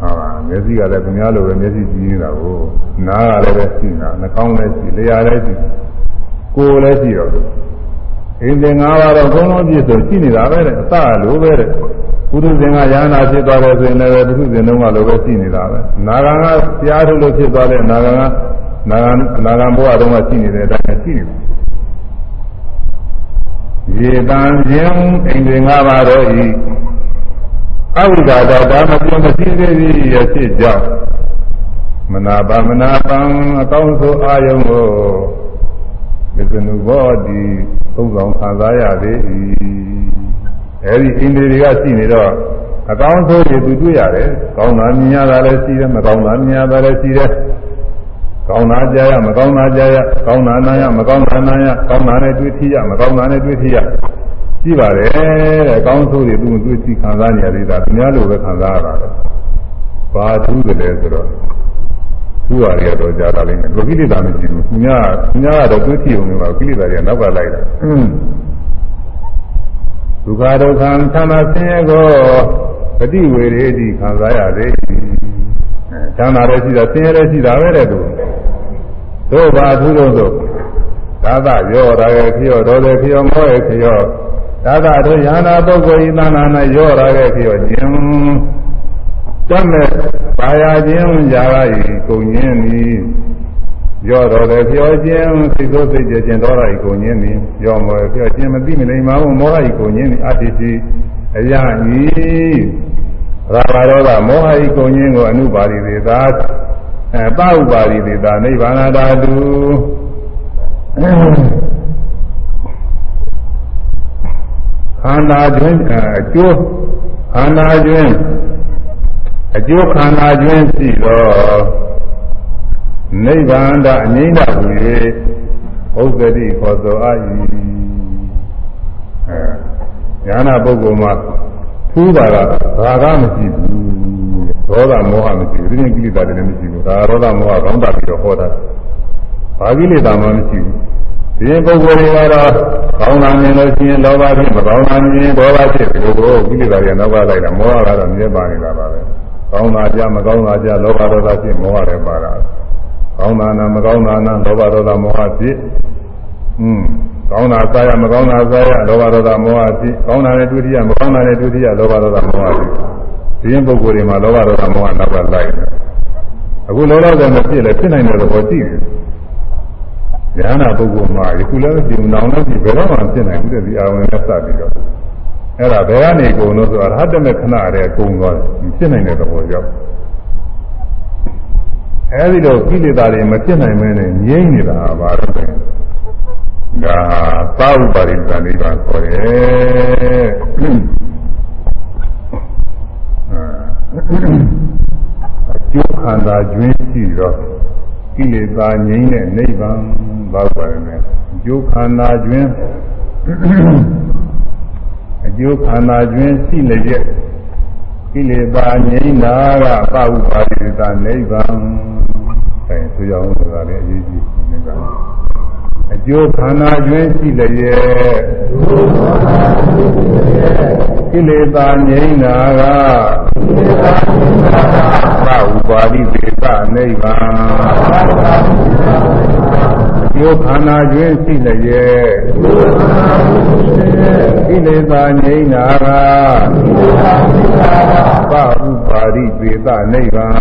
A: ဟာမျက်စိကလည်းခင်ဗျားလိုပဲမျက်စိကြည့်နေတာကိုနားကလည်းပဲရှိနေတာနှာခေါင်းလည်းရှိလျှာလည်းရှိကိုယ်လည်းရှိတော့အိန္ဒြေ၅ပါးတော့ဘုံလုံးပြည့်စုံရှိနေတာပဲတဲ့အစလိုပဲတဲ့ပုထုဇဉ်ကယာနာဖြစ်သွားတယ်ဆိုရင်လည်းပုထုဇဉ်လုံးကလိုပဲရှိနေတာပဲနာဂံကကြားထုတ်လို့ဖြစ်သွားတဲ့နာဂံကနာဂံနာဂံဘဝတုန်းကရှိနေတဲ့အတိုင်းရှိနေတာ ရေတံခြင်းအိန္ဒြေ၅ပါးတို့ဤအဝိဒါတော်ဒါမပြုံးမရှိသေးသည်ရဖြစ်ကြောင်းမနာပါမနာပံအကောင်းဆုံးအာယုံကိုမစ္စနုဘောတိသုံးဆောင်ခံစားရသည်အဲဒီအိန္ဒြေတွေကရှိနေတော့အကောင်းဆုံးတွေသူတွေ့ရတယ်ကောင်းတာမြင်ရတာလည်းရှိတယ်မကောင်းတာမြင်ရတာလည်းရှိတယ် ကောင်းတာကြားရမကောင်းတာကြားရကောင်းတာနားရမကောင်းတာနားရကောင်းတာနဲ့တွေ့ထိရမကောင်းတာနဲ့တွေ့ထိရကြည့်ပါတယ်တဲ့ကောင်းဆိုးတွေသူတွေ့ထိခံစားနေရသေးတာသူများလိုပဲခံစားရတာလေဘာထူးတယ်လဲဆိုတော့သူ့ဟာတွေတော့ကြားတာလိမ့်မယ်လူကိလေသာမရှိဘူးသူများသူများကတော့တွေ့ထိအောင်လို့ကိလေသာတွေကနောက်ကလိုက်တာဒုက္ခဒုက္ခသံသာဆင်းရဲကိုပฏิဝေရေတိခံစားရသေး ချမ်းသာလည်းရှိတာဆင်းရဲလည်းရှိတာပဲတဲ့သူတို့ဘာသူတို့ဆိုသာသရောရာရဲ့ခရောတော်တဲ့ခရောမောရဲ့ခရောသာသတို့ယန္တာပုဂ္ဂိုလ်ဤသနာ၌ရောရာရဲ့ခရောခြင်းတတ်မဲ့ပါရခြင်းຢာရဤကုန်ခြင်းသည်ရောတော်တဲ့ခရောခြင်းစိတ်ဆိုးစိတ်ကြခြင်းတော်ရဤကုန်ခြင်းသည်ရောမောရဲ့ခရောခြင်းမသိမနေမှာမောဟဤကုန်ခြင်းသည်အတ္တိတိအယဤ ရာဘာရောဂမောဟဤကုန်ခြင်းကိုအနုပါရိသေသာအဲပဥပါရိသေသာနိဗ္ဗာန်ဓာတုခန္ဓာတွင်အကျိုးခန္ဓာတွင်အကျိုးခန္ဓာတွင်ရှိသောနိဗ္ဗာန်ဓာအငြိမ့်တာဟူ၍ဥစ္စတိခေါ်ဆိုအာ၏အဲဉာဏပုဂ္ဂိုလ်မှာ ထူးတာကဘာကမရှိဘူးဒေါသမောဟမရှိဘူးဒီနေ့ကိလေသာတွေလည်းမရှိဘူးဒါဒေါသမောဟကောင်းတာပြီးတော့ဟောတာဘာကိလေသာမှမရှိဘူးဒီရင်ပုဂ္ဂိုလ်တွေကတော့ကောင်းတာမြင်လို့ရှိရင်လောဘဖြစ်မကောင်းတာမြင်ဒေါသဖြစ်ဒီလိုကိုကိလေသာတွေနောက်ကလိုက်တာမောဟကတော့မြဲပါနေတာပါပဲကောင်းတာကြမကောင်းတာကြလောဘဒေါသဖြစ်မောဟတွေပါတာကောင်းတာနာမကောင်းတာနာလောဘဒေါသမောဟဖြစ်อืม ကောင်းတာစားရမကောင်းတာစားရလောဘဒေါသမောဟဖြစ်ကောင်းတာနဲ့ဒုတိယမကောင်းတာနဲ့ဒုတိယလောဘဒေါသမောဟဖြစ်ဒီရင်ပုဂ္ဂိုလ်တွေမှာလောဘဒေါသမောဟနောက်ကလိုက်တယ်အခုလောလောဆယ်မဖြစ်လဲဖြစ်နိုင်တဲ့သဘောရှိတယ်ဉာဏ်ပုဂ္ဂိုလ်မှာယခုလည်းဒီနောင်လည်းဒီဘယ်တော့မှဖြစ်နိုင်ဘူးတဲ့ဒီအာဝင်နဲ့စပြီးတော့အဲ့ဒါဘယ်ကနေကုန်လို့ဆိုတော့ရဟတမေခဏတည်းကုန်သွားတယ်ဖြစ်နိုင်တဲ့သဘောကြောင့်အဲဒီတော့ကိလေသာတွေမဖြစ်နိုင်မဲနဲ့ငြိမ့်နေတာပါတော့တယ် ဒါသာဥပါရိသနိဗ္ဗာန်ခေါ်တယ်အကျိုးခန္ဓာကျွင်းရှိတော့ကိလေသာငြိမ်းတဲ့နိဗ္ဗာန်ဘာပါလဲအကျိုးခန္ဓာကျွင်းအကျိုးခန္ဓာကျွင်းရှိလျက်ကိလေသာငြိမ်းတာကပဥပါရိသနိဗ္ဗာန်အဲဆိုရအောင်ဆိုတာလည်းအရေးကြီးနိဗ္ဗာန်အ ကျိုးခန္ဓာကျွင်းရှိလျက်ကိလေသာငြိမ်းတာကသဥပါရိသေသနိဗ္ဗာန် ကျိုးခန္ဓာကျွင်းရှိလျက်ကိလေသာငြိမ်းတာကသဥပါရိသေသနိဗ္ဗာန်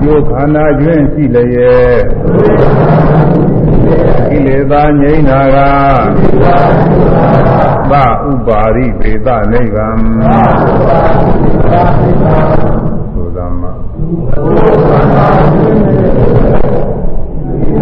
A: ကျိုးခန္ဓာကျွင်းရှိလျက်ကိလေသာငြိမ်းတာကသဥပါရိသေသနိဗ္ဗာန်သုသမဒုက္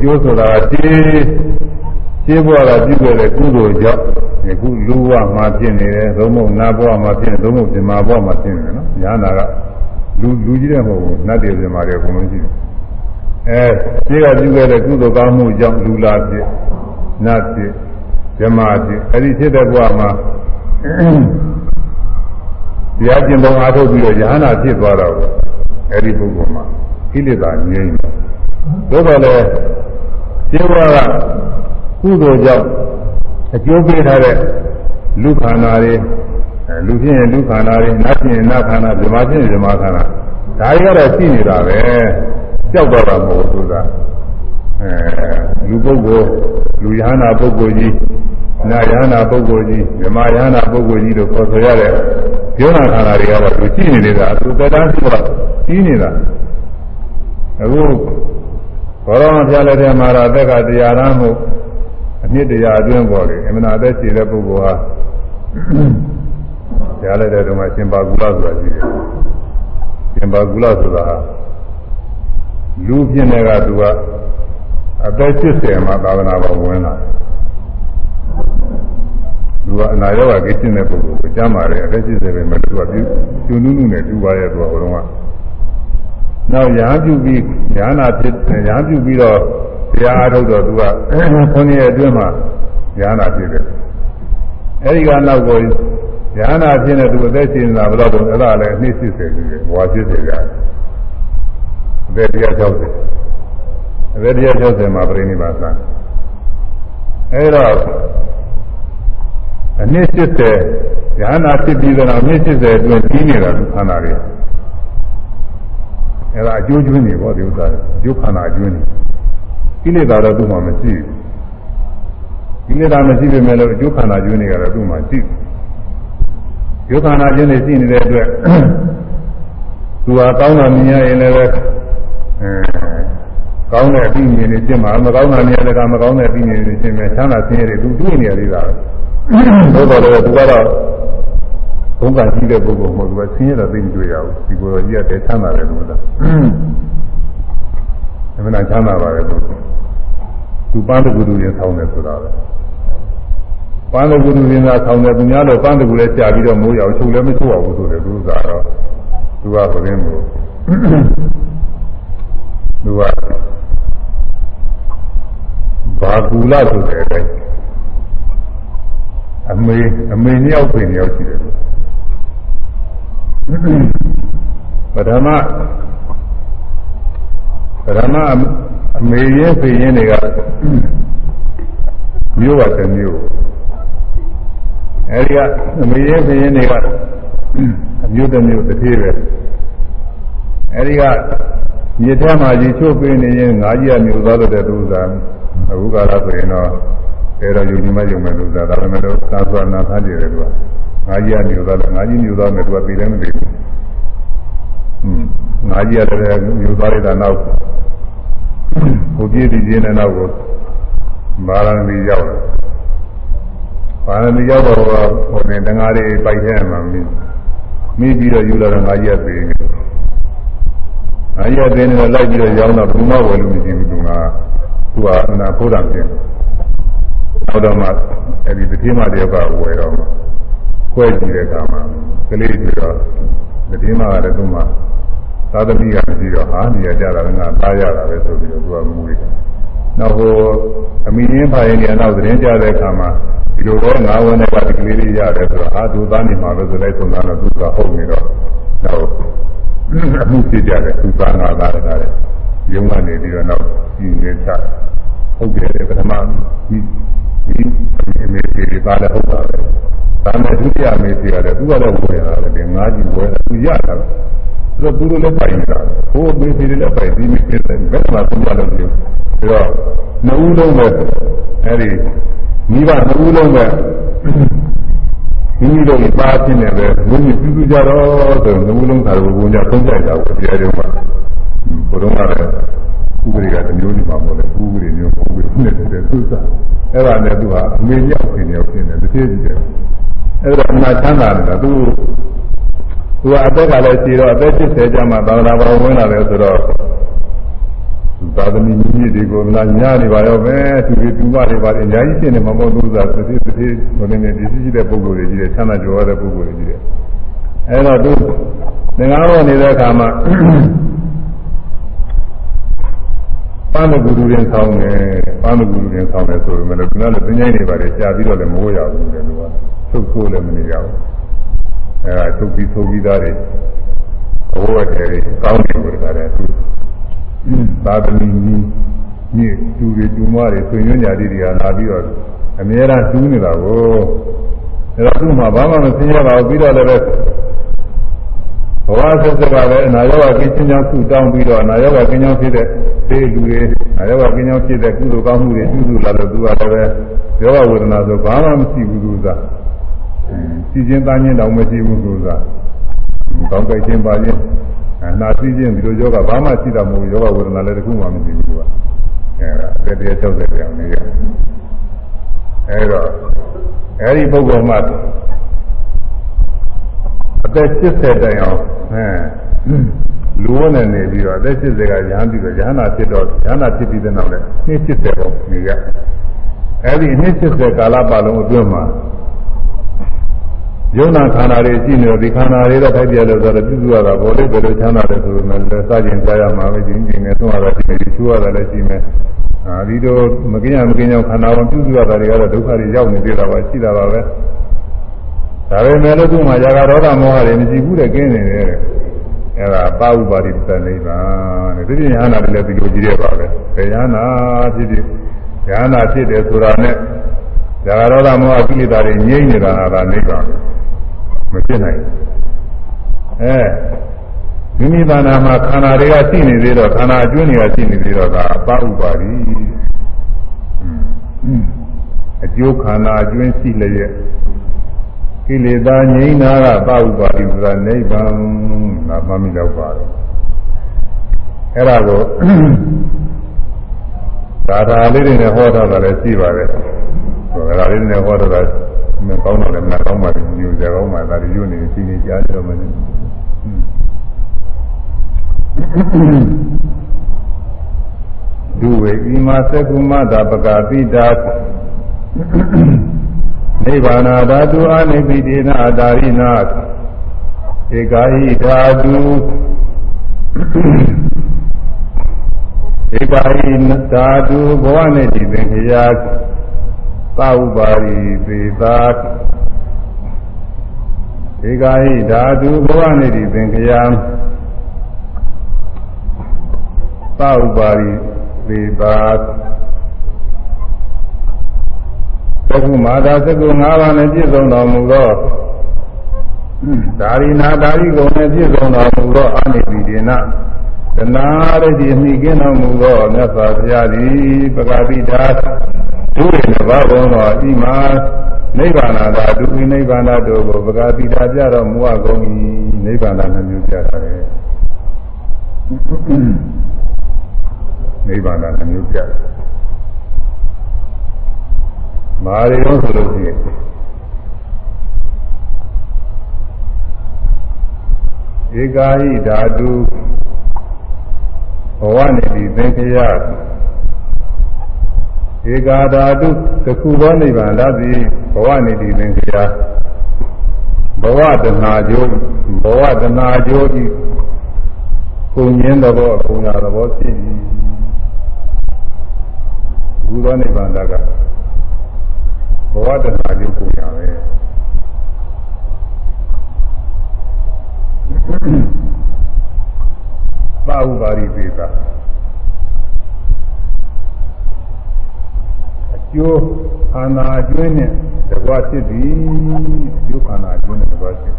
A: ကျိုးကျိုးဆိုတာတည်းရှင်းဘဝကပြုခဲ့တဲ့ကုသိုလ်ကြောင့်အခုလူဘဝမှာဖြစ်နေတယ်သုံးဖို့နာဘဝမှာဖြစ်နေသုံးဖို့ပြမဘဝမှာဖြစ်နေတယ်နော်ညာနာကလူလူကြီးတဲ့မဟုတ်ဘူးနတ်တွေပြမတွေအကုန်လုံးရှိတယ်အဲရှင်းကပြုခဲ့တဲ့ကုသိုလ်ကောင်းမှုကြောင့်လူလာဖြစ်နတ်ဖြစ်ပြမဖြစ်အဲဒီဖြစ်တဲ့ဘဝမှာတရားကျင့်ပုံအားထုတ်ပြီးတော့ယဟနာဖြစ်သွားတော့အဲ့ဒီပုဂ္ဂိုလ်မှာကိလေသာငြိမ်းတယ်။သို့တော်လည်း ကျေဝါကကုသိုလ်ကြောင့်အကျိုးပေးထားတဲ့လူခန္ဓာတွေလူဖြစ်ရင်လူခန္ဓာတွေနတ်ဖြစ်ရင်နတ်ခန္ဓာဇမာဖြစ်ရင်ဇမာခန္ဓာဒါတွေကတော့ရှိနေတာပဲကြောက်တော့တာမဟုတ်ဘူးဆိုတာအဲလူပုဂ္ဂိုလ်လူယဟနာပုဂ္ဂိုလ်ကြီးနာယဟနာပုဂ္ဂိုလ်ကြီးဇမာယဟနာပုဂ္ဂိုလ်ကြီးတို့ခေါ်ဆိုရတဲ့ယောနာခန္ဓာတွေကတော့သူရှိနေနေတာသူသက်တမ်းရှိတော့ကြီးနေတာအခု ဘောရောမဖျားလက်ထဲမှာတော့အသက်ကတရားရမ်းမှုအနှစ်တရားအတွင်းပေါ်လေအမှန်အသက်ရှိတဲ့ပုဂ္ဂိုလ်ဟာဖျားလက်တဲ့တုန်းကရှင်ပါကုလဆိုတာရှိတယ်ရှင်ပါကုလဆိုတာလူပြင်းတဲ့ကသူကအသက်80မှာသာသနာ့ဘောဝင်လာတယ်သူကအနာရောဂါကိစ္စတဲ့ပုဂ္ဂိုလ်ကိုကြားမှာတယ်အသက်80ပဲမဲ့သူကပြုကျွနုနုနဲ့တူပါရဲ့သူကဘုံက နောက်ရာပြုပြီးညာနာဖြစ်ရာပြုပြီးတော့တရားအားထုတ်တော့သူကခုနှစ်ရက်အတွင်းမှာညာနာဖြစ်တယ်အဲဒီကနောက်ကိုညာနာဖြစ်နေသူအသက်ရှင်နေတာဘယ်တော့တော့အဲ့ဒါလည်းနှစ်80ပြီဘဝ80ကြာအသက်160အသက်160မှာပြိဋိဘာသံအဲ့တော့အနည်း80ရဟနာဖြစ်ပြီးတော့အနည်း80အတွင်းကြီးနေတာခန္ဓာတွေ အဲ့ဒါအကျိုးကျွင်းနေပေါ့ဒီဥစ္စာအကျိုးခန္ဓာအကျိုးနေကိလေသာတော့သူ့မှာမရှိဘူးကိလေသာမရှိပေမဲ့လို့အကျိုးခန္ဓာကျွင်းနေကြတော့သူ့မှာရှိကျိုးခန္ဓာကျွင်းနေရှိနေတဲ့အတွက်သူဟာကောင်းတာမြင်ရရင်လည်းအဲကောင်းတဲ့အပြီးမြင်နေခြင်းမှာမကောင်းတာမြင်ရတဲ့ကမကောင်းတဲ့အပြီးမြင်နေခြင်းပဲချမ်းသာခြင်းတွေသူတွေ့နေရသေးတာပဲသို့တော်လည်းသူကတော့ ဘုံကရှိတဲ့ပုဂ္ဂိုလ်မဟုတ်ဘူးဆင်းရဲတော့သိမတွေ့ရဘူးဒီကိုယ်ကြီးကတည်းချမ်းသာတယ်လို့လားအမှန်ချမ်းသာပါတယ်သူသူပန်းတကူတူရင်ဆောင်းတယ်ဆိုတာပဲပန်းတကူတူရင်သာဆောင်းတယ်သူများတော့ပန်းတကူလည်းကြာပြီးတော့မိုးရအောင်ချုပ်လည်းမချုပ်အောင်ဆိုတယ်သူကတော့သူကဘယ်င်းမို့သူကဘာကူလာဆိုတဲ့အတိုင်းအမေအမေနှစ်ယောက်ပြင်ယောက်ရှိတယ် ပထမပထမအမေရဲ့ဖေရင်တွေကမျိုးပါတစ်မျိုးအဲဒီကအမေရဲ့ဖေရင်တွေကအမျိုးတစ်မျိုးတစ်သေးပဲအဲဒီကမြေထဲမှာရေချိုးပေးနေရင်ငါးကြီးကမျိုးသားတဲ့သူစားအခုကာလဆိုရင်တော့အဲတော့ယူညီမယုံမဲ့လူစားဒါပေမဲ့လို့သာသနာသားကြည့်တယ်သူက ငါးကြီးကမျိုးသားလဲငါးကြီးမျိုးသားနဲ့သူကပြည်လည်းမသိဘူးဟွန်းငါးကြီးကလည်းမျိုးသားလိုက်တာနောက်ကိုပြည့်တည်ခြင်းနဲ့နောက်ကိုမာရဏီရောက်တယ်မာရဏီရောက်တော့ဟိုတင်တငါးလေးပိုက်ထဲမှာမိမိပြီးတော့ယူလာတော့ငါးကြီးကပြေးနေငါးကြီးကပြေးနေတော့လိုက်ပြီးတော့ရောက်တော့ဘုမဝယ်လို့မရှိဘူးသူကသူကအနာဖိုးတံပြင်နောက်တော့မှအဲဒီတတိမတယောက်ကဝယ်တော့မှ ခွဲကြည့်တဲ့အခါမှာကလေးတွေတော့တတိမကလည်းသူ့မှာသာသမီကမရှိတော့ဟာနေရကြတာကသားရတာပဲဆိုပြီးတော့သူကမူတယ်နောက်ဟိုအမိရင်းဖိုင်နေနောက်သတင်းကြတဲ့အခါမှာဒီလိုပဲငါးဝန်းနဲ့ကဒီကလေးလေးရတယ်ဆိုတော့အာသူသားနေမှာလို့ဆိုလိုက်ဆုံးတာတော့သူကဟုတ်နေတော့နောက်အမှုဖြစ်ကြတယ်သူသားငါသားရတယ်ရုံးကနေပြီးတော့နောက်ဒီနေချဟုတ်တယ်ပထမဒီဒီအမေကြီးပါလည်းဟုတ်တာပဲ ဒါနဲ့ဒုတိယအမေကြီးကလည်းသူကလည်းဝယ်ရတယ်ဒီငါးကြီးဝယ်တယ်သူရတာဆိုတော့သူတို့လည်းပိုင်နေတာဟိုအမေကြီးလည်းပိုင်ပြီးမိဖြစ်တယ်ဘယ်မှာသုံးရလို့ပြောပြီးတော့နှစ်ဦးလုံးပဲအဲဒီမိဘနှစ်ဦးလုံးပဲမိမိတို့ပါချင်းနေပဲဘုန်းကြီးပြုစုကြတော့ဆိုနှစ်ဦးလုံးသာဘုန်းကြီးသုံးကြတာကိုတရားတော်မှာဘုရုံးကလည်းဥပဒေကတမျိုးနေမှာမဟုတ်လေဥပဒေမျိုးဥပဒေနဲ့တည်းသူစားအဲ့ဒါနဲ့သူဟာအမေကြောက်ခင်ရောက်ဖြစ်နေတစ်သေးကြီးတယ် အဲ့ဒါအနာချမ်းသာနေတာသူသူကအသက်ကလည်းရှိတော့အသက်80ကျမှသာသနာ့ဘောဝင်လာတယ်ဆိုတော့သာသမီမြင့်တွေကိုလာညာနေပါရောပဲသူတွေတူမတွေပါတယ်အများကြီးဖြစ်နေမှာမဟုတ်ဘူးသာတစ်သေးတစ်သေးဟိုနေနေဒီရှိတဲ့ပုံကိုယ်တွေကြီးတယ်ချမ်းသာကြွယ်တဲ့ပုံကိုယ်တွေကြီးတယ်အဲ့တော့သူသင်္ကားတော်နေတဲ့အခါမှာပန်းကူတူရင်ဆောင်းတယ်ပန်းကူတူရင်ဆောင်းတယ်ဆိုပေမဲ့လည်းသူကလည်းသင်္ချိုင်းတွေပါတယ်ကြာပြီးတော့လည်းမဝရဘူးလေသူက သုတ်ဆိုးလည်းမနေရဘူးအဲဒါသုတ်ပြီးသုတ်ပြီးသားတွေဘဝတည်းတွေကောင်းတယ်လို့ပြောတယ်သူသာသမီကြီးမြင့်သူတွေတူမတွေဆွေညွှန်းညာတိတွေကလာပြီးတော့အများအားတူးနေတာကိုအဲတော့သူ့မှာဘာမှမသိရပါဘူးပြီးတော့လည်းဘဝဆက်စပ်ကလည်းအနာရောဂါကင်းချင်းချောင်းသူ့တောင်းပြီးတော့အနာရောဂါကင်းချောင်းဖြစ်တဲ့သေလူတွေအနာရောဂါကင်းချောင်းဖြစ်တဲ့ကုသိုလ်ကောင်းမှုတွေပြုစုလာလို့သူကလည်းပဲယောဂဝေဒနာဆိုဘာမှမရှိဘူးသူက စီခြင်းသားခြင်းတောင်မရှိဘူးသူကကောင်းကြိုက်ခြင်းပါခြင်းအနာစီခြင်းဒီလိုယောဂဘာမှရှိတာမဟုတ်ယောဂဝေဒနာလည်းတခုမှမရှိဘူးသူကအဲဒါတည်း60တောင်နေရအဲတော့အဲဒီပုဂ္ဂိုလ်မှအသက်80တိုင်အောင်အဲလူဝနဲ့နေပြီးတော့အသက်80ကရဟန်းပြီးတော့ရဟနာဖြစ်တော့ရဟနာဖြစ်ပြီးတဲ့နောက်လည်းနှစ်80ပေါ့နေရအဲဒီနှစ်80ကာလပတ်လုံးအတွင်းမှာ ယုံနာခန္ဓာတွေရှိနေတော့ဒီခန္ဓာတွေတော့ထိုက်ပြလို့ဆိုတော့ပြုစုရတာဘောလေးဘယ်လိုချမ်းသာတယ်ဆိုတော့လည်းစကြင်ကြားရမှာပဲချင်းချင်းနဲ့သုံးရတာရှိနေပြီချူရတာလည်းရှိမယ်အာဒီတော့မကင်းရမကင်းကြောင့်ခန္ဓာဝင်ပြုစုရတာတွေကတော့ဒုက္ခတွေရောက်နေသေးတာပါရှိတာပါပဲဒါပေမဲ့လို့သူ့မှာຢာကရောဂမောဟတွေမရှိဘူးတဲ့ကင်းနေတယ်တဲ့အဲ့ဒါပါဥပါတိသနိဗ္ဗာန်တဲ့ဒီပြင်ယဟနာတွေလည်းဒီလိုကြီးရပါပဲဘယ်ယဟနာဖြစ်ဖြစ်ယဟနာဖြစ်တယ်ဆိုတာနဲ့ຢာကရောဂမောဟကိလေသာတွေငြိမ့်နေတာကနိဗ္ဗာန် မဖြစ်နိုင်အဲမိမိဘာနာမှာခန္ဓာတွေကရှိနေသေးတော့ခန္ဓာအကျွန်းတွေကရှိနေသေးတော့ဒါအပဥပါတိအကျိုးခန္ဓာအကျွန်းရှိလျက်ကိလေသာငြိမ်းတာကပဥပါတိဆိုတာနိဗ္ဗာန်ငါမှမိတော့ပါတယ်အဲ့ဒါကိုသာသာလေးတွေနဲ့ဟောထားတာလည်းရှိပါတယ်ဒါသာလေးတွေနဲ့ဟောထားတာ မကောင်းတော့လည်းမကောင်းပါဘူးညူကြကောင်းပါဒါတွေညွနေစီနေကြားကြတော့မလို့ဒုဝေဣမသကုမတာပကာတိတာနိဗ္ဗာနာဓာတုအနိပိတိနာတာရိနာဧကာဟိဓာတုဧကာဟိဓာတုဘဝနဲ့ဒီသင်္ခရာ သဥပါရိသေသာဧကာဟိဓာတုဘဝနေတိသင်္ခယံသဥပါရိသေသာသက္ကုမာတာသက္ကု၅ပါးနဲ့ပြည့်စုံတော်မူသောဒါရိနာဒါရိကုံနဲ့ပြည့်စုံတော်မူသောအာနိတိဒေနသနာရတိမိကင်းတော်မူသောမြတ်စွာဘုရားသည်ပဂတိတာ ဒုရဏဘာဘုံတော်ဤမှာနိဗ္ဗာန်သာဒုဝိနိဗ္ဗာန်တို့ကိုပဂတိတာပြတော်မူအပ်ကုန်၏နိဗ္ဗာန်နှမျိုးပြတာလေနိဗ္ဗာန်နှမျိုးပြတယ်မာရီရောဆိုလို့ရှိရင်ဧကာဟိဓာတုဘဝနေတိသင်္ခယ ဧကာဓာတုသခုသောနိဗ္ဗာန်ဓာတိဘဝနေတိသင်္ခယဘဝတနာကျိုးဘဝတနာကျိုးဤကုညင်းသဘောကုညာသဘောဖြစ်၏ဘုသောနိဗ္ဗာန်ဓာကဘဝတနာကျိုးကုညာပဲပါဥပါရိသေတာ ကျိုးခန္ဓာအကျွင်းနဲ့တကွာဖြစ်သည်အကျိုးခန္ဓာအကျွင်းနဲ့တကွာဖြစ်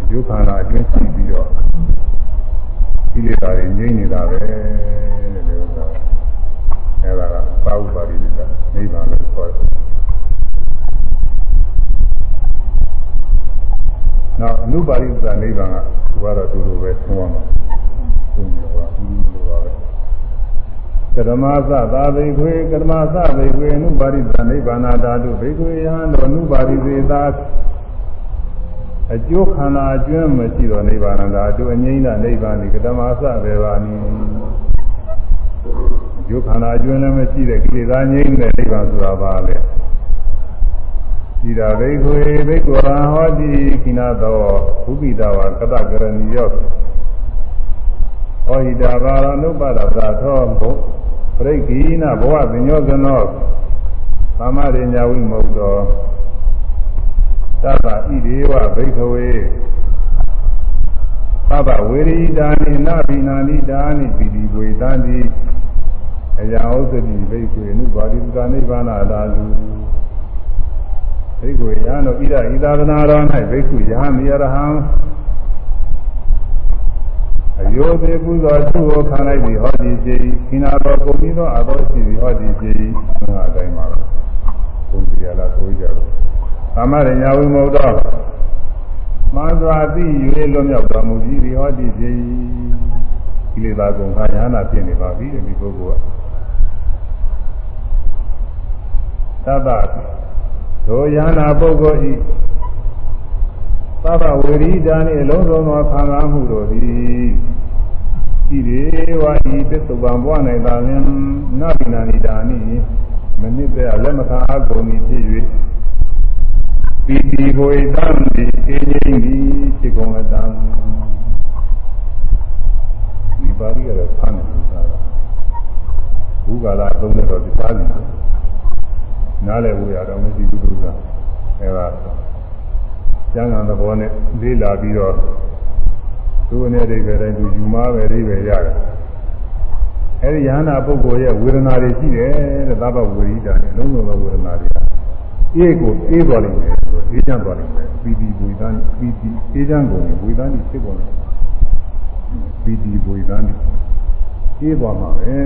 A: အကျိုးခန္ဓာအကျွင်းရှိပြီးတော့ဒီလေတာတွေငြိမ့်နေတာပဲတဲ့ဒီဥစ္စာအဲ့ဒါကပါဥပါရိသေတာနိဗ္ဗာန်လို့ခေါ်တယ်နောက်အနုပါရိသနိဗ္ဗာန်ကဘုရားတော်သူလိုပဲသုံးရမှာသုံးရပါဘူးလို့ပါပဲ ကရမသသာဘိခွေကရမသဘိခွေအနုပါရိသနိဗ္ဗာန်ဓာတုဘိခွေယဟန်တော်အနုပါရိသေသာအကျိုးခန္ဓာအကျွမ်းမရှိတော့နိဗ္ဗာန်ဓာတုအငြိမ့်တဲ့နိဗ္ဗာန်ဒီကရမသဘေဘာနိအကျိုးခန္ဓာအကျွမ်းလည်းမရှိတဲ့ကိလေသာငြိမ့်တဲ့နိဗ္ဗာန်ဆိုတာပါလေဣရာဘိခွေဘိက္ခဝံဟောတိခိနာသောဘုပိတဝါကတကရဏီယောဟောဟိတာဘာရနုပဒသာသောဘု ပရိက္ခိနာဘဝပညောဇနောသမ္မာရိညာဝိမုတ်သောသဗ္ဗဣဒေဝဘိက္ခဝေသဗ္ဗဝေရိတာနိနာဘိနာနိတာနိပိတိဝေတံတိအယဥစ္စတိဘိက္ခေနုပါတိသနိဗ္ဗာန်သာလူဘိက္ခုယဟန်တို့ဣဒဣသာသနာတော်၌ဘိက္ခုယဟန်မိရဟံ အယောသေးပူဇော်သူ့ကိုခံလိုက်ပြီးဟောဒီစေခိနာတော်ပုံပြီးသောအသောရှိပြီးဟောဒီစေငါအတိုင်းပါပဲဘုရားလာဆိုကြတော့သမရညာဝိမုတ်တော်မာစွာသိ၍လွတ်မြောက်တော်မူပြီးဒီဟောဒီစေကိလေသာကုန်ခါယဟနာဖြစ်နေပါပြီဒီပုဂ္ဂိုလ်ကသဗ္ဗတို့ယန္နာပုဂ္ဂိုလ်ဤ သဗ္ဗဝေရိဒာနှင့်အလုံးစုံသောခံစားမှုတို့သည်ဤရေဝါဤသစ္စုပံဘဝ၌သာလျှင်နဗိနာနိဒါနိမနစ်တဲ့လက်မခံအကုန်ဤဖြစ်၍ပီတိဘွေတံဒီအေးငိမ့်ဒီဖြစ်ကုန်လက်တံဒီပါဠိကတော့ဖမ်းတယ်ဆိုတာဘုရားလာသုံးတဲ့တော့ဒီသားနေနားလည်ဖို့ရတော့မရှိဘူးသူကအဲဒါ ကျမ်းဂန်သဘောနဲ့လေးလာပြီးတော့သူ့အနေနဲ့ဒီကတိုင်းသူယူမှာပဲအိဗယ်ရတယ်အဲဒီယန္နာပုဂ္ဂိုလ်ရဲ့ဝေဒနာတွေရှိတယ်တဲ့သဗ္ဗဝေရိတာနဲ့လုံးလုံးသောဝေဒနာတွေအေးကိုအေးသွားလိမ့်မယ်ဆိုအေးချမ်းသွားလိမ့်မယ်ပီတိဝေဒန်ပီတိအေးချမ်းကုန်ဝေဒန်ကြီးဖြစ်ကုန်တယ်ပီတိဝေဒန်ကြီးအေးသွားမှာပဲ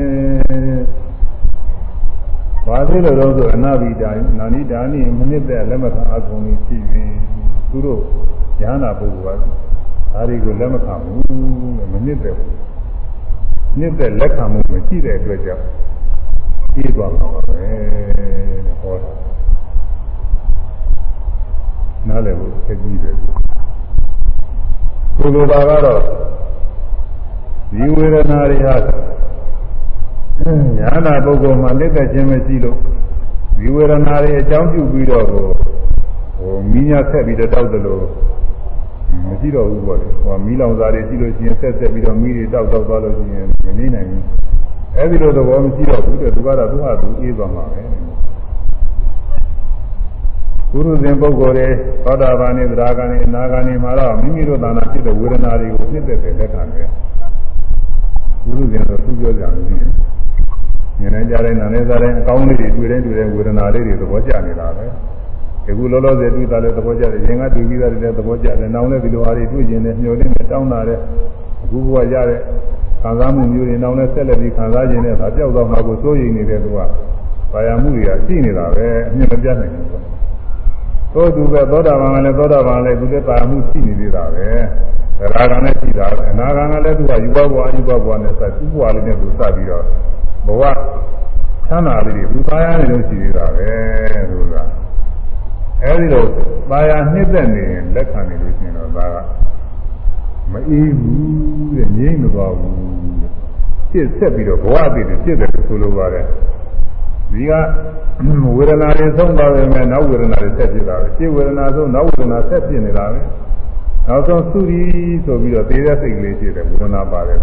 A: ဘာဖြစ်လို့လဲဆိုအနာဘိတာနာနိဒါနိမနစ်တဲ့လက်မခံအကုန်ကြီးရှိပြီ သူတို့ဉာဏ်နာပုဂ္ဂိုလ်ကဒါတွေကိုလက်မခံဘူးမနစ်တဲ့နစ်တဲ့လက်ခံမှုမရှိတဲ့အတွက်ကြောင့်အေးသွားမှာပါပဲဟောတာနားလည်ဖို့ခက်ကြီးတယ်ကိုလိုပါကတော့ဒီဝေဒနာတွေဟာညာနာပုဂ္ဂိုလ်မှာလက်သက်ခြင်းမရှိလို့ဒီဝေဒနာတွေအကြောင်းပြုပြီးတော့ ဟိုမိညာဆက်ပြီးတော့တောက်တယ်လို့မရှိတော့ဘူးပေါ့လေဟိုမီးလောင်စားတွေရှိလို့ရှိရင်ဆက်ဆက်ပြီးတော့မီးတွေတောက်တောက်သွားလို့ရှိရင်မနေနိုင်ဘူးအဲဒီလိုသဘောမရှိတော့ဘူးတဲ့သူကတော့သူ့ဟာသူအေးသွားမှာပဲပုရုဇဉ်ပုဂ္ဂိုလ်တွေသောတာပန်နဲ့သရဂန်နဲ့အနာဂန်နဲ့မှာတော့မိမိတို့သာနာဖြစ်တဲ့ဝေဒနာတွေကိုနှစ်သက်တဲ့လက်ခံတယ်ပုရုဇဉ်ဆိုသူပြောကြတယ်မြင်နေကြတဲ့နာနေစားတဲ့အကောင်းလေးတွေတွေ့တဲ့တွေ့တဲ့ဝေဒနာလေးတွေသဘောကျနေတာပဲ အခုလောလောဆယ်တွေ့တာလည်းသဘောကျတယ်ရင်ကတွေ့ပြီးတာလည်းသဘောကျတယ်နောင်လည်းဒီလိုဟာတွေတွေ့ကျင်တယ်မျှော်လင့်တယ်တောင်းတာတဲ့အခုဘဝရတဲ့ခံစားမှုမျိုးတွေနောင်လည်းဆက်လက်ပြီးခံစားခြင်းနဲ့ဒါကြောက်တော့မှာကိုစိုးရိမ်နေတဲ့သူကဘာယာမှုတွေကရှိနေတာပဲအမြင်မပြတ်နိုင်ဘူးသောသူပဲသောတာပန်ကလည်းသောတာပန်လည်းသူလည်းပါမှုရှိနေသေးတာပဲသရဂံနဲ့ရှိတာပဲအနာဂံကလည်းသူကယူဘဘဝအယူဘဘဝနဲ့စသူ့ဘဝလေးနဲ့သူစပြီးတော့ဘဝချမ်းသာလေးတွေသူသားရနေလို့ရှိသေးတာပဲဆိုတာ အဲဒီတော့ပါရနှစ်သက်နေရင်လက်ခံနေလို့ရှိရင်တော့ဒါကမအေးဘူးတဲ့ငြိမ့်မသွားဘူးတဲ့ဖြစ်ဆက်ပြီးတော့ဘဝအသေးတွေဖြစ်တယ်ဆိုလိုပါတယ်ဒီကဝေဒနာတွေဆုံးသွားပေမဲ့နောက်ဝေဒနာတွေဆက်ဖြစ်တာပဲရှင်းဝေဒနာဆုံးနောက်ဝေဒနာဆက်ဖြစ်နေတာပဲနောက်ဆုံးသုရီဆိုပြီးတော့သေတဲ့စိတ်ကလေးရှိတယ်ဝေဒနာပါတယ်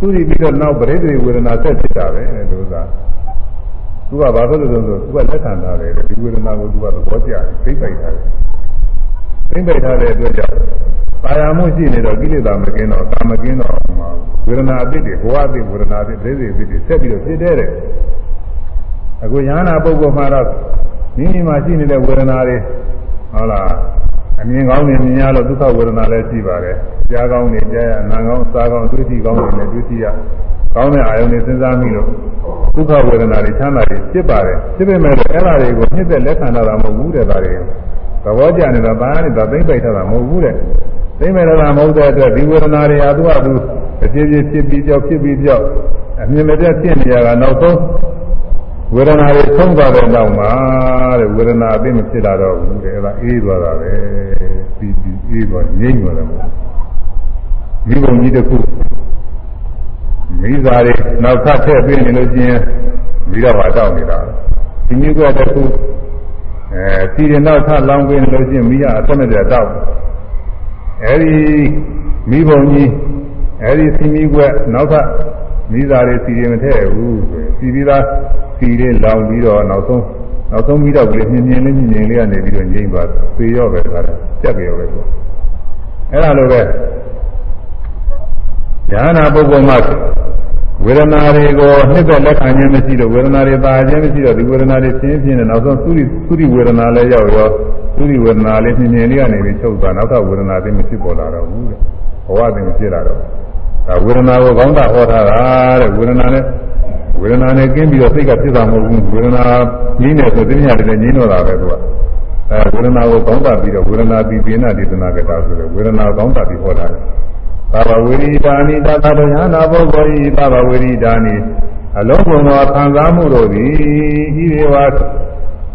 A: သုရီပြီးတော့နောက်ပရိသေဝေဒနာဆက်ဖြစ်တာပဲလို့သာ သူကဘာလို့လဲဆိုတော့သူကလက်ခံထားတယ်ဒီဝေဒနာကိုသူကသဘောကျတယ်သိပိုက်ထားတယ်သိပိုက်ထားတဲ့အတွက်ကြောင့်ပါရမှုရှိနေတော့ကိလေသာမကင်းတော့ကာမကင်းတော့ဝေဒနာအဖြစ်တွေဘဝအဖြစ်ဝေဒနာအဖြစ်ဒိဋ္ဌိအဖြစ်တွေဆက်ပြီးတော့ဖြစ်တဲ့အခုယ ahanan ပုဂ္ဂိုလ်မှာတော့မိမိမှာရှိနေတဲ့ဝေဒနာတွေဟုတ်လားအမြင်ကောင်းနေမြင်ရလို့ဒုက္ခဝေဒနာလည်းရှိပါတယ်ကြားကောင်းနေကြားရနာကောင်းစားကောင်းဒုတိကောင်းနေလည်းဒုတိယ ကောင်းတဲ့အာယုန်တွေစဉ်းစားမိလို့ဒုက္ခဝေဒနာတွေချမ်းသာတွေဖြစ်ပါတယ်ဖြစ်ပေမဲ့လည်းအဲ့ဒါတွေကိုနှစ်သက်လက်ခံတာမဟုတ်ဘူးတဲ့ဒါတွေသဘောကျနေတာဘာနဲ့ဒါသိမ့်ပိုက်ထားတာမဟုတ်ဘူးတဲ့သိမ့်မဲ့တာမဟုတ်တဲ့အတွက်ဒီဝေဒနာတွေဟာသူ့ဟာသူအပြည့်ပြည့်ဖြစ်ပြီးကြောက်ဖြစ်ပြီးကြောက်အမြင်မပြတ်ဖြစ်နေရတာနောက်ဆုံးဝေဒနာတွေဆုံးသွားတဲ့နောက်မှာတဲ့ဝေဒနာအသိမဖြစ်လာတော့ဘူးတဲ့အဲ့ဒါအေးသွားတာပဲပြီးပြီးအေးသွားငြိမ့်သွားတယ်မိဘကြီးတစ်ခု မိသားတွေနောက်ထပ်ထည့်ပေးနေလို့ချင်းပြီးတော့ပါတောက်နေတာဒီမျိုးကတစ်ခုအဲစီရင်နောက်ထပ်လောင်းပေးနေလို့ချင်းမိရအသက်မပြတ်တောက်အဲဒီမိဘကြီးအဲဒီစီမီကွက်နောက်ထပ်မိသားတွေစီရင်မထည့်ဘူးဆိုရင်စီပြီးသားစီလေးလောင်ပြီးတော့နောက်ဆုံးနောက်ဆုံးပြီးတော့ကလေးမြင်မြင်လေးမြင်မြင်လေးကနေပြီးတော့ငြိမ့်သွားသေရောပဲခါတယ်ပြက်ကြောပဲဆိုအဲ့ဒါလိုပဲ ဉာဏ်နာပုဂ္ဂိုလ်မှာဝေဒနာတွေကိုနှစ်သက်လက်ခံခြင်းမရှိတော့ဝေဒနာတွေပါခြင်းမရှိတော့ဒီဝေဒနာတွေရှင်းပြင်းနေနောက်ဆုံးသုရိသုရိဝေဒနာလည်းရောက်ရောသုရိဝေဒနာလေးမြင်မြင်လေးကနေပြီးချုပ်သွားနောက်ထပ်ဝေဒနာတွေမရှိပေါ်လာတော့ဘူးတဲ့ဘဝတွေဖြစ်လာတော့ဒါဝေဒနာကိုကောင်းတာဟောထားတာတဲ့ဝေဒနာနဲ့ဝေဒနာနဲ့ကင်းပြီးတော့စိတ်ကဖြစ်တာမဟုတ်ဘူးဝေဒနာကြီးနေဆိုသိညာတွေနဲ့ကြီးတော့တာပဲသူကအဲဝေဒနာကိုကောင်းတာပြီးတော့ဝေဒနာပြီးပြင်းတာဒေသနာကတာဆိုတယ်ဝေဒနာကောင်းတာပြီးဟောတာသာ ဘဝေရိတာနိတသဗ္ဗယနာဘောဂောဤသာဘဝေရိတာနိအလုံးစုံသောခံစားမှုတို့သည်ဤရေဝ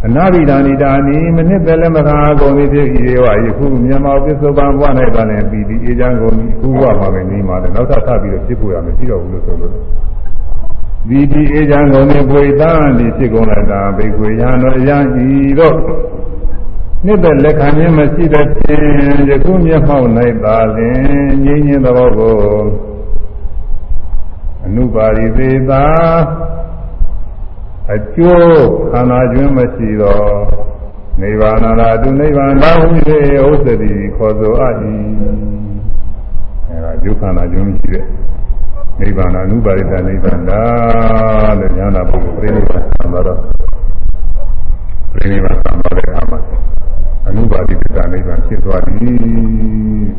A: အနာဘိဒာနိတာနိမနစ်ပဲလည်းမခံကုန်သည်ဖြစ်ဤရေဝယခုမြန်မာပစ္စုပန်ဘဝ၌ပါလည်းပြီးဒီအေချမ်းကုန်ခုဘဝမှာပဲနေမှာလည်းနောက်ထပ်ထပ်ပြီးတော့ဖြစ်ပေါ်ရမယ်ရှိတော့ဘူးလို့ဆိုလို့ဒီဒီအေချမ်းကုန်နေပွေတန်းဒီဖြစ်ကုန်လိုက်တာဘိကွေရဟန်းတော်ရဟန်းဤတို့ နှစ်သက်လက်ခံခြင်းမရှိတဲ့ဖြင့်ယခုမျက်မှောက်၌သာလျှင်ငြိမ်းခြင်းသဘောကိုအနုပါရိသေသာအကျိုးခန္ဓာကျွင်းမရှိသောနိဗ္ဗာန်ရာတုနိဗ္ဗာန်တော်ဟူ၍ဥစ္စတိခေါ်ဆိုအပ်၏အဲဒါကျိုးခန္ဓာကျွင်းမရှိတဲ့နိဗ္ဗာန်အနုပါရိသနိဗ္ဗာန်ဒါလို့ညာနာပုဂ္ဂိုလ်ပြိဋိဘံသံသာတော့ပြိဋိဘံသံသာတဲ့အာမ အနုပါတိပ္ပနိဗ္ဗာန်ဖြစ်သွားသည်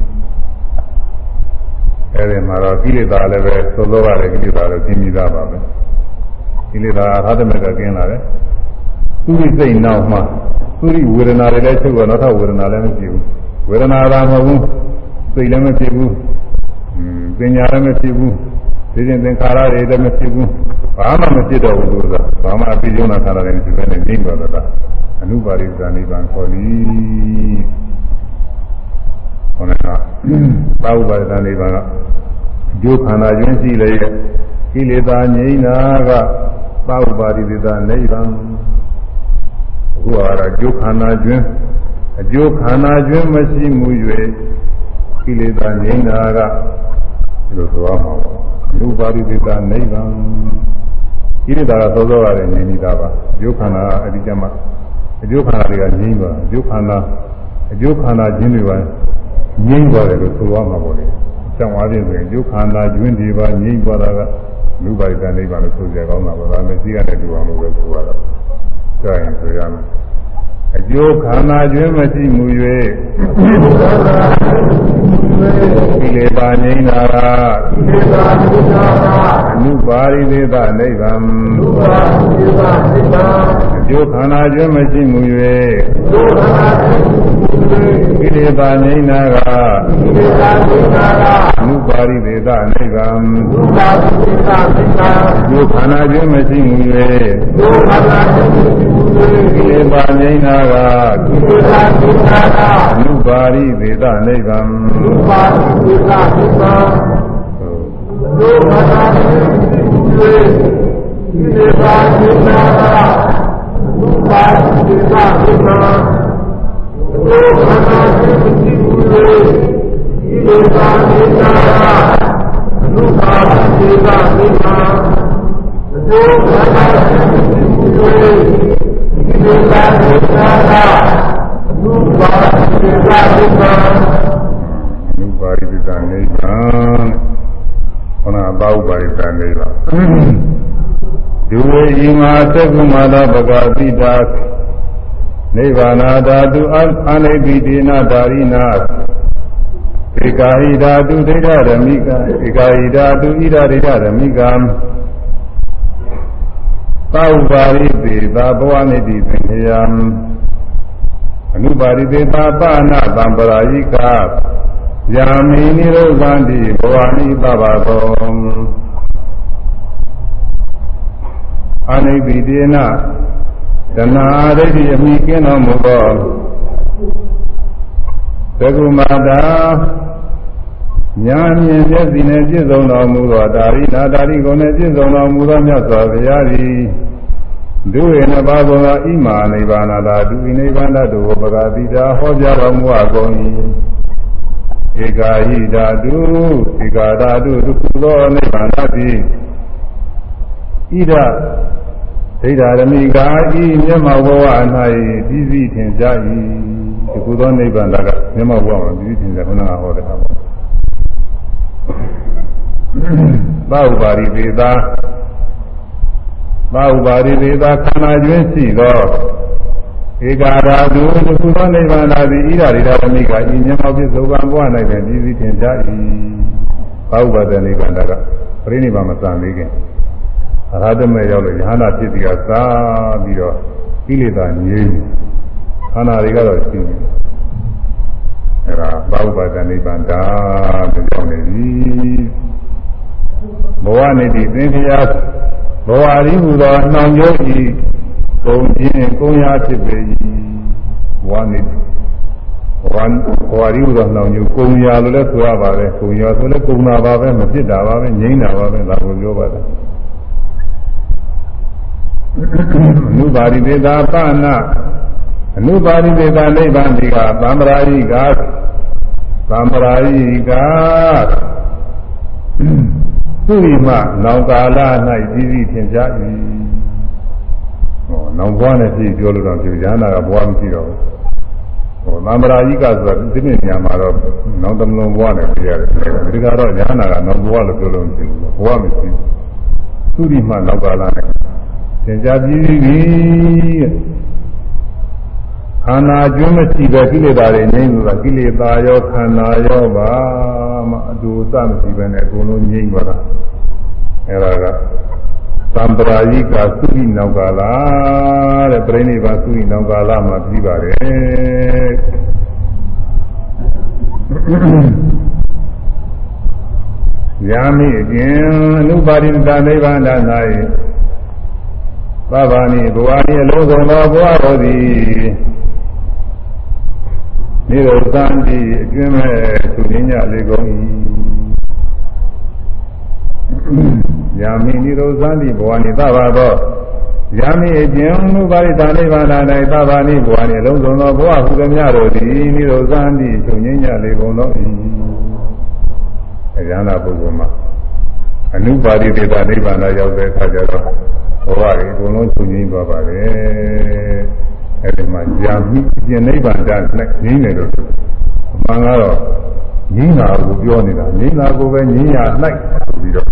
A: အဲဒီမှာတော့ကိလေသာလည်းပဲသို့သောရတယ်ကိလေသာလည်းသိမိသားပါပဲကိလေသာဟာသမက်ကကျင်းလာတယ်သူရိစိတ်နောက်မှသူရိဝေဒနာတွေလည်းချုပ်တော့နောက်ထပ်ဝေဒနာလည်းမရှိဘူးဝေဒနာသာမဟုတ်ဘူးစိတ်လည်းမဖြစ်ဘူးပညာလည်းမဖြစ်ဘူးဒီရင်သင်္ခါရတွေလည်းမဖြစ်ဘူးဘာမှမဖြစ်တော့ဘူးဆိုတာဘာမှအပြည့်စုံတာခါတယ်ဒီပဲနဲ့နေပါတော့တာ အနုပါရိသနိဗ္ဗာန်ခေါ်သည်ခေါင်းကသာဥပါဒနိဗ္ဗာန်ကဒုခန္ဓာချင်းရှိလေကိလေသာငြိမ်းတာကသာဥပါရိသနိဗ္ဗာန်အခုကတော့ဒုခန္ဓာချင်းအကျိုးခန္ဓာချင်းမရှိမှု၍ကိလေသာငြိမ်းတာကဒီလိုဆိုရမှာပါဒုပါရိသနိဗ္ဗာန်ကိလေသာကသောသောရတယ်ငြိမ်းနေတာပါဒုခန္ဓာအဒီကျမှ အကျိုးခန္ဓာတွေကငြိမ်းသွားအကျိုးခန္ဓာအကျိုးခန္ဓာခြင်းတွေပါငြိမ်းသွားတယ်လို့ဆိုရမှာပေါ့လေ။ကြောင်အားဖြင့်ဆိုရင်အကျိုးခန္ဓာကျွင်းတွေပါငြိမ်းသွားတာကလူပါရိတန်လေးပါလို့ဆိုကြကောင်းတာပေါ့ဒါနဲ့ရှိရတဲ့တူအောင်လို့ပဲဆိုရတော့။ကြောင်ရင်ဆိုရမယ်။အကျိုးခန္ဓာကျွင်းမရှိမှု၍ ကိလေသာငြိမ်းတာကအနုပါရိသေသနိဗ္ဗာန်အကျိုးခန္ဓာကျွင်းမရှိမှု၍ ကိလေသာငြိမ်းတာကအနုပါရိသေသနိဗ္ဗာန်အကျိုးခန္ဓာကျွင်းမရှိမှု၍ကိလေသာငြိမ်းတာကအနုပါရိသေသနိဗ္ဗာန်
B: ဒုက္ခတာသေဒီပါတိနာဒုက္ခတိသာသေနာဒုက္ခတာသေတိကုလေဒီပါတိနာဒုက္ခတိသာသေနာဒုက္ခတာသေတိကုလေဒီပါတိနာဒုက္ခတိသာသေနာ
A: အနုပါရိသေသနိဗ္ဗာန်ခန္ဓာပါဥပါရိသနိဗ္ဗာန် ဒုဝေဤမှာသက္ကုမာတာပကာတိတာ နိဗ္ဗာနာဓာတုအာနိပိတိနာဓာရိနာဧကာဟိဓာတုဒိဋ္ဌရမိကဧကာဟိဓာတုဣဒဒိဋ္ဌရမိကသာဥပါရိသေသာဘဝနိတိသင်္ခယံအနုပါရိသေသာပါဏသံပရာယိကယာမိနိရောဂန္တိဘဝနိသဗ္ဗသောအနိပိတေန တဏှာဒိဋ္ဌိအမိကင်းတော်မူသောသကုမာတာညာမြင်မျက်စိနဲ့ပြည့်စုံတော်မူသောဒါရိနာဒါရိကုံနဲ့ပြည့်စုံတော်မူသောမြတ်စွာဘုရားသည်ဒုဝေနဘာဘောကဣမာနိဗ္ဗာန်သာဒုဣနိဗ္ဗာန်တို့ဘဂတိတာဟောကြားတော်မူအပ်ကုန်၏ဧကာဟိဓာတုဧကာဓာတုဒုက္ခသောနိဗ္ဗာန်သတိဣဒ ဒိဋ္ဌာရမိကာဤမျက်မှောက်ဘဝ၌ပြီးပြီးထင်ရှား၏ဒီကုသောနိဗ္ဗာန်ကမျက်မှောက်ဘဝမှာပြီးပြီးထင်ရှားခဏဟောတဲ့အခါသာဥပါရိသေသာသာဥပါရိသေသာခန္ဓာကျွင်းရှိသောဧကာရာတုဒီကုသောနိဗ္ဗာန်သာသည်ဣဒရိဒရမိကဤမျက်မှောက်ပြစ္ဆုတ်ဘဝ၌ပင်ပြီးပြီးထင်ရှား၏သာဥပါဒနိဗ္ဗာန်ကပြိနိဗ္ဗာန်မစံသေးခင် အရဟတမေရောက်လို့ယဟနာဖြစ်ပြီးတော့သာပြီးတော့ကိလေသာငြိမ်းခန္ဓာတွေကတော့ရှိနေအဲဒါဘာဥပါဒနိဗ္ဗာန်ဒါပြောင်းနေပြီဘဝနေတိသင်္ခရာဘဝရင်းဟူသောနှောင်ကျိုးဤကုံခြင်းကုံရဖြစ်ပေ၏ဘဝနေတိဘဝဘဝရင်းဟူသောနှောင်ကျိုးကုံရလို့လည်းဆိုရပါတယ်ကုံရဆိုလည်းကုံတာပါပဲမဖြစ်တာပါပဲငြိမ်းတာပါပဲဒါကိုပြောပါတယ်အ နုပါရိသေသာပနာအနုပါရိသေတာနိဗ္ဗာန်ဒီကသံ္ဗရာယိကသံ္ဗရာယိကသူရိမနောင်ကာလ၌ကြီးကြီးထင်ရှား၏ဟောနောင်ဘွားနဲ့ကြည့်ပြောလို့တော့ပြောရဟနာကဘွားမရှိတော့ဘူးဟောသံ္ဗရာယိကဆိုတာဒီနေ့ညမှာတော့နောင်တမလုံးဘွားနဲ့ပြရတယ်ဒီကတော့ရဟနာကနောင်ဘွားလို့ပြောလို့မရှိဘူးဘွားမရှိဘူးသူရိမနောင်ကာလ၌ သင်ကြားပြီးပြီခန္ဓာကျွမ်းမရှိတဲ့ကိလေသာတွေငြိမ်းလို့ကိလေသာရောခန္ဓာရောပါမှအတူအစမရှိဘဲနဲ့အကုန်လုံးငြိမ်းသွားတာအဲဒါကသံပရာယိကသုခိနောင်ကာလတဲ့ပြိဋိဘာသုခိနောင်ကာလမှာပြီးပါတယ်ယာမိအကျင်အနုပါရိတနိဗ္ဗာန်၌သ ဗ္ဗာနိဘဝဤအလုံးစုံသောဘဝတို့သည်နိရောဓံတိအကျဉ်းမဲ့သူရင်းကြလေကုန်၏ယာမိနိရောဓံတိဘဝနိသဗ္ဗသောယာမိအကျဉ်းမူပါရိတာနိဗ္ဗာန်၌သဗ္ဗာနိဘဝနိအလုံးစုံသောဘဝဟုသမျှတို့သည်နိရောဓံတိသူရင်းကြလေကုန်သော၏အရဟနာပုဂ္ဂိုလ်မှာအနုပါရိတေတာနိဗ္ဗာန်ရောက်တဲ့အခါကျတော့ ဘဝတွေအကုန်လုံးချုပ်ငြိမ်းသွားပါတယ်အဲဒီမှာကြာမိပြင်နိဗ္ဗာန်တည်းနဲ့ငြိမ်းတယ်လို့အမှန်ကတော့ငြိမ်းတာကိုပြောနေတာငြိမ်းတာကိုပဲငြိမ်းရလိုက်ဆိုပြီးတော့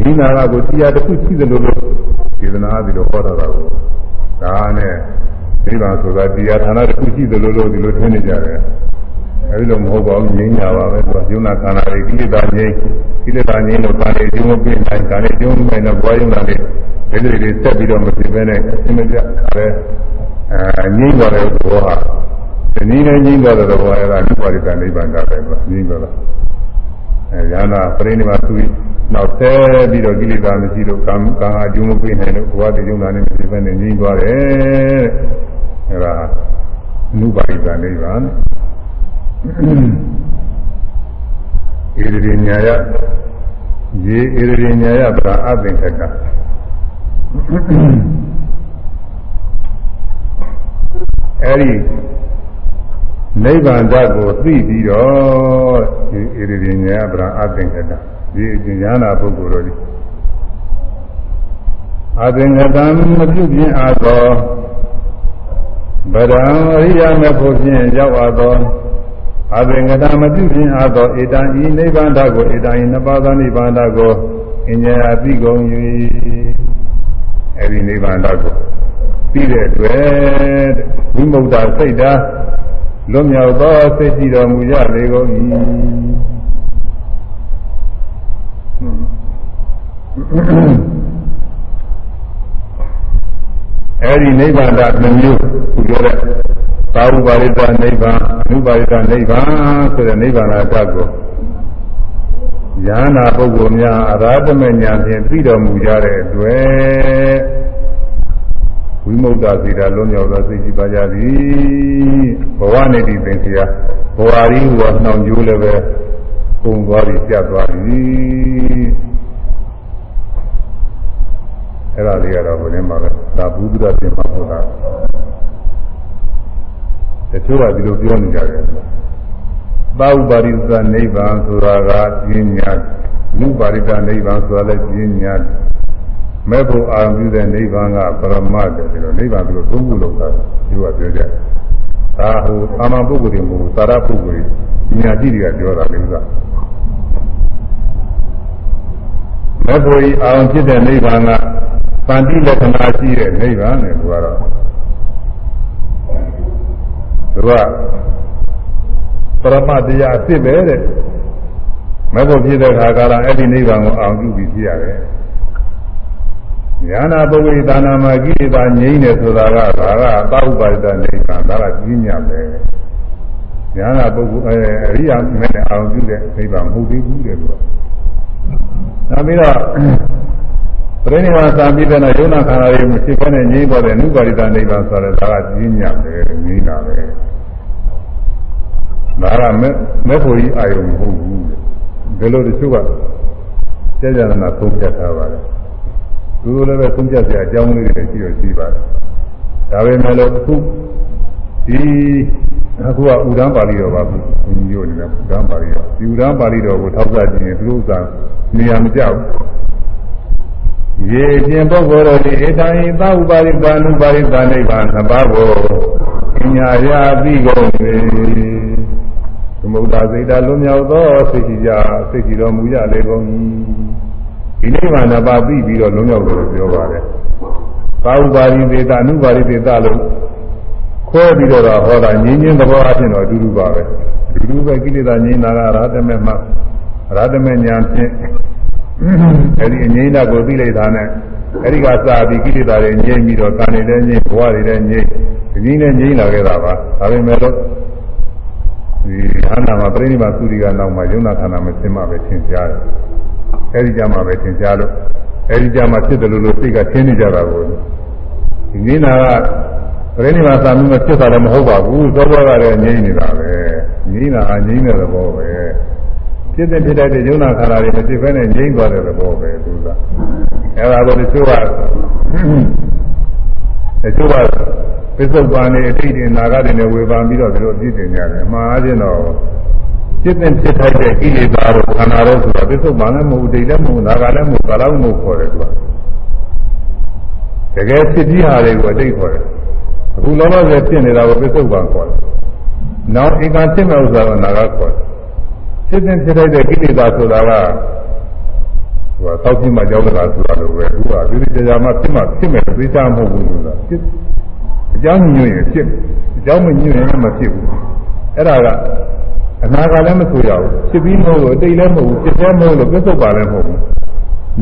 A: ငြိမ်းတာကကိုတရားတစ်ခုရှိတယ်လို့ဒေသနာပြီးတော့ဟောတာကိုဒါနဲ့နိဗ္ဗာန်ဆိုတာတရားဌာနတစ်ခုရှိတယ်လို့ဒီလိုထင်နေကြတယ် အဲဒီလိုမဟုတ်ပါဘူးငြိမ်းကြပါပဲသူကယုံနာခန္ဓာတွေကိလေသာငြိမ်းကိလေသာငြိမ်းလို့ကာနေကျုံးပြင်းတိုင်းကာနေကျုံးတိုင်းတော့ဘွားယုံနာတွေဒီလိုတွေဆက်ပြီးတော့မဖြစ်ဘဲနဲ့အရှင်းမပြအဲအဲငြိမ်းသွားတဲ့သဘောဟာဒီနည်းနဲ့ငြိမ်းသွားတဲ့သဘောအဲဒါနိဗ္ဗာန်နိဗ္ဗာန်ကပဲသူငြိမ်းသွားတာအဲရဟနာပရိနိဗ္ဗာန်သူနောက်ဆက်ပြီးတော့ကိလေသာမရှိလို့ကံကံအကျုံးမပြင်းနိုင်လို့ဘဝတည်ယုံနာနဲ့မဖြစ်ဘဲနဲ့ငြိမ်းသွားတယ်အဲဒါအနုပါရိသနိဗ္ဗာန် ဣရိရိညာယယေဣရိရိညာယပရာအသင်္ခကအဲဒီနိဗ္ဗာန်ဓာတ်ကိုသိပြီးတော့ဒီဣရိရိညာယပရာအသင်္ခကဒီအဉာဏပုဂ္ဂိုလ်တို့ဒီအသင်္ခတံမပြုခြင်းအားသောဗရံအရိယာမေဖို့ဖြင့်ရောက်အပ်သော အဘင်္ဂတမပြုခြင်းအသောဧတံဤနိဗ္ဗာန်တာကိုဧတံဤနှစ်ပါးသောနိဗ္ဗာန်တာကိုအညာအသိကုန်၍အဲဒီနိဗ္ဗာန်တာကိုပြီးတဲ့အတွက်ဝိမု ക്ത စိတ်ဓာတ်လွတ်မြောက်သောစိတ်ကြည်တော်မူကြလေကုန်၏အဲဒီနိဗ္ဗာန်တာမျိုးခုပြောတဲ့ သာဝပါရိတနိဗ္ဗာန်အနုပါရိတနိဗ္ဗာန်ဆိုတဲ့နိဗ္ဗာန်ဓာတ်ကိုယန္နာပုဂ္ဂိုလ်များအရာဓမဉာဏ်ဖြင့်သိတော်မူကြတဲ့အတွက်ဝိမု ക്ത စေတာလုံးမြောက်သောစိတ်ကြည်ပါကြသည်ဘဝနေတိသင်္ခရာဘဝရီဟူသောနှောင်ကျိုးလည်းပဲပုံသွားပြီးပြတ်သွားပြီအဲ့ဒါလေးကတော့ဘယ်နဲ့မှပဲဒါဘုဒ္ဓရှင်မှာဟုတ်တာ တချို့ကဒီလိုပြောနေကြတယ်သာဥပါရိသနိဗ္ဗာန်ဆိုတာကပြင်းညာနုပါရိသနိဗ္ဗာန်ဆိုတာလည်းပြင်းညာမဲ့ဖို့အာရုံပြုတဲ့နိဗ္ဗာန်ကပရမတ်တယ်ပြီးတော့နိဗ္ဗာန်ပြီးတော့သုံးခုလောက်တာဒီကပြောကြတယ်ဒါဟိုအာမပုဂ္ဂိုလ်တွေမဟုတ်ဘူးသာရပုဂ္ဂိုလ်တွေညာတိတွေကပြောတာလေဥစ္စာမဲ့ဖို့အာရုံဖြစ်တဲ့နိဗ္ဗာန်ကပန္တိလက္ခဏာရှိတဲ့နိဗ္ဗာန်နဲ့သူကတော့ သူကပရမတရားအစ်စ်ပဲတဲ့မဲ့ဖို့ဖြစ်တဲ့ခါကလာအဲ့ဒီနိဗ္ဗာန်ကိုအောင်ပြုပြီးဖြစ်ရတယ်ညာနာပုဂ္ဂိဒါနာမှာကိလေသာငြိမ့်တယ်ဆိုတာကဒါကသာဥပါဒနိဗ္ဗာန်ဒါကကြီးညပဲညာနာပုဂ္ဂိုလ်အဲအရိယာမဲ့နဲ့အောင်ပြုတဲ့နိဗ္ဗာန်မဟုတ်သေးဘူးတဲ့သူကနောက်ပြီးတော့ ပြိဋိဘာသာပြီးတဲ့နောက်ယုံနာခန္ဓာတွေမရှိဘဲနဲ့ငြိမ့်ပေါ်တဲ့နုပါရိသနိဗ္ဗာန်ဆိုတဲ့ဒါကကြီးညပဲငြိမ့်တာပဲဒါကမဲ့မဲ့ဖို့ကြီးအာယုံမဟုတ်ဘူးတဲ့ဒီလိုတချို့ကကြာကြာနာသုံးဖြတ်ထားပါတယ်သူတို့လည်းပဲသုံးဖြတ်စရာအကြောင်းလေးတွေရှိတော့ရှိပါတယ်ဒါပေမဲ့လို့အခုဒီအခုကဥဒန်းပါဠိတော်ပါဘူးဘုန်းကြီးတို့အနေနဲ့ဥဒန်းပါဠိတော်ဒီဥဒန်းပါဠိတော်ကိုထောက်ပြကြည့်ရင်သူတို့ကနေရာမကြောက် ရေခြင်းပုဂ္ဂိုလ်တို့ဒီဧတံဤသဥပါရိတာနုပါရိတာနိဗ္ဗာန်နှစ်ပါးကိုပညာရာသိကုန်၏သမုဒ္ဒါစိတ်ဓာလွန်မြောက်သောစိတ်ကြီးကြစိတ်ကြီးတော်မူရလေကုန်၏ဒီနိဗ္ဗာန်နှစ်ပါးပြီးပြီးတော့လွန်မြောက်တယ်လို့ပြောပါတယ်သာဥပါရိသေတာအနုပါရိသေတာလို့ခွဲပြီးတော့ဟောတာငြင်းချင်းသဘောအချင်းတော့အတူတူပါပဲအတူတူပဲကိလေသာငြင်းတာကရာထမေမှာရာထမေညာဖြင့် အဲဒီအငြိမ့်တာကိုသိလိုက်တာနဲ့အဲဒီကစပြီးကိလေသာတွေငြိမ့်ပြီးတော့ကံနေတဲ့ငြိမ့်ဘဝတွေလည်းငြိမ့်ဒီနည်းနဲ့ငြိမ့်လာခဲ့တာပါဒါပေမဲ့လို့ဒီဟာနာမှာပြိဋိဘာသုရိကနောက်မှာယုံနာခန္ဓာမသိမှပဲသင်ကြားတယ်အဲဒီကြမှာပဲသင်ကြားလို့အဲဒီကြမှာဖြစ်တယ်လို့လို့စိတ်ကသင်နေကြတာကိုဒီနည်းနာကပြိဋိဘာသာမှုမဖြစ်တာလည်းမဟုတ်ပါဘူးသောဘောကလည်းငြိမ့်နေတာပဲငြိမ့်တာကငြိမ့်တဲ့သဘောပဲ ဖြစ်တဲ့ဖြစ်တဲ့ယုံနာခန္ဓာတွေမဖြစ်ဘဲနဲ့ငြိမ့်သွားတဲ့သဘောပဲသူကအဲဒါကိုတချို့ကတချို့ကပစ္စုပန်နေအတိတ်တွေနာဂတွေနဲ့ဝေဖန်ပြီးတော့ဒီလိုပြည့်တင်ကြတယ်အမှားချင်းတော့ဖြစ်တဲ့ဖြစ်ထိုက်တဲ့ကိလေသာတို့ခန္ဓာတို့ဆိုတာပစ္စုပန်လည်းမဟုတ်ဒိဋ္ဌလည်းမဟုတ်နာဂလည်းမဟုတ်ကာလမဟုတ်ခေါ်တယ်သူကတကယ်ဖြစ်ပြီးဟာတွေကိုအတိတ်ခေါ်တယ်အခုလောလောဆယ်ဖြစ်နေတာကိုပစ္စုပန်ခေါ်တယ်နောက်ဧကဖြစ်မဲ့ဥစ္စာကနာဂခေါ်တယ် ဖြစ်တဲ့ဖြစ်တဲ့ကိလေသာဆိုတာကဟိုသောက်ပြမှကြောက်တာဆိုတာလိုပဲသူကဒီဒီကြာမှဖြစ်မှဖြစ်မယ်သိချမဟုတ်ဘူးဆိုတာဖြစ်အကြောင်းညွှန်ရင်ဖြစ်အကြောင်းမညွှန်ရင်မဖြစ်ဘူးအဲ့ဒါကအနာကလည်းမဆိုရဘူးဖြစ်ပြီးမဟုတ်လို့အတိတ်လည်းမဟုတ်ဘူးဖြစ်သေးမဟုတ်လို့ပြစ္ဆုတ်ပါလည်းမဟုတ်ဘူး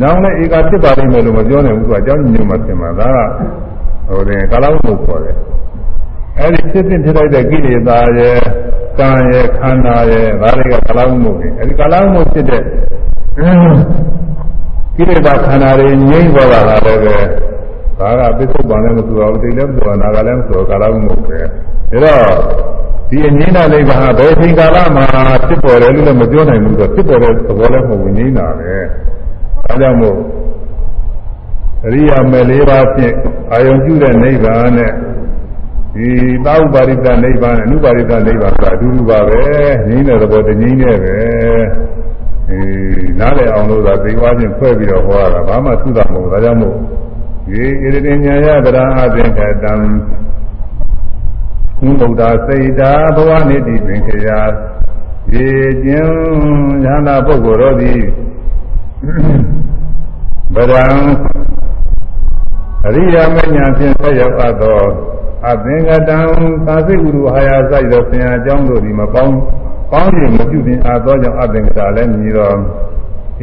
A: နောင်လည်းဧကဖြစ်ပါလိမ့်မယ်လို့မပြောနိုင်ဘူးသူကအကြောင်းညွှန်မှဖြစ်မှာဒါကဟိုတယ်ကာလဝုခေါ်တယ် အဲ့ဒီဖြစ်ဖြစ်ဖြစ်လိုက်တဲ့ကိလေသာရဲ့ကံရဲ့ခန္ဓာရဲ့ဒါတွေကကာလဝုမုတ်တွေအဲဒီကာလဝုမုတ်ဖြစ်တဲ့ကိလေသာခန္ဓာတွေငြိမ့်သွားတာလည်းပဲဒါကပစ္စုပန်လည်းမဆိုတော့တိတ်လည်းမဆိုတော့နာကလည်းမဆိုတော့ကာလဝုမုတ်ပဲဒါတော့ဒီအငြိမ့်တာလေးကဘယ်ချိန်ကာလမှာဖြစ်ပေါ်တယ်လို့လည်းမပြောနိုင်ဘူးဆိုဖြစ်ပေါ်တဲ့သဘောလည်းမဟုတ်ဘူးငြိမ့်တာပဲဒါကြောင့်မို့အရိယာမေလေးပါးဖြင့်အာယုံပြုတဲ့နိဗ္ဗာန်နဲ့ ဒီသာဥပါရိသနိဗ္ဗာန်နဲ့အနုပါရိသနိဗ္ဗာန်ကအတူတူပါပဲငြိမ်းတဲ့သဘောတငြိမ်းနဲ့ပဲအဲနားလည်အောင်လို့သာသိသွားခြင်းဖွဲ့ပြီးတော့ဟောရတာဘာမှသုတာမဟုတ်ဒါကြောင့်မို့ဒီဣရိညာယတရာအသင်္ကတံဘုဗုဒ္ဓစိတ်တာဘဝနိတိပင်ခရာရေကျင်းဉာဏပုဂ္ဂိုလ်တို့သည်ဗရံအရိယာမဉ္ဇဉ်ဖြင့်ဆက်ရောက်အပ်သော အသင်္ကတံသာစိဥရုဟာယစိုက်သောဆင်အကြောင်းတို့သည်မပေါင်းပေါင်းရင်မပြုပြင်အားသောကြောင့်အသင်္ကတာလည်းမြည်တော်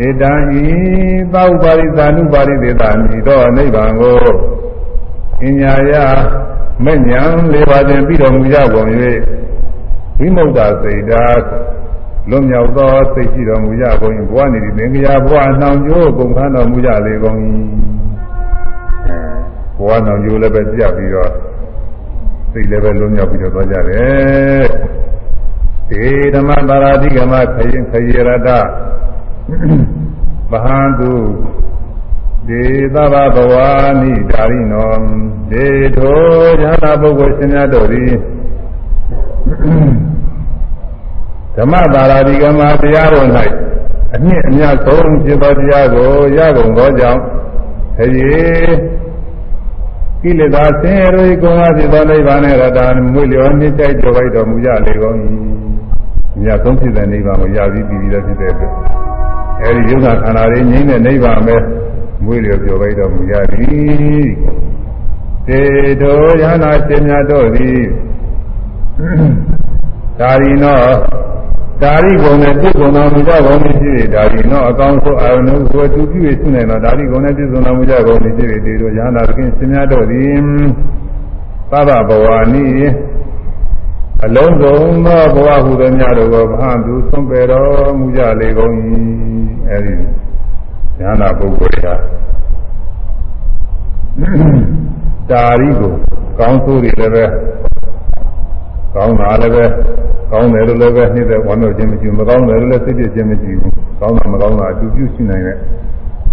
A: ဧတံဤသာဥပါရိသာနုပါရိသေတာမြည်တော်နိဗ္ဗာန်ကိုပညာယမဲ့ညာလေးပါးတင်ပြီးတော်မူကြကုန်၍ဝိမု ക്ത စိတ်ဓာတ်လွတ်မြောက်သောစိတ်ရှိတော်မူကြကုန်၏ဘဝနေသင်္ကြန်ဘဝနှောင်ကျိုးကုန်ခန်းတော်မူကြလေကုန်၏ဘဝနှောင်ကျိုးလည်းပဲပြပြီးတော့ စိတ်လည်းပဲလွတ်မြောက်ပြီးတော့သွားကြတယ်ဒီဓမ္မပါရာတိကမခရင်ခရရတဗဟံတုဒေသဘဘဝနိဒါရိနောဒေထောယနာပုဂ္ဂိုလ်ရှင်များတို့သည်ဓမ္မပါရာတိကမတရားတော်၌အနှစ်အများဆုံးဖြစ်သောတရားကိုရကုန်သောကြောင့်ခရေ ကိလေသာဆင်းရဲကိုယ်ကဖြစ်သောနိဗ္ဗာန်နဲ့ရတာမွေလျောမြင့်တိုက်ကြောလိုက်တော်မူကြလေကုန်၏။မြတ်ဆုံးဖြစ်တဲ့နိဗ္ဗာန်ကိုရပြီးပြီးပြီးတော့ဖြစ်တဲ့အတွက်အဲဒီယုံနာခန္ဓာတွေငြိမ့်တဲ့နိဗ္ဗာန်ပဲမွေလျောပြောလိုက်တော်မူကြသည်။တေတောယနာရှင်များတို့သည်ဒါရီနော ဒါရီကုံနဲ့ပြည့်စုံတော်မူကြကုန်၏ဖြစ်၍ဒါရီနောအကောင်းဆုံးအာရုံကိုသူပြု၍ရှိနိုင်သောဒါရီကုံနဲ့ပြည့်စုံတော်မူကြကုန်၏ဖြစ်၍ဒီတို့ယန္တာသခင်ရှင်များတို့သည်သဗ္ဗဘဝနိအလုံးစုံသောဘဝဟုသောများတို့ကိုဗဟံသူသွန်ပယ်တော်မူကြလေကုန်၏အဲဒီယန္တာပုဂ္ဂိုလ်ရာဒါရီကိုကောင်းဆိုးတွေလည်းပဲ ကောင်းတာလည်းပဲကောင်းတယ်လို့လည်းပဲနှိမ့်တဲ့ဝမ်းမြောက်ခြင်းမရှိဘူးမကောင်းတယ်လို့လည်းစိတ်ပြည့်ခြင်းမရှိဘူးကောင်းတာမကောင်းတာအတူပြုရှိနိုင်တဲ့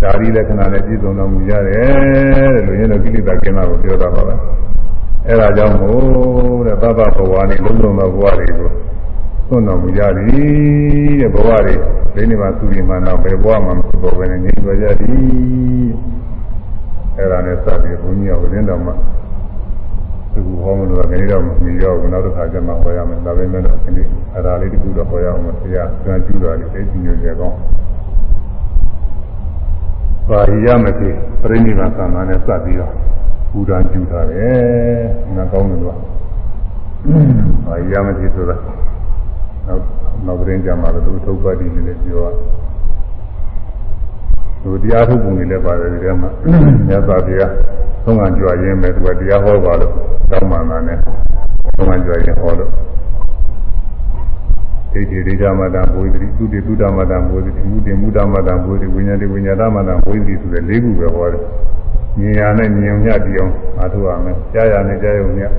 A: ဓာရီလက္ခဏာနဲ့ပြည့်စုံတော်မူရတယ်တဲ့လူရင်းတို့ကိလေသာကင်းတာကိုပြောတာပါပဲအဲဒါကြောင့်မို့တဲ့သဗ္ဗဘဝနေလုံးလုံးသောဘဝတွေကိုသွန်တော်မူကြသည်တဲ့ဘဝတွေဒိနေမှာသူဒီမှာတော့ဘယ်ဘဝမှာမဖြစ်ပေါ်ဘဲနဲ့ငြိမ်းသွားကြသည်အဲဒါနဲ့စပြီးဘုန်းကြီးကဝိင်းတော်မှာ သူကဟောမလို့ကနေတော့မမီတော့ဘူးနောက်တစ်ခါကျမှဟောရမယ်ဒါပေမဲ့တော့ဒီအဲဒါလေးတခုတော့ဟောရအောင်ဆရာကံကျူးတော်လေးသိချင်နေကြကောင်းပါရိယမတိပြိဋိဘံသံဃာနဲ့စပ်ပြီးတော့ဘူတန်ကျူးထားတယ်။နာကောင်းတယ်ကွာ။ပါရိယမတိဆိုတာနောက်နောက်သတင်းကြမှာတော့သူသုတ်ပတ်ဒီလေးပြောတာ သူတရားထုတ်ပုံတွေလည်းပါတယ်ဒီထဲမှာမြတ်စွာဘုရားသုံးငံကြွရင်းပဲသူကတရားဟောပါလို့တောင်းပန်တာနဲ့သုံးငံကြွရင်းဟောလို့ဒိဋ္ဌိဒိဋ္ဌမတံဘုရားတိသူတိသူတမတံဘုရားတိမုတိမုတမတံဘုရားတိဝိညာတိဝိညာတမတံဘုရားတိဆိုတဲ့လေးခုပဲဟောတယ်မြင်ရနဲ့မြင်မြတ်တရားအားထုတ်ရမယ်ကြားရနဲ့ကြားရုံမြတ်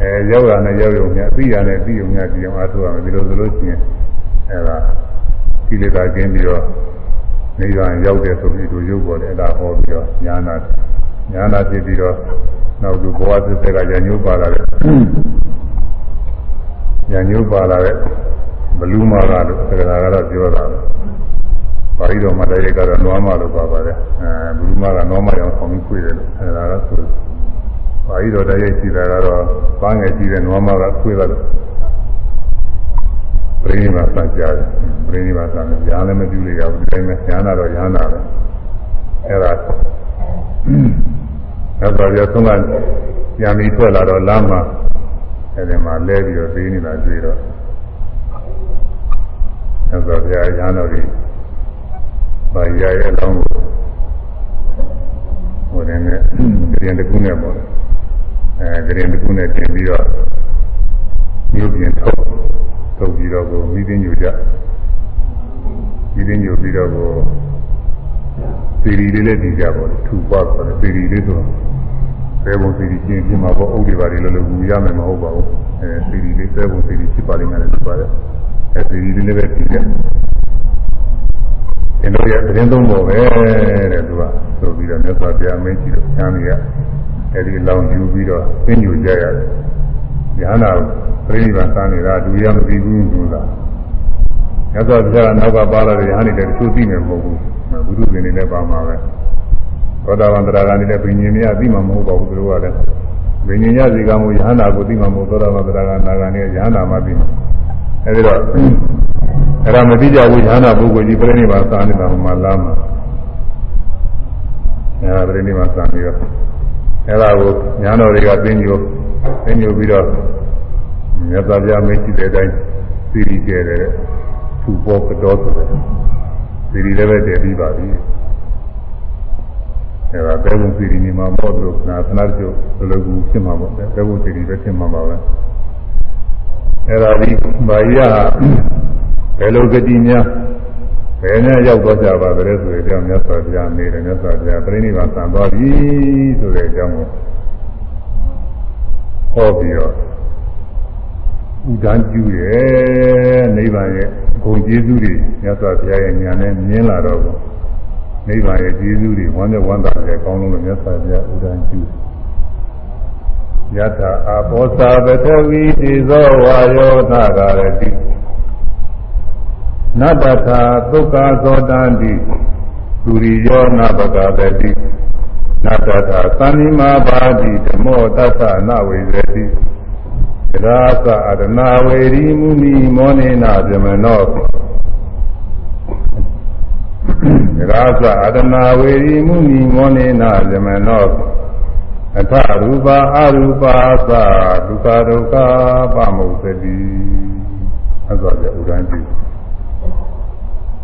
A: အဲရောက်ရနဲ့ရောက်ရုံမြတ်သိရနဲ့သိရုံမြတ်တရားအားထုတ်ရမယ်ဒီလိုဆိုလို့ရှိရင်အဲဒါကိလေသာကင်းပြီးတော့ နိဗ္ဗာန်ရောက်တဲ့ဆိုပြီးသူရုပ်ပေါ်တယ်အဲ့ဒါဟောပြီးတော့ညာနာညာနာဖြစ်ပြီးတော့နောက်သူဘဝသစ္စာကညာညိုးပါလာတဲ့ညာညိုးပါလာတဲ့ဘလူးမာကလို့သက္ကရာကတော့ပြောတာပဲပါဠိတော်မှာတည်းကတော့နွားမလို့ပါပါတယ်အဲဘလူးမာကနွားမရောင်ဆောင်ပြီးခွေးတယ်လို့အဲဒါကဆိုပါဠိတော်တည်းရှိတာကတော့ပန်းငယ်ရှိတဲ့နွားမကခွေးတယ်လို့ပ ရိနိဗ္ဗာန်စကြတယ်ပရိနိဗ္ဗာန်စတယ်ညာလည်းမပြုလို့ရဘူးဒီတိုင်းပဲညာနာတော့ညာနာပဲအဲဒါသက်သာပြဆုံးကပြန်ပြီးထွက်လာတော့လမ်းမှာအဲဒီမှာလဲပြီးတော့သေးနေတာတွေ့တော့သက်သာပြညာတော်ကြီးဘာရရဲ့လောင်းကိုဟိုတယ်နဲ့ကြရင်တကူနဲ့ပေါ့အဲကြရင်တကူနဲ့တင်ပြီးတော့မြို့ပြင်ထုတ် ထုတ်ပြီးတော့ကိုမိသိညူကြမိသိညူပြီးတော့ကိုစီရီလေးလည်းတည်ကြပါထူပါဆိုတယ်စီရီလေးဆိုတော့ဘယ်ပုံစီရီချင်းပြင်မှာပေါ့အုပ်တွေပါလေလို့လို့ဘူးရမယ်မဟုတ်ပါဘူးအဲစီရီလေးသဲပုံစီရီဖြစ်ပါလိမ့်မယ်လို့ပါတယ်အဲစီရီလေးလည်းပဲတည်ကြအင်းတို့ရဲ့သတင်းသုံးပေါ်ပဲတဲ့သူကဆိုပြီးတော့မြတ်စွာဘုရားမင်းကြီးတို့ချမ်းမြေရအဲဒီလောင်ယူပြီးတော့သိညူကြရတယ် ဉာဏ်နာပြိဋိဘံသာနေတာဒုရမသိဘူးသူကမြတ်စွာဘုရားကနောက်ကပါလာတဲ့ယဟန်တွေတချို့သိနေမဟုတ်ဘူးဘုရုရှင်တွေလည်းပါမှာပဲသောတာပန်တရားကနေလည်းဘိညာဉ်များသိမှာမဟုတ်ပါဘူးသူတို့ကလည်းဘိညာဉ်ရစီကမှုယဟန္တာကိုသိမှာမဟုတ်သောတာပန်တရားကနာဂန်နဲ့ယဟန္တာမှသိမှာအဲဒီတော့အဲ့ဒါမသိကြဘူးယဟန္တာပုဂ္ဂိုလ်ကြီးပြိဋိဘံသာနေတာဟိုမှာလာမှာအဲဒါပြိဋိဘံသာနေတော့အဲ့ဒါကိုညာတော်တွေကသိညို သိညိုပြီးတော့မြတ်စွာဘုရားမရှိတဲ့အတိုင်းသိရီကျဲတယ်သူပေါ်ကတော့ဆိုတယ်သိရီလည်းပဲတည်ပြီးပါပြီအဲဒါဘယ်လိုသိရီနေမှာပေါ့လို့နာသနာကျုပ်ဘယ်လိုကူဖြစ်မှာပေါ့ဘယ်လိုသိရီပဲဖြစ်မှာပါပဲအဲဒါဒီဘာကြီးကဘယ်လိုဂတိများဘယ်နဲ့ရောက်သွားကြပါသလဲဆိုတဲ့အကြောင်းမြတ်စွာဘုရားနေတယ်မြတ်စွာဘုရားပြိဋိဘံသံသွားပြီဆိုတဲ့အကြောင်းကို ဟောပြီးတော့ဥဒန်းကျူးရဲ့နိဗ္ဗာန်ရဲ့ဂုဏ်ကျေးဇူးတွေမြတ်စွာဘုရားရဲ့ဉာဏ်နဲ့မြင်လာတော့နိဗ္ဗာန်ရဲ့ကျေးဇူးတွေဝမ်းမြောက်ဝမ်းသာတယ်ကောင်းလုံးလို့မြတ်စွာဘုရားဥဒန်းကျူးယထာအဘောဇာပထဝီတိဇောဝါယောနာဂရတိနတ္တထာဒုက္ခသောတန္တိသူရိယောနာပကတတိ နတ္တထာသန္နိမာပါတိဓမ္မောတသနဝိဇတိရာသအရဏဝေရီမုနိမောနေနာပြမနောရာသအရဏဝေရီမုနိမောနေနာပြမနောအထရူပါအရူပါသဒုက္ခဒုက္ခပမုသတိအဲ့ဒါကြဥဒန်းကြည့်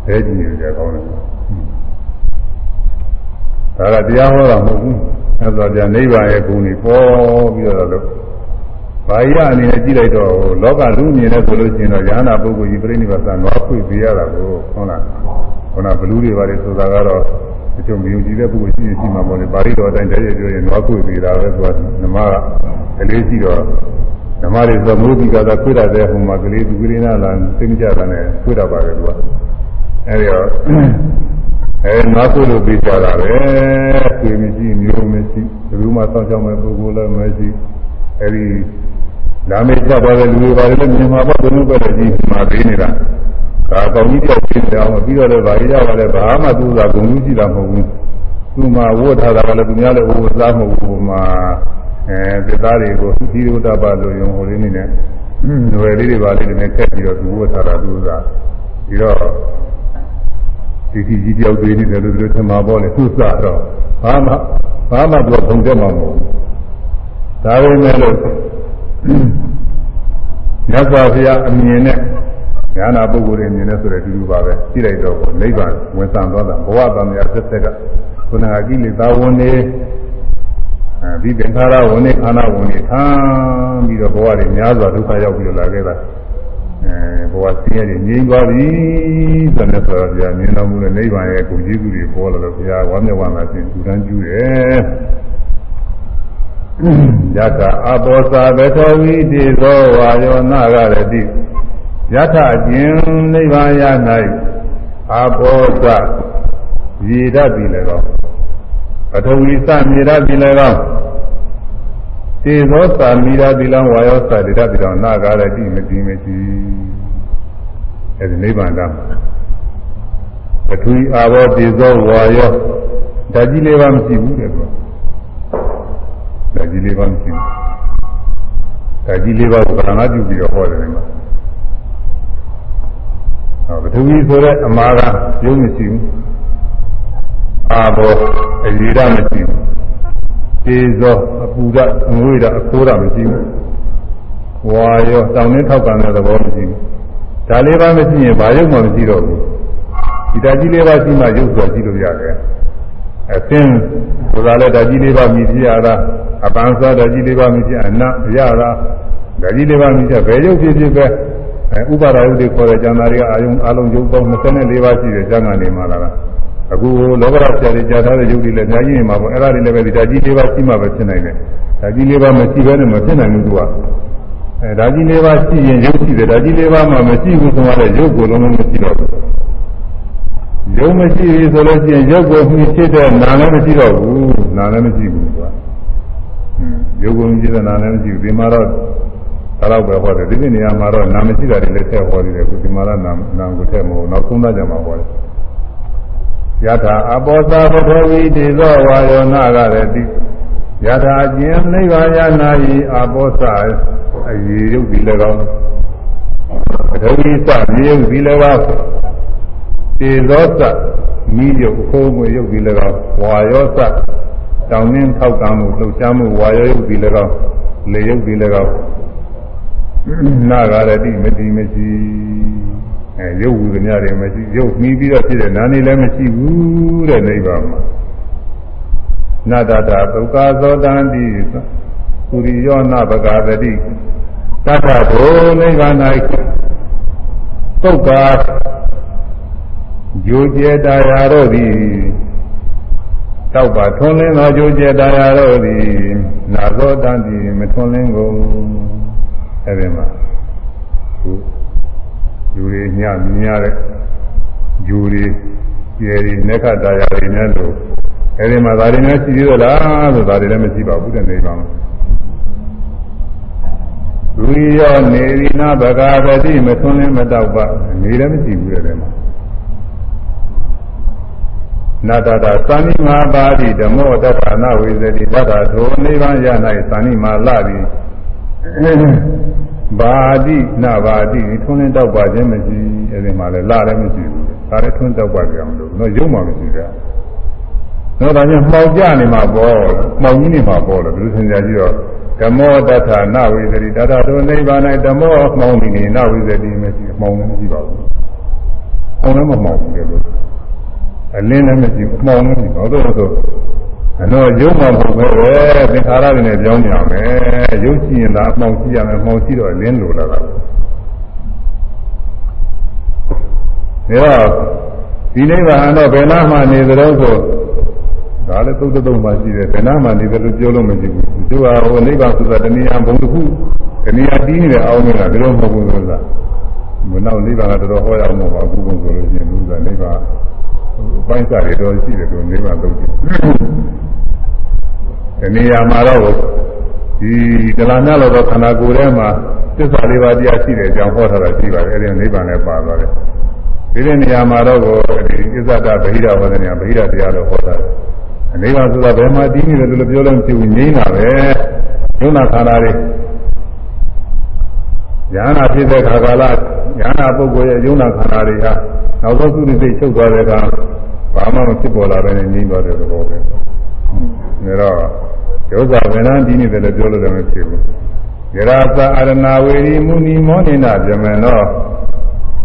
A: အဲကြည့်ရကြကောင်းတယ် ဒါကတရားဟောတာမဟုတ်ဘူးအဲ့ဒါကြနိဗ္ဗာန်ရဲ့ဂုဏ်ကြီးပေါ်ပြီးတော့လို့ဘာရအနေနဲ့ကြည့်လိုက်တော့လောကလူမြင်တဲ့ဆိုလို့ရှိရင်တော့ယန္တာပုဂ္ဂိုလ်ကြီးပြိဋိဘသံတော့ဖွင့်ပြရတာကိုဟုတ်လားခုနဘလူတွေပါလေဆိုတာကတော့အကျုံမြုံကြည့်တဲ့ပုဂ္ဂိုလ်ရှိရင်ရှိမှာပေါ့လေပါဠိတော်အတိုင်းတည်းရပြောရင်တော့ဖွင့်ပြတာပဲသူကဓမ္မကလေးရှိတော့ဓမ္မတွေသမိုးပြီးကတော့ဖွင့်ရတဲ့ဟိုမှာကလေးသူကလေးနာလာသိမကြတာနဲ့ဖွင့်ရပါတယ်သူကအဲဒီတော့ အဲနောက်ဆုံးလို့ပြီးကြတာပဲဆွေမရှိမျိုးမရှိဘယ်သူမှစောင့်ရှောက်မဲ့ပုဂ္ဂိုလ်လည်းမရှိအဲဒီလာမေချသွားတဲ့လူတွေပါတယ်လည်းမြန်မာဘက်ဘုံဘက်လည်းကြီးမှာပေးနေတာဒါကောင်းကြီးတောက်ပြင်းတယ်အောင်ပြီးတော့လည်းဗာရကြပါလေဘာမှသူ့သာဂုဏ်ကြီးရှိတာမဟုတ်ဘူးသူ့မှာဝတ်ထားတာကလည်းသူများလည်းဝတ်စားမဟုတ်ဘူးမှာအဲသစ္စာတွေကိုသီရိဝတ္တပလို့ယုံဟိုလေးနေနဲ့ຫນွယ်လေးတွေပါလေးတွေနဲ့ခက်ပြီးတော့သူဝတ်ထားတာသူကပြီးတော့ ဒီဒီကြီးပြောက်သေးနေတယ်လို့ပြောထင်မှာပေါ့လေသူ့စတော့ဘာမှဘာမှသူကဖုံတက်မှာမဟုတ်ဘူးဒါပေမဲ့လို့မြတ်စွာဘုရားအမြင်နဲ့ဉာဏပုဂ္ဂိုလ်တွေမြင်နေဆိုတဲ့ဒီလိုပါပဲကြည့်လိုက်တော့နိဗ္ဗာန်ဝင်ဆံသွားတာဘဝတန်မြတ်ဆက်ဆက်ကခုနကကိလေသာဝင်နေအဲဒီသင်္ခါရဝင်နေခန္ဓာဝင်နေခံပြီးတော့ဘဝတွေများစွာဒုက္ခရောက်ပြီးတော့လာခဲ့တာအဲ ဘဝဆင်းရဲတွေငြိမ်းသွားပြီဆိုတဲ့ဆိုတော့ဘုရားမြင်တော်မူတဲ့နိဗ္ဗာန်ရဲ့ကိုကြီးကူတွေပေါ်လာတော့ဘုရားဝမ်းမြောက်ဝမ်းသာခြင်းသူတန်းကျူးတယ်ယထာအဘောဇာဘထောဝိတိသောဝါယောနာဂရတိယထာကျင်နိဗ္ဗာန်ရ၌အဘောဇရေတတ်ပြီလည်းကောပထဝီစမြေတတ်ပြီလည်းကောတေသောသာမိရာတိလံဝါယောသာတိတတ်ပြီတော့နာဂရတိမတိမရှိ အဲဒီနိဗ္ဗာန်တမှာပထဝီအာဘောတေသောဝါယောဓာကြီးလေးပါမရှိဘူးတဲ့ကွာဓာကြီးလေးပါမရှိဘူးဓာကြီးလေးပါကိုဗလာဏပြုပြီးတော့ဟောတယ်ကွာဟောပထဝီဆိုတဲ့အမာကရုံးမရှိဘူးအာဘောအရေရမရှိဘူးတေဇောအပူရအငွေရအခိုးရမရှိဘူးဝါရောတောင်းနှင်းထောက်ကန်တဲ့သဘောမရှိဘူး ဒါလေးပါမရှိရင်ဘာရုပ်မှမရှိတော့ဘူးဒီဓာကြီးလေးပါရှိမှရုပ်ဆိုကြည့်လို့ရတယ်အသင်းဆိုတာလည်းဓာကြီးလေးပါမြည်ပြရတာအပန်းစားဓာကြီးလေးပါမြည်ပြအနရတာဓာကြီးလေးပါမြည်ပြဘယ်ရုပ်ဖြစ်ဖြစ်ပဲအဲဥပါဒယုတ်တွေခေါ်တဲ့ကျန်တာတွေကအာယုံအလုံးရုပ်ပေါင်း24ပါးရှိတဲ့ကျန်ကနေမှလာတာအခုလောကရဆရာတွေကြားထားတဲ့ယုတ်တွေလည်းအများကြီးနေမှာပေါ့အဲ့ဒါတွေလည်းပဲဒီဓာကြီးလေးပါရှိမှပဲဖြစ်နိုင်တယ်ဓာကြီးလေးပါမရှိဘဲနဲ့မဖြစ်နိုင်ဘူးသူက အဲဓာကြီးလေးပါရှိရင်ယုတ်ရှိတယ်ဓာကြီးလေးပါမှမရှိဘူးဆိုတော့ယုတ်ကိုလုံးလုံးမရှိတော့ဘူးယုတ်မရှိပြီဆိုလို့ရှိရင်ယုတ်ကိုမှီဖြစ်တဲ့နာလည်းမရှိတော့ဘူးနာလည်းမရှိဘူးကွာဟွန်းယုတ်ကိုမှီဖြစ်တဲ့နာလည်းမရှိဘူးဒီမှာတော့ဒါတော့ပဲဟောတယ်ဒီနေ့နေရာမှာတော့နာမရှိတာတွေလည်းထည့်ဟောနေတယ်ခုဒီမှာတော့နာနာကိုထည့်မဟုတ်နောက်သုံးသပ်ကြမှာဟောတယ်ယထာအပောသာပထဝီတေဇောဝါယောနာကရတိ ယထာကျင်နိဗ္ဗာန်ယနာဤအပောသာအရေရုပ်ဒီ၎င်းပထဝီစမြေရုပ်ဒီ၎င်းတေဇောစမိရုပ်ခိုးငွေရုပ်ဒီ၎င်းဝါယောစတောင်းနှင်းထောက်ကံမှုလှုပ်ရှားမှုဝါယောရုပ်ဒီ၎င်းလေရုပ်ဒီ၎င်းနာဂရတိမတိမရှိအဲရုပ်ဝူသမျှတွေမရှိရုပ်ပြီးပြီးတော့ဖြစ်တဲ့နာနေလည်းမရှိဘူးတဲ့နိဗ္ဗာန်မှာ နတ္တတာဒုက္ခသောတံတိပုရိယောနဘဂဝတိတတ္ထဘောနိဗ္ဗာန်၌ပုဂ္ဂာဂျိုကျေတာယာတို့သည်တောက်ပါထွန်းလင်းသောဂျိုကျေတာယာတို့သည်နာသောတံတိမထွန်းလင်းကုန်အဲဒီမှာသူယူတွေညမြင်ရတဲ့ယူတွေကျေတွေနက္ခတာယာတွေနဲ့လို့ အဲဒီမှာဒါတွေနဲ့ရှိသေးသလားဆိုဒါတွေလည်းမရှိပါဘူးတဲ့နေပါမှာလူရောနေရိနာဘဂဝတိမသွန်းလင်းမတော့ပါနေလည်းမရှိဘူးတဲ့မှာနာတတာသဏိမာပါတိဓမ္မောတက္ခနာဝိဇတိတတ္ထာထိုနိဗ္ဗာန်ရ၌သဏိမာလာသည်ဘာတိနာဘာတိထွန်းလင်းတော့ပါခြင်းမရှိအဲဒီမှာလည်းလာလည်းမရှိဘူးဒါလည်းထွန်းတော့ပါကြအောင်လို့တော့ရုံမှမရှိကြ တော့ဒါကြောင့်မှောက်ကြနေမှာပေါ့မှောက်ကြီးနေမှာပေါ့လို့ဘယ်လိုသင်ကြကြည့်တော့ဓမ္မောတထနဝိသတိတထထိုနိဗ္ဗာန်၌ဓမ္မောမှောင်နေနဝိသတိမရှိမှောင်လည်းမရှိပါဘူး။အောင်လည်းမမှောင်ဘူးလို့အလင်းလည်းမရှိဘူးမှောင်လည်းမရှိဘူး။ဟုတ်တော့အတော့ရုပ်မှမဟုတ်ပဲသင်္ခါရတွေနဲ့ပြောင်းကြမယ်ရုပ်ရှိရင်သာအမှောင်ရှိရမယ်မှောင်ရှိတော့လင်းလိုလာတာဒါတော့ဒီနိဗ္ဗာန်တော့ဘယ်နာမှနေသလဲဆို ဒါလည်းသုတ်တုံမှရှိတယ်ဘယ်နာမှနေတယ်လို့ပြောလို့မရှိဘူးသူကဟိုနိဗ္ဗာန်ဆိုတာတဏှာဘုံတစ်ခုတဏှာတီးနေတဲ့အောင်းနေတာဘယ်လိုမဟုတ်ဘူးဆိုတာမနောက်နိဗ္ဗာန်ကတော်တော်ဟောရအောင်ပါအခုဘုံဆိုလို့ရှိရင်သူကနိဗ္ဗာန်ပိုင်းစားရတော့ရှိတယ်သူနိဗ္ဗာန်သုတ်ဒီနေရာမှာတော့ဒီတလာမြလို့တော့ခန္ဓာကိုယ်ထဲမှာသစ္စာလေးပါးတရားရှိတယ်အကြောင်းဟောထားတာရှိပါတယ်အဲဒီနိဗ္ဗာန်လည်းပါသွားတယ်ဒီတဲ့နေရာမှာတော့ဒီသစ္စာတဗဟိရဝဒနာဗဟိရတရားလို့ဟောတာ နိဗ္ဗာန်ဆိုတာဘယ်မှာတည်နေတယ်လို့ပြောလို့မဖြစ်ဘူးငြိမ်းတာပဲယုံနာခန္ဓာတွေဉာဏ်ဖြစ်တဲ့ခါကာလဉာဏ်ပုဂ္ဂိုလ်ရဲ့ယုံနာခန္ဓာတွေဟာနောက်ဆုံးသူတွေစိတ်ချုပ်သွားတဲ့အခါဘာမှမဖြစ်ပေါ်လာဘဲနဲ့ငြိမ်းသွားတဲ့သဘောပဲဒါတော့ယောဇဝေနံဒီနေတယ်လို့ပြောလို့လည်းမဖြစ်ဘူးယရာသအာရဏဝေရီမုနီမောနိနာဇမနော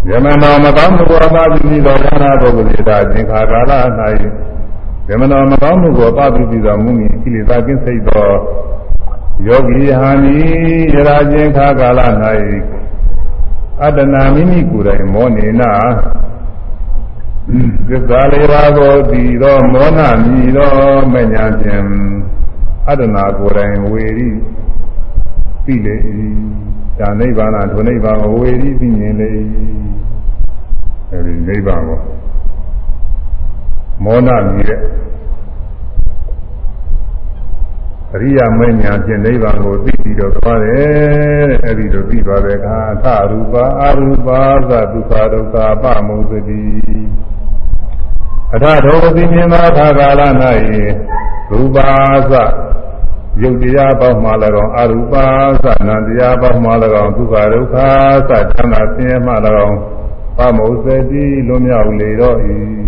A: ဇမနောမကောင်းမှုကိုအပပိတိသောဉာဏပုဂ္ဂိုလ်ဒါသင်္ခါကာလ၌ ဇမနောမကောင်းမှုကိုအပပိတိသောမုနီကိလေသာကင်းစိတ်သောယောဂီဟာနိယရာခြင်းခါကာလ၌အတ္တနာမိမိကိုယ်တိုင်မောနေနာသစ္စာလေးပါးကိုသိသောမောနမြည်သောမညာဖြင့်အတ္တနာကိုယ်တိုင်ဝေရီသိလေ၏ဒါနိဗ္ဗာန်ဒုနိဗ္ဗာန်ကိုဝေရီသိမြင်လေ၏အဲဒီနိဗ္ဗာန်ကို မောနမြည်တဲ့အရိယာမဉ္ဇဉ်ဖြင့်နိဗ္ဗာန်ကိုသိပြီးတော့သွားတယ်တဲ့အဲဒီလိုသိသွားတဲ့အခါအထရူပါအရူပါသဒုက္ခဒုက္ခပမုသတိအထထောသိမြင်သောအခါကာလ၌ရူပါသယုတ်တရားပေါင်းမှ၎င်းအရူပါသနာတရားပေါင်းမှ၎င်းဒုက္ခဒုက္ခသချမ်းသာဆင်းရဲမှ၎င်းပမုသတိလွမြောက်လေတော့၏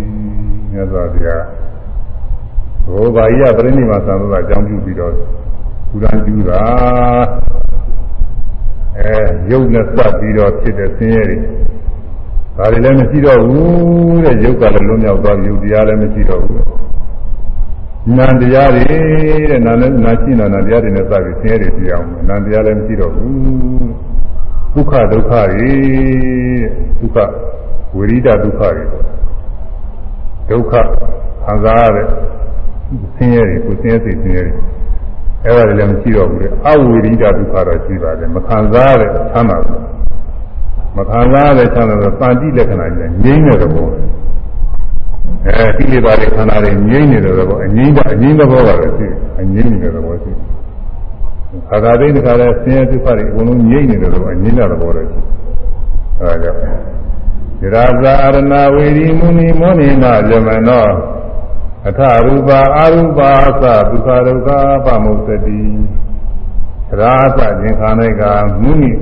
A: မြတ်စွာဘုရားဟိုဘာကြီးကပြိဋိမာသံဃာအကြောင်းပြုပြီးတော့ကုရန်ကျူတာအဲရုပ်နဲ့စပ်ပြီးတော့ဖြစ်တဲ့ဆင်းရဲတွေဒါတွေလည်းမရှိတော့ဘူးတဲ့ရုပ်ကလည်းလွတ်မြောက်သွားပြီရုပ်တရားလည်းမရှိတော့ဘူးနာတရားတွေတဲ့နာနဲ့နာရှိနာနာတရားတွေနဲ့စပြီးဆင်းရဲတွေပြအောင်နာတရားလည်းမရှိတော့ဘူးဒုက္ခဒုက္ခတွေဒုက္ခဝိရိဒဒုက္ခတွေ ဒုက္ခခံစားရတဲ့ဆင်းရဲတွေကိုဆင်းရဲစိတ်ဆင်းရဲတွေအဲ့ဒါလည်းမရှိတော့ဘူးလေအဝိရိဒဒုက္ခတော့ရှိပါတယ်မခံစားရတဲ့ချမ်းသာမခံစားရတဲ့ချမ်းသာတော့တန်တိလက္ခဏာကြီးငြိမ့်တဲ့သဘောအဲကိလေသာတွေခန္ဓာတွေငြိမ့်နေတဲ့သဘောအငြိမ့်တာအငြိမ့်သဘောပါပဲရှိအငြိမ့်နေတဲ့သဘောရှိခါသာသိတဲ့ခါလဲဆင်းရဲဒုက္ခတွေအကုန်လုံးငြိမ့်နေတဲ့သဘောအငြိမ့်တဲ့သဘောတွေရှိအဲဒါကြောင့်ဒီ ရာဇာအရဏဝေရီမုနီမောနိနာဇမနောအထရူပါအရူပါသဒုက္ခဒုက္ခပမုစ္စတိရာသခြင်းခန္ဓာကမုနိ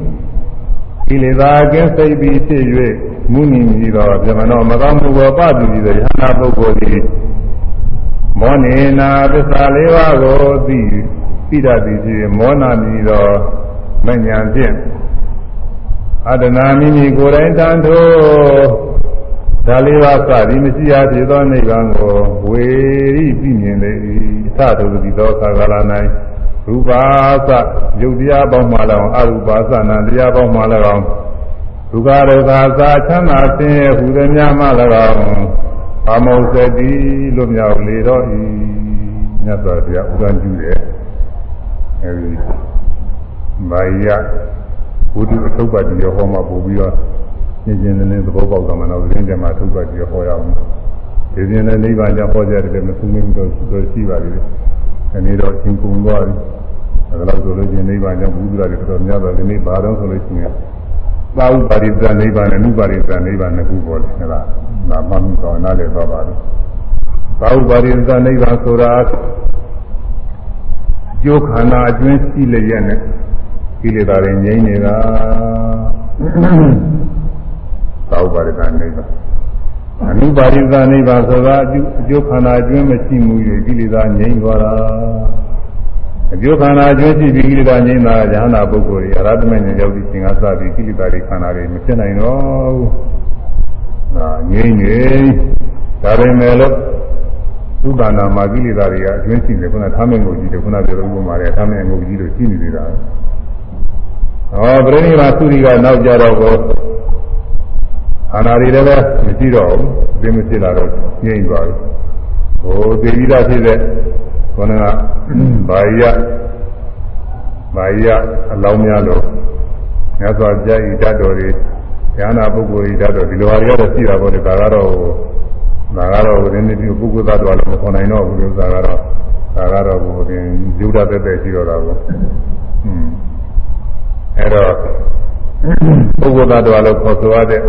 A: ကိလေသာကင်းစိတ်ပြီးဖြစ်၍မုနိမြည်သောဗြဟ္မဏောမကောင်းမှုကိုပတိပြီးသောယဟနာပုဂ္ဂိုလ်သည်မောနေနာသစ္စာလေးပါးကိုသိသိတတ်သည်ဖြစ်မောနာမြည်သောမဉ္ဇဉ်ဖြင့် အတ္တနာမိမိကိုယ်တိုင်တန်ထိုးဒါလေးပါးစသည်မရှိရဖြစ်သောနိဗ္ဗာန်ကိုဝေရိပြမြင်လေ၏သတုတိသောကာလ၌ရူပါသယုတ်တရားပေါင်းမှ၎င်းအရူပါသနာတရားပေါင်းမှ၎င်းဒုက္ခဒုက္ခသာချမ်းသာဆင်းရဲဟူသည်များမှ၎င်းအမောစတိလွတ်မြောက်လေတော့၏မြတ်စွာဘုရားဥဒ္ဒံပြုတယ်အဲဒီမာယ ဘုဒ္ဓအထုပ်ပတ်တိရောဟောမှာပို့ပြီးတော့ရှင်းရှင်းလင်းလင်းသဘောပေါက်သွားမှတော့သတင်းကြမှာထုတ်ပတ်ပြီးဟောရအောင်ဒီပြင်လည်းနိဗ္ဗာန်ကြောင့်ဟောကြတယ်မဆုံးမင်းတော့ရှိပါသေးတယ်။ဒီနေ့တော့သင်ကုန်သွားပြီ။အဲဒါလို့ဆိုလို့ချင်းနိဗ္ဗာန်ကြောင့်ဘုရားတွေတော်များတော့ဒီနေ့ဘာတော့ဆိုလို့ရှိရင်သာဥပါရိသနိဗ္ဗာန်နဲ့နုပါရိသနိဗ္ဗာန်နှစ်ခုပေါ်တယ်ဟုတ်လား။ဒါမှမဟုတ်နားလည်သွားပါလို့။သာဥပါရိသနိဗ္ဗာန်ဆိုတာကျိုးခန္ဓာအကျွင်းရှိလျက်နဲ့ ကိလေသာတွေငြိမ့်နေတာသာဥပါရိသနိဗ္ဗာန်အနုပါရိသနိဗ္ဗာန်ဆိုတာအကျိုးခန္ဓာအကျွင်းမရှိမှု၍ကိလေသာငြိမ်းသွားတာအကျိုးခန္ဓာအကျွင်းရှိပြီးကိလေသာငြိမ်းတာဉာဏပုဂ္ဂိုလ်တွေအရဟတမေဉာဏ်ရောက်ပြီးသင်္ဃာစပြီးကိလေသာတွေခန္ဓာတွေမဖြစ်နိုင်တော့ဘူးဒါငြိမ်းနေဒါပေမဲ့လို့ဥပါဏာမှာကိလေသာတွေကအကျွင်းရှိတယ်ခုနထားမင်းကိုကြည့်တယ်ခုနပြောလို့ဥပမာတယ်ထားမင်းကိုကြည့်လို့ရှိနေသေးတာ ဟောပြိဋိမာသုရိကနောက်ကြတော့ကိုခန္ဓာတွေလည်းပဲမရှိတော့ဘူးအသိမရှိလာတော့ငြိမ့်သွားပြီဟိုသေပြီးသားဖြစ်တဲ့ခေါင်းကဘာယဘာယအလောင်းများလို့မြတ်စွာဘုရားဤတတ်တော်တွေဉာဏပုဂ္ဂိုလ်ဤတတ်တော်ဒီလိုဟာတွေတော့ရှိတာပေါ့လေဒါကတော့ဒါကတော့ဝိနည်းပြုပုဂ္ဂိုလ်သားတော်လည်းမခေါ်နိုင်တော့ဘူးလို့ဆိုတာကတော့ဒါကတော့ဘုရင်ယူဒသက်သက်ရှိတော့တာကိုอืม အဲ့တော့ပုဂ္ဂိုလ်သားတော်လို့ခေါ်ဆိုရတဲ့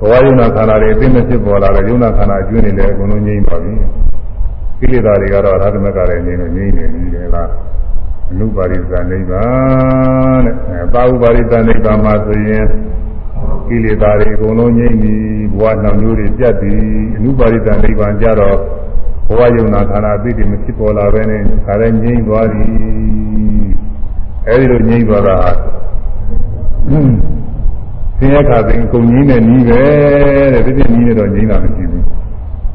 A: ဘဝယုံနာခန္ဓာတွေအသိမဖြစ်ပေါ်လာတဲ့ယုံနာခန္ဓာအကျွင်းနေလည်းအကုန်လုံးငြိမ့်ပါပြီကိလေသာတွေကတော့အရဟတမကလည်းငြိမ့်လို့ငြိမ့်နေပြီလေလားအနုပါရိသနိဗ္ဗာန်တဲ့အဲပါဥပါရိသနိဗ္ဗာန်မှာဆိုရင်ကိလေသာတွေအကုန်လုံးငြိမ့်ပြီဘဝနှောင်မျိုးတွေပြတ်ပြီအနုပါရိသနိဗ္ဗာန်ကြတော့ဘဝယုံနာခန္ဓာအသိတွေမဖြစ်ပေါ်လာပဲနဲ့ဒါလည်းငြိမ့်သွားပြီ အဲဒီလိုငြိမ့်သွားတာဆင်းရဲခါသိအကုန်ငြိမ့်တဲ့နီးပဲတဲ့ဒီပြင်းနီးနေတော့ငြိမ့်တာမရှိဘူး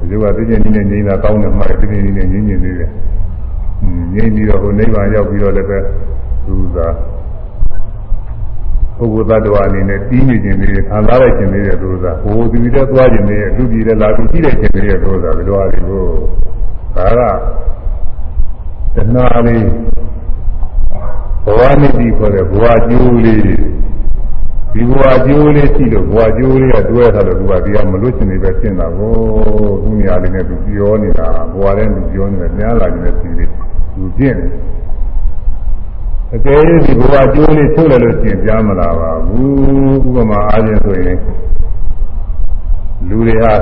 A: ဒီကဒီပြင်းနီးနေငြိမ့်တာကောင်းတယ်မှဒီပြင်းနီးနေငြိမ့်နေသေးတယ်ငြိမ့်ပြီးတော့ဟိုနိဗ္ဗာန်ရောက်ပြီးတော့လည်းပဲသူသာပုဂ္ဂိုလ်သတ္တဝါအနေနဲ့ပြီးနေခြင်းလေးခံစားရခြင်းလေးတဲ့သူသာဟိုဒီပြီးတော့သွားခြင်းလေးလူပြည်တဲ့လာပြီးကြည့်တဲ့ခြင်းလေးတဲ့သူသာဘယ်လိုအားလဲကိုဒါကတဏှာလေး ဘဝနိတိခေါ်တဲ့ဘဝကျိုးလေးဒီဘဝကျိုးလေးရှိလို့ဘဝကျိုးလေးကတွဲထားလို့သူကဒီကမလွတ်ချင်နေပဲရှင်းတာကိုသူနေရာလေးနဲ့သူပြောနေတာဘဝနဲ့သူပြောနေတယ်များလာနေတဲ့စီလေးသူကျင့်တယ်အကယ်၍ဒီဘဝကျိုးလေးထုတ်လိုက်လို့ရှင်းပြမလာပါဘူးဥပမာအားဖြင့်ဆိုရင်လူတွေဟာ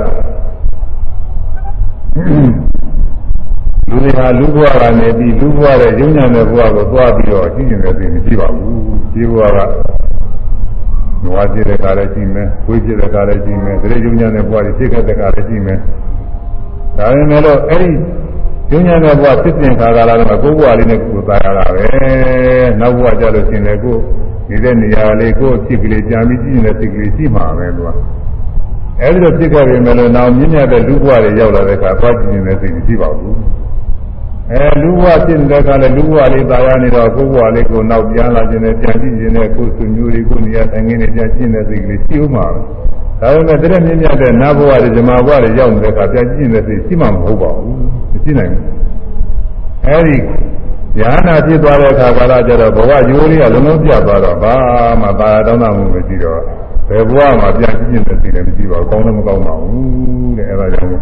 A: လူတွေဟာလူဘဝကနေပြီးလူဘဝရဲ့ရုံညာတဲ့ဘဝကိုသွားပြီးတော့ရှိနေတဲ့သိမရှိပါဘူးဒီဘဝကနွားပြည့်တဲ့ကားလည်းရှိမယ်၊ကိုယ်ပြည့်တဲ့ကားလည်းရှိမယ်၊ဒါရုံညာတဲ့ဘဝတွေဖြစ်ခဲ့တဲ့ကားလည်းရှိမယ်။ဒါပေမဲ့လို့အဲ့ဒီရုံညာတဲ့ဘဝဖြစ်စဉ်ခါကာလတော့ကိုယ်ဘဝလေးနဲ့ကိုယ်သားရတာပဲ။နောက်ဘဝကြလို့ရှိရင်လည်းကိုယ်နေတဲ့နေရာလေးကိုယ်ဖြစ်ကလေးကြာပြီးကြည့်နေတဲ့စိတ်ကလေးရှိမှာပဲသူက။အဲ့ဒီလိုဖြစ်ခဲ့ပြီမဲ့လို့နောက်မြင့်မြတ်တဲ့လူဘဝတွေရောက်လာတဲ့အခါသွားကြည့်နေတဲ့စိတ်မရှိပါဘူး။ အဲလူဝဖြစ်နေတဲ့ကလည်းလူဝလေးตายရနေတော့ကိုယ်ဝလေးကိုနောက်ပြန်လာခြင်းနဲ့ပြန်ကြည့်ခြင်းနဲ့ကိုယ်သူမျိုးတွေကိုနေရာတိုင်းငင်းနေပြန်ရှင်းတဲ့စိတ်ကလေးရှိဦးမှာပဲဒါပေမဲ့တရက်မြင့်မြတ်တဲ့နာဘဝတွေဇမဘဝတွေရောက်နေတဲ့အခါပြန်ကြည့်နေတဲ့စိတ်ရှိမှမဟုတ်ပါဘူးမရှိနိုင်ဘူးအဲဒီဉာဏ်နာဖြစ်သွားတဲ့အခါကာလကျတော့ဘဝရိုးလေးကလုံးလုံးပြတ်သွားတော့ဘာမှပါတောင်းတမှုမရှိတော့ဘယ်ဘဝမှာပြန်ကြည့်နေတဲ့စိတ်လည်းမရှိပါဘူးကောင်းလည်းမကောင်းပါဘူးတဲ့အဲဒါကြောင့်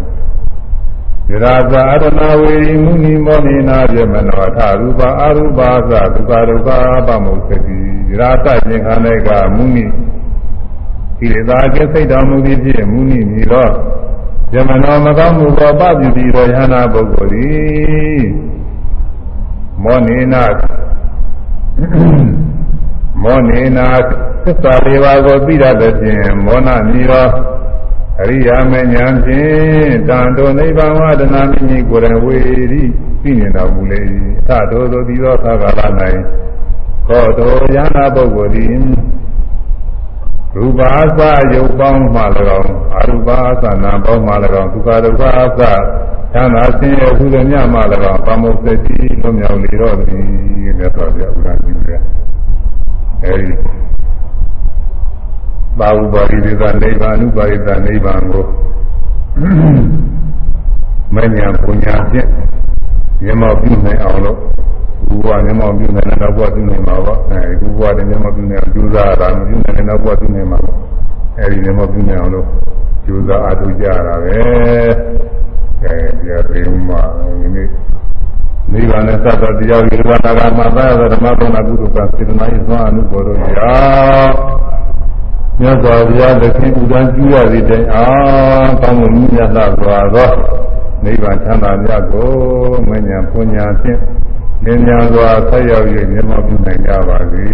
A: ယရာဇာအရဏဝေရိမုနိမောနိနာပြမနောထရူပအရူပါသဒုက္ခဒုက္ခပမုသတိယရာတခြင်းခန္ဓာကမုနိကိလေသာကိစိတ်တော်မူသည်ဖြင့်မုနိမြည်သောယမနောမကောင်းမှုသောပပြုပြီးသောယဟနာပုဂ္ဂိုလ်သည်မောနိနာမောနိနာသစ္စာလေးပါးကိုသိရတဲ့ဖြင့်မောနမြည်သော အရိယာမဉ္ဇဉ်ဖြင့်တန်တော်နိဗ္ဗာန်ဝဒနာမိမိကိုယ်တော်ဝေရိသိနေတော်မူလေ၏အထတော်သောဒီသောခါကာလ၌သောတော်ယန္တာပုဂ္ဂိုလ်သည်ရူပါသယုတ်ပေါင်းမှ၎င်းအရူပါသနာပေါင်းမှ၎င်းဒုက္ခဒုက္ခအသသံသာဆင်းရဲဟုသည်မြတ်မှ၎င်းပမုစ္စတိလွတ်မြောက်လေတော့သည်မြတ်စွာဘုရားဥဒ္ဒပြုတယ်အဲဒီ ပါဝပါရိသေသနိဗ္ဗာန်ဥပါရိသနိဗ္ဗာန်ကိုမညာပူညာဖြင့်မျက်မှောက်ပြုနိုင်အောင်လို့ဘုရားမျက်မှောက်ပြုနိုင်တဲ့နောက်ဘဝပြုနိုင်မှာပေါ့အဲဒီဘုရားတဲ့မျက်မှောက်ပြုနိုင်အောင်ကြိုးစားရတာမပြုနိုင်တဲ့နောက်ဘဝပြုနိုင်မှာပေါ့အဲဒီမျက်မှောက်ပြုနိုင်အောင်လို့ကြိုးစားအားထုတ်ကြရတာပဲအဲဒီပြေဥမှာဒီနေ့နိဗ္ဗာန်နဲ့သတ္တတရားဝိရဝနာကမှာသာဓမ္မဘုံနာကုသကစေတနာ၏သွားအနုဘောတို့ရာ မြတ်စွာဘုရားလက်ခင်ဥဒန်းကျူရသည်တိုင်အားကောင်းမှုမြတ်စွာစွာသောနိဗ္ဗာန်ချမ်းသာမြတ်ကိုမဉ္ဇဉ်ပုညာဖြင့်ဉာဏ်ဉာဏ်စွာဆက်ရောက်၍မြတ်မပြုနိုင်ကြပါစေ